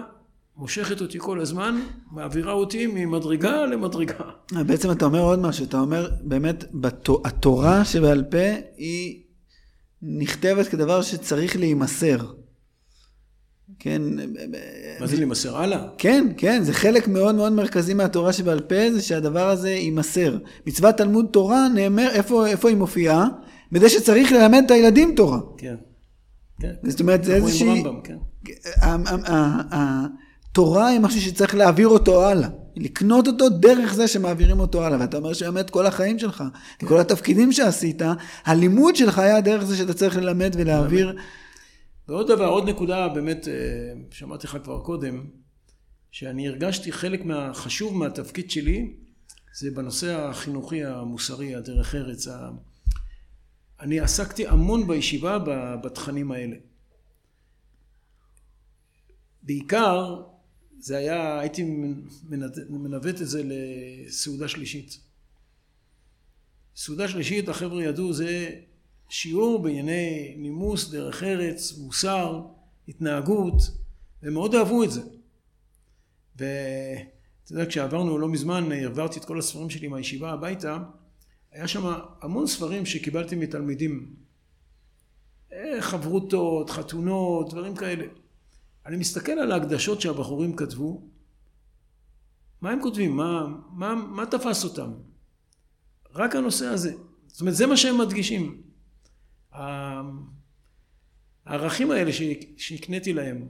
[SPEAKER 2] מושכת אותי כל הזמן, מעבירה אותי ממדרגה למדרגה.
[SPEAKER 1] אה, בעצם אתה אומר עוד משהו, אתה אומר, באמת, בתו- התורה שבעל פה היא נכתבת כדבר שצריך להימסר. כן,
[SPEAKER 2] מה זה להימסר הלאה?
[SPEAKER 1] כן, כן, זה חלק מאוד מאוד מרכזי מהתורה שבעל פה, זה שהדבר הזה יימסר. מצוות תלמוד תורה נאמר, איפה, איפה היא מופיעה? בזה שצריך ללמד את הילדים תורה.
[SPEAKER 2] כן. כן.
[SPEAKER 1] זאת אומרת, זה איזושהי...
[SPEAKER 2] רמב"ם, כן.
[SPEAKER 1] ה- ה- ה- התורה היא משהו שצריך להעביר אותו הלאה. לקנות אותו דרך זה שמעבירים אותו הלאה. ואתה אומר שבאמת כל החיים שלך, כל התפקידים שעשית, הלימוד שלך היה דרך זה שאתה צריך ללמד ולהעביר.
[SPEAKER 2] ועוד דבר, עוד נקודה, באמת, אה, שמעתי לך כבר קודם, שאני הרגשתי חלק מהחשוב מהתפקיד שלי, זה בנושא החינוכי המוסרי, הדרך ארץ. ה- אני עסקתי המון בישיבה בתכנים האלה. בעיקר, זה היה, הייתי מנווט את זה לסעודה שלישית. סעודה שלישית, החבר'ה ידעו, זה שיעור בענייני נימוס, דרך ארץ, מוסר, התנהגות, והם מאוד אהבו את זה. ואתה יודע, כשעברנו לא מזמן, העברתי את כל הספרים שלי מהישיבה הביתה, היה שם המון ספרים שקיבלתי מתלמידים. אה, חברותות, חתונות, דברים כאלה. אני מסתכל על ההקדשות שהבחורים כתבו, מה הם כותבים? מה, מה, מה תפס אותם? רק הנושא הזה. זאת אומרת, זה מה שהם מדגישים. הערכים האלה שהקניתי להם,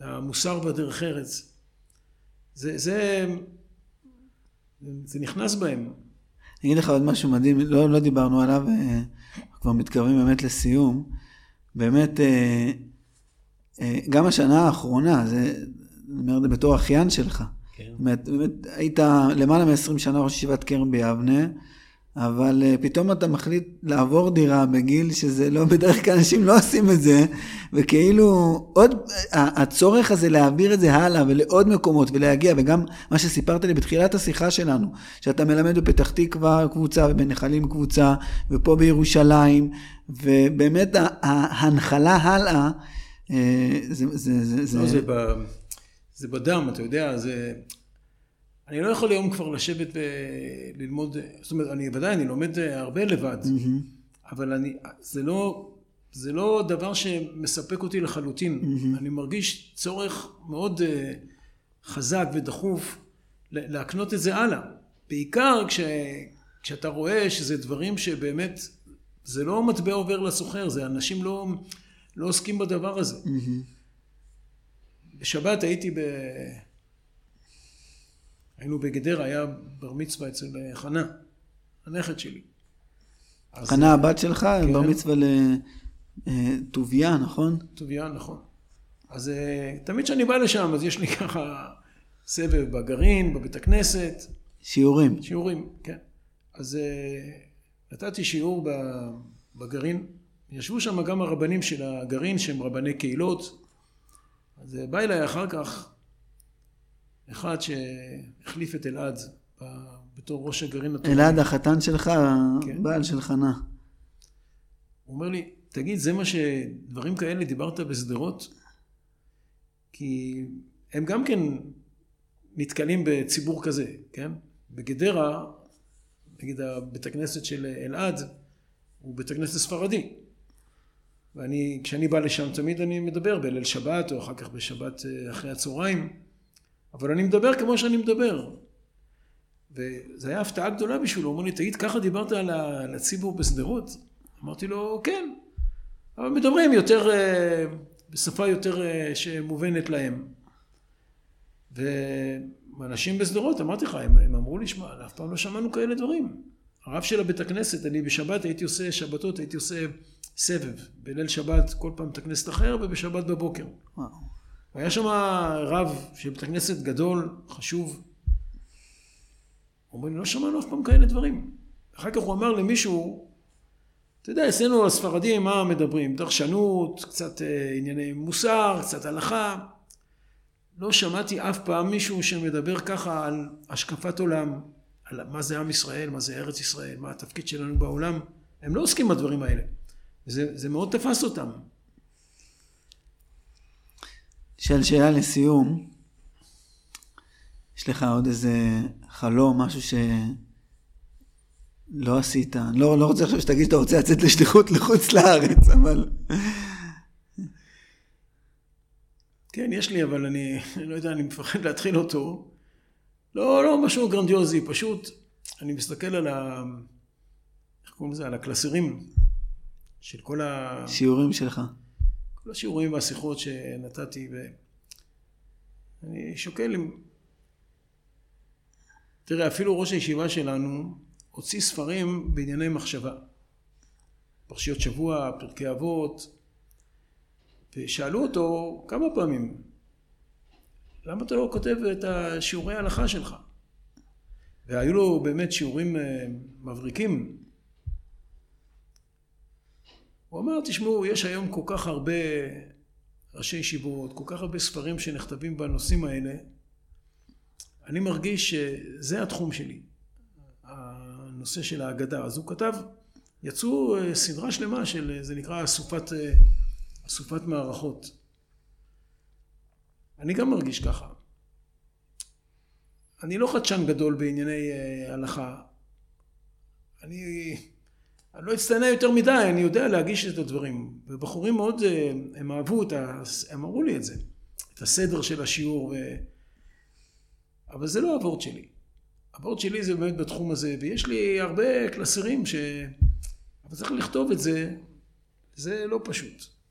[SPEAKER 2] המוסר והדרך ארץ, זה, זה, זה נכנס בהם.
[SPEAKER 1] אני אגיד לך עוד משהו מדהים, לא, לא דיברנו עליו, אה, כבר מתקרבים באמת לסיום. באמת, אה, גם השנה האחרונה, זה, אני אומר את זה בתור אחיין שלך.
[SPEAKER 2] כן.
[SPEAKER 1] באמת, באמת, היית למעלה מ-20 שנה ראש ישיבת כרם ביבנה, אבל אה, פתאום אתה מחליט לעבור דירה בגיל שזה לא, בדרך כלל אנשים לא עושים את זה, וכאילו עוד, ה- הצורך הזה להעביר את זה הלאה ולעוד מקומות ולהגיע, וגם מה שסיפרת לי בתחילת השיחה שלנו, שאתה מלמד בפתח תקווה קבוצה ובנחלים קבוצה, ופה בירושלים, ובאמת ההנחלה הלאה, אה, זה, זה, זה, זה,
[SPEAKER 2] לא, זה, ב, זה בדם, אתה יודע, זה... אני לא יכול היום כבר לשבת וללמוד, זאת אומרת, אני ודאי, אני לומד הרבה לבד, אבל אני, זה לא, זה לא דבר שמספק אותי לחלוטין. אני מרגיש צורך מאוד אה, חזק ודחוף להקנות את זה הלאה. בעיקר כש, כשאתה רואה שזה דברים שבאמת, זה לא מטבע עובר לסוחר, זה אנשים לא, לא עוסקים בדבר הזה. בשבת הייתי ב... היינו בגדרה, היה בר מצווה אצל אה, חנה, הנכד שלי. אז,
[SPEAKER 1] חנה
[SPEAKER 2] אה,
[SPEAKER 1] הבת שלך,
[SPEAKER 2] כן.
[SPEAKER 1] בר מצווה לטוביה, נכון?
[SPEAKER 2] טוביה, נכון. אז אה, תמיד כשאני בא לשם, אז יש לי [laughs] ככה סבב בגרעין, בבית הכנסת,
[SPEAKER 1] שיעורים.
[SPEAKER 2] שיעורים, כן. אז אה, נתתי שיעור בגרעין, ישבו שם גם הרבנים של הגרעין, שהם רבני קהילות. אז אה, בא אליי אחר כך אחד שהחליף את אלעד בתור ראש הגרעין התורני.
[SPEAKER 1] אלעד החתן שלך,
[SPEAKER 2] כן.
[SPEAKER 1] בעל של חנה.
[SPEAKER 2] הוא אומר לי, תגיד, זה מה שדברים כאלה דיברת בשדרות? כי הם גם כן נתקלים בציבור כזה, כן? בגדרה, נגיד הבית הכנסת של אלעד, הוא בית הכנסת ספרדי. ואני, כשאני בא לשם תמיד אני מדבר בליל שבת או אחר כך בשבת אה, אחרי הצהריים, אבל אני מדבר כמו שאני מדבר. וזו הייתה הפתעה גדולה בשבילו, הוא אומר לי, תגיד, ככה דיברת על הציבור בשדרות? אמרתי לו, כן, אבל מדברים יותר, אה, בשפה יותר אה, שמובנת להם. ואנשים בשדרות, אמרתי לך, הם, הם אמרו לי, שמע, אף פעם לא שמענו כאלה דברים. הרב של הבית הכנסת, אני בשבת הייתי עושה, שבתות הייתי עושה סבב. בליל שבת כל פעם בית הכנסת אחר ובשבת בבוקר.
[SPEAKER 1] וואו.
[SPEAKER 2] והיה שם רב של בית הכנסת גדול, חשוב. אומרים, לא שמענו אף פעם כאלה דברים. אחר כך הוא אמר למישהו, אתה יודע, אצלנו הספרדים, מה מדברים? דרשנות, קצת אה, ענייני מוסר, קצת הלכה. לא שמעתי אף פעם מישהו שמדבר ככה על השקפת עולם, על מה זה עם ישראל, מה זה ארץ ישראל, מה התפקיד שלנו בעולם. הם לא עוסקים בדברים האלה. זה, זה מאוד תפס אותם.
[SPEAKER 1] שאל שאלה לסיום. יש לך עוד איזה חלום, משהו שלא עשית? אני לא, לא רוצה עכשיו שתגיד שאתה רוצה לצאת לשליחות לחוץ לארץ, אבל...
[SPEAKER 2] כן, יש לי, אבל אני, אני לא יודע, אני מפחד להתחיל אותו. לא, לא משהו גרנדיוזי, פשוט אני מסתכל על ה... איך קוראים לזה? על הקלסרים של כל ה...
[SPEAKER 1] שיעורים שלך.
[SPEAKER 2] כל השיעורים והשיחות שנתתי, ואני שוקל אם... תראה, אפילו ראש הישיבה שלנו הוציא ספרים בענייני מחשבה. פרשיות שבוע, פרקי אבות, ושאלו אותו כמה פעמים, למה אתה לא כותב את השיעורי ההלכה שלך? והיו לו באמת שיעורים אה, מבריקים. הוא אמר, תשמעו, יש היום כל כך הרבה ראשי ישיבות, כל כך הרבה ספרים שנכתבים בנושאים האלה, אני מרגיש שזה התחום שלי, הנושא של ההגדה. אז הוא כתב, יצאו אה, סדרה שלמה של, זה נקרא אסופת, אה, אסופת מערכות. אני גם מרגיש ככה. אני לא חדשן גדול בענייני אה, הלכה. אני, אני לא אצטנע יותר מדי, אני יודע להגיש את הדברים. ובחורים מאוד, הם אהבו את ה... הם אמרו לי את זה, את הסדר של השיעור. ו... אבל זה לא הוורד שלי. הוורד שלי זה באמת בתחום הזה, ויש לי הרבה קלסרים ש... אבל צריך לכתוב את זה, זה לא פשוט.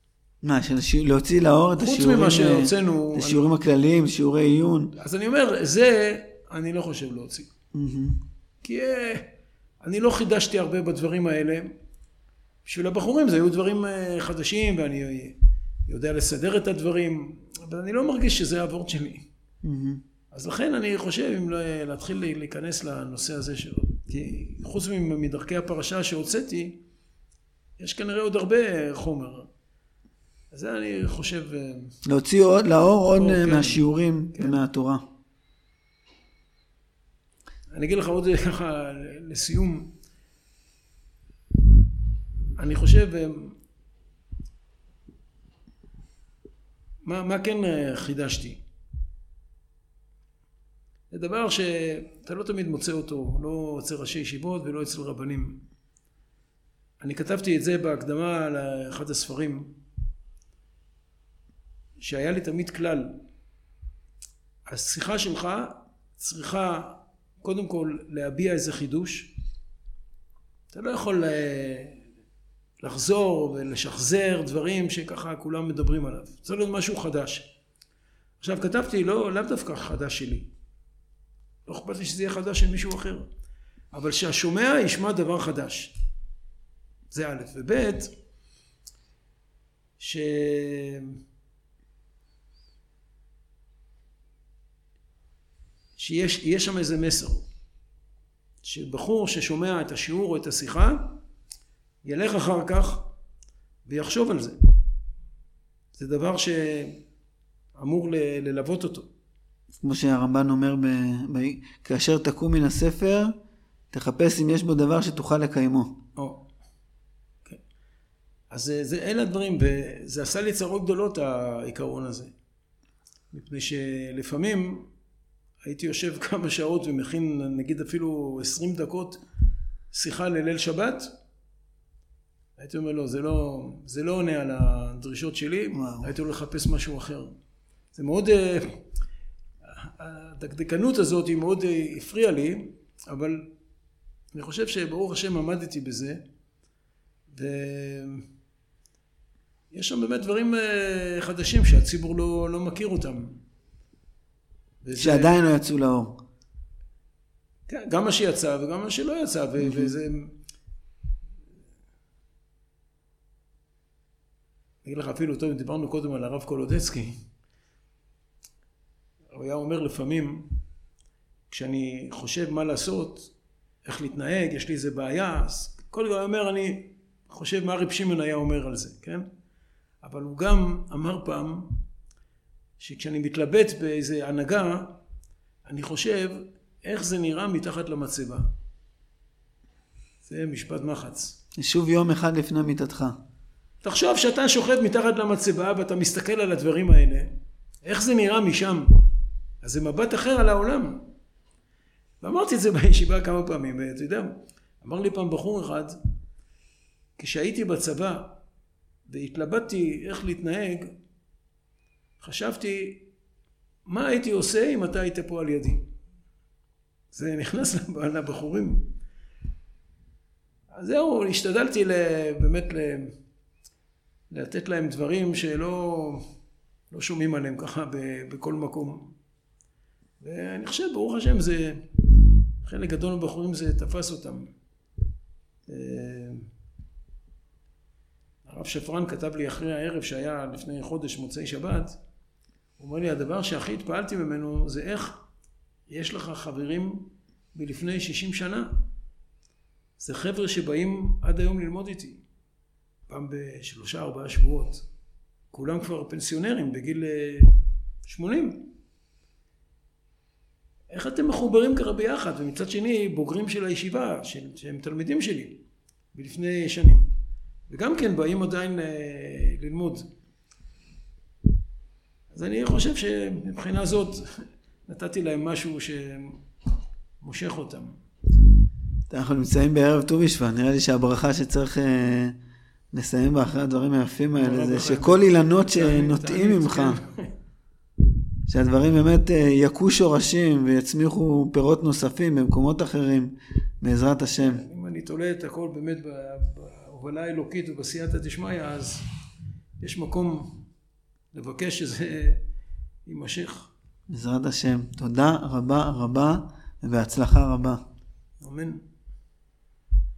[SPEAKER 1] מה, של שי... להוציא לאור את השיעורים,
[SPEAKER 2] חוץ ממה שהוצאנו...
[SPEAKER 1] את השיעורים אני... הכלליים, שיעורי עיון.
[SPEAKER 2] אז אני אומר, זה אני לא חושב להוציא. Mm-hmm. כי אה, אני לא חידשתי הרבה בדברים האלה. בשביל הבחורים זה היו דברים אה, חדשים, ואני יודע לסדר את הדברים, אבל אני לא מרגיש שזה הוורד שלי. Mm-hmm. אז לכן אני חושב אם לא, להתחיל להיכנס לנושא הזה שלו. כי חוץ מדרכי הפרשה שהוצאתי, יש כנראה עוד הרבה חומר. זה אני חושב... אה,
[SPEAKER 1] להוציא עוד, לאור עוד כן, מהשיעורים כן. ומהתורה.
[SPEAKER 2] אני אגיד לך עוד ככה לסיום. אני חושב, אה, מה, מה כן אה, חידשתי? זה דבר שאתה לא תמיד מוצא אותו, לא אצל ראשי ישיבות ולא אצל רבנים. אני כתבתי את זה בהקדמה לאחד הספרים, שהיה לי תמיד כלל, השיחה שלך צריכה קודם כל להביע איזה חידוש. אתה לא יכול אה, לחזור ולשחזר דברים שככה כולם מדברים עליו. צריך להיות משהו חדש. עכשיו כתבתי לא, לאו דווקא חדש שלי. לא אכפת לי שזה יהיה חדש של מישהו אחר. אבל שהשומע ישמע דבר חדש. זה א', וב', ש... שיש שם איזה מסר. שבחור ששומע את השיעור או את השיחה, ילך אחר כך ויחשוב על זה. זה דבר שאמור ללוות אותו.
[SPEAKER 1] כמו שהרמב"ן אומר, ב... ב... כאשר תקום מן הספר, תחפש אם יש בו דבר שתוכל לקיימו.
[SPEAKER 2] או. כן. אז זה, זה, אלה הדברים, וזה עשה לי צרות גדולות, העיקרון הזה. מפני שלפעמים הייתי יושב [laughs] כמה שעות ומכין נגיד אפילו עשרים דקות שיחה לליל שבת, הייתי אומר לו, זה לא, זה לא עונה על הדרישות שלי, וואו. הייתי הולך לחפש משהו אחר. זה מאוד, אה, הדקדקנות הזאת היא מאוד אה, הפריעה לי, אבל אני חושב שברוך השם עמדתי בזה, ויש שם באמת דברים אה, חדשים שהציבור לא, לא מכיר אותם.
[SPEAKER 1] וזה... שעדיין לא יצאו לאור.
[SPEAKER 2] כן, גם מה שיצא וגם מה שלא יצא, ו- וזה... אני אגיד לך אפילו, טוב, דיברנו קודם על הרב קולודצקי. הוא היה אומר לפעמים, כשאני חושב מה לעשות, איך להתנהג, יש לי איזה בעיה, אז כל הוא אומר, אני חושב מה רב שמעון היה אומר על זה, כן? אבל הוא גם אמר פעם, שכשאני מתלבט באיזה הנהגה, אני חושב איך זה נראה מתחת למצבה. זה משפט מחץ.
[SPEAKER 1] שוב יום אחד לפני מיטתך.
[SPEAKER 2] תחשוב שאתה שוכב מתחת למצבה ואתה מסתכל על הדברים האלה, איך זה נראה משם? אז זה מבט אחר על העולם. ואמרתי את זה [laughs] בישיבה כמה פעמים, ואתה יודע, אמר לי פעם בחור אחד, כשהייתי בצבא והתלבטתי איך להתנהג, חשבתי, מה הייתי עושה אם אתה היית פה על ידי? זה נכנס [laughs] לבחורים. אז זהו, השתדלתי באמת לתת להם דברים שלא לא שומעים עליהם ככה בכל מקום. ואני חושב, ברוך השם, זה, חלק גדול מהבחורים זה תפס אותם. אה, הרב שפרן כתב לי אחרי הערב שהיה לפני חודש מוצאי שבת, הוא אומר לי, הדבר שהכי התפעלתי ממנו זה איך יש לך חברים מלפני 60 שנה. זה חבר'ה שבאים עד היום ללמוד איתי. פעם בשלושה ארבעה שבועות. כולם כבר פנסיונרים בגיל 80. אה, איך אתם מחוברים ככה ביחד? ומצד שני בוגרים של הישיבה, שהם תלמידים שלי, מלפני שנים. וגם כן באים עדיין אה, ללמוד. אז אני חושב שמבחינה זאת נתתי להם משהו שמושך אותם.
[SPEAKER 1] אנחנו נמצאים בערב ט"ו בשבט, נראה לי שהברכה שצריך אה, לסיים בה אחרי הדברים היפים האלה זה שכל אילנות שנוטעים ממך, כן. שהדברים באמת אה, יכו שורשים ויצמיחו פירות נוספים במקומות אחרים, בעזרת השם.
[SPEAKER 2] אם אני תולה את הכל באמת בהובלה האלוקית ובסייעתא דשמיא, אז יש מקום לבקש שזה יימשך.
[SPEAKER 1] בעזרת השם. תודה רבה רבה ובהצלחה רבה.
[SPEAKER 2] אמן.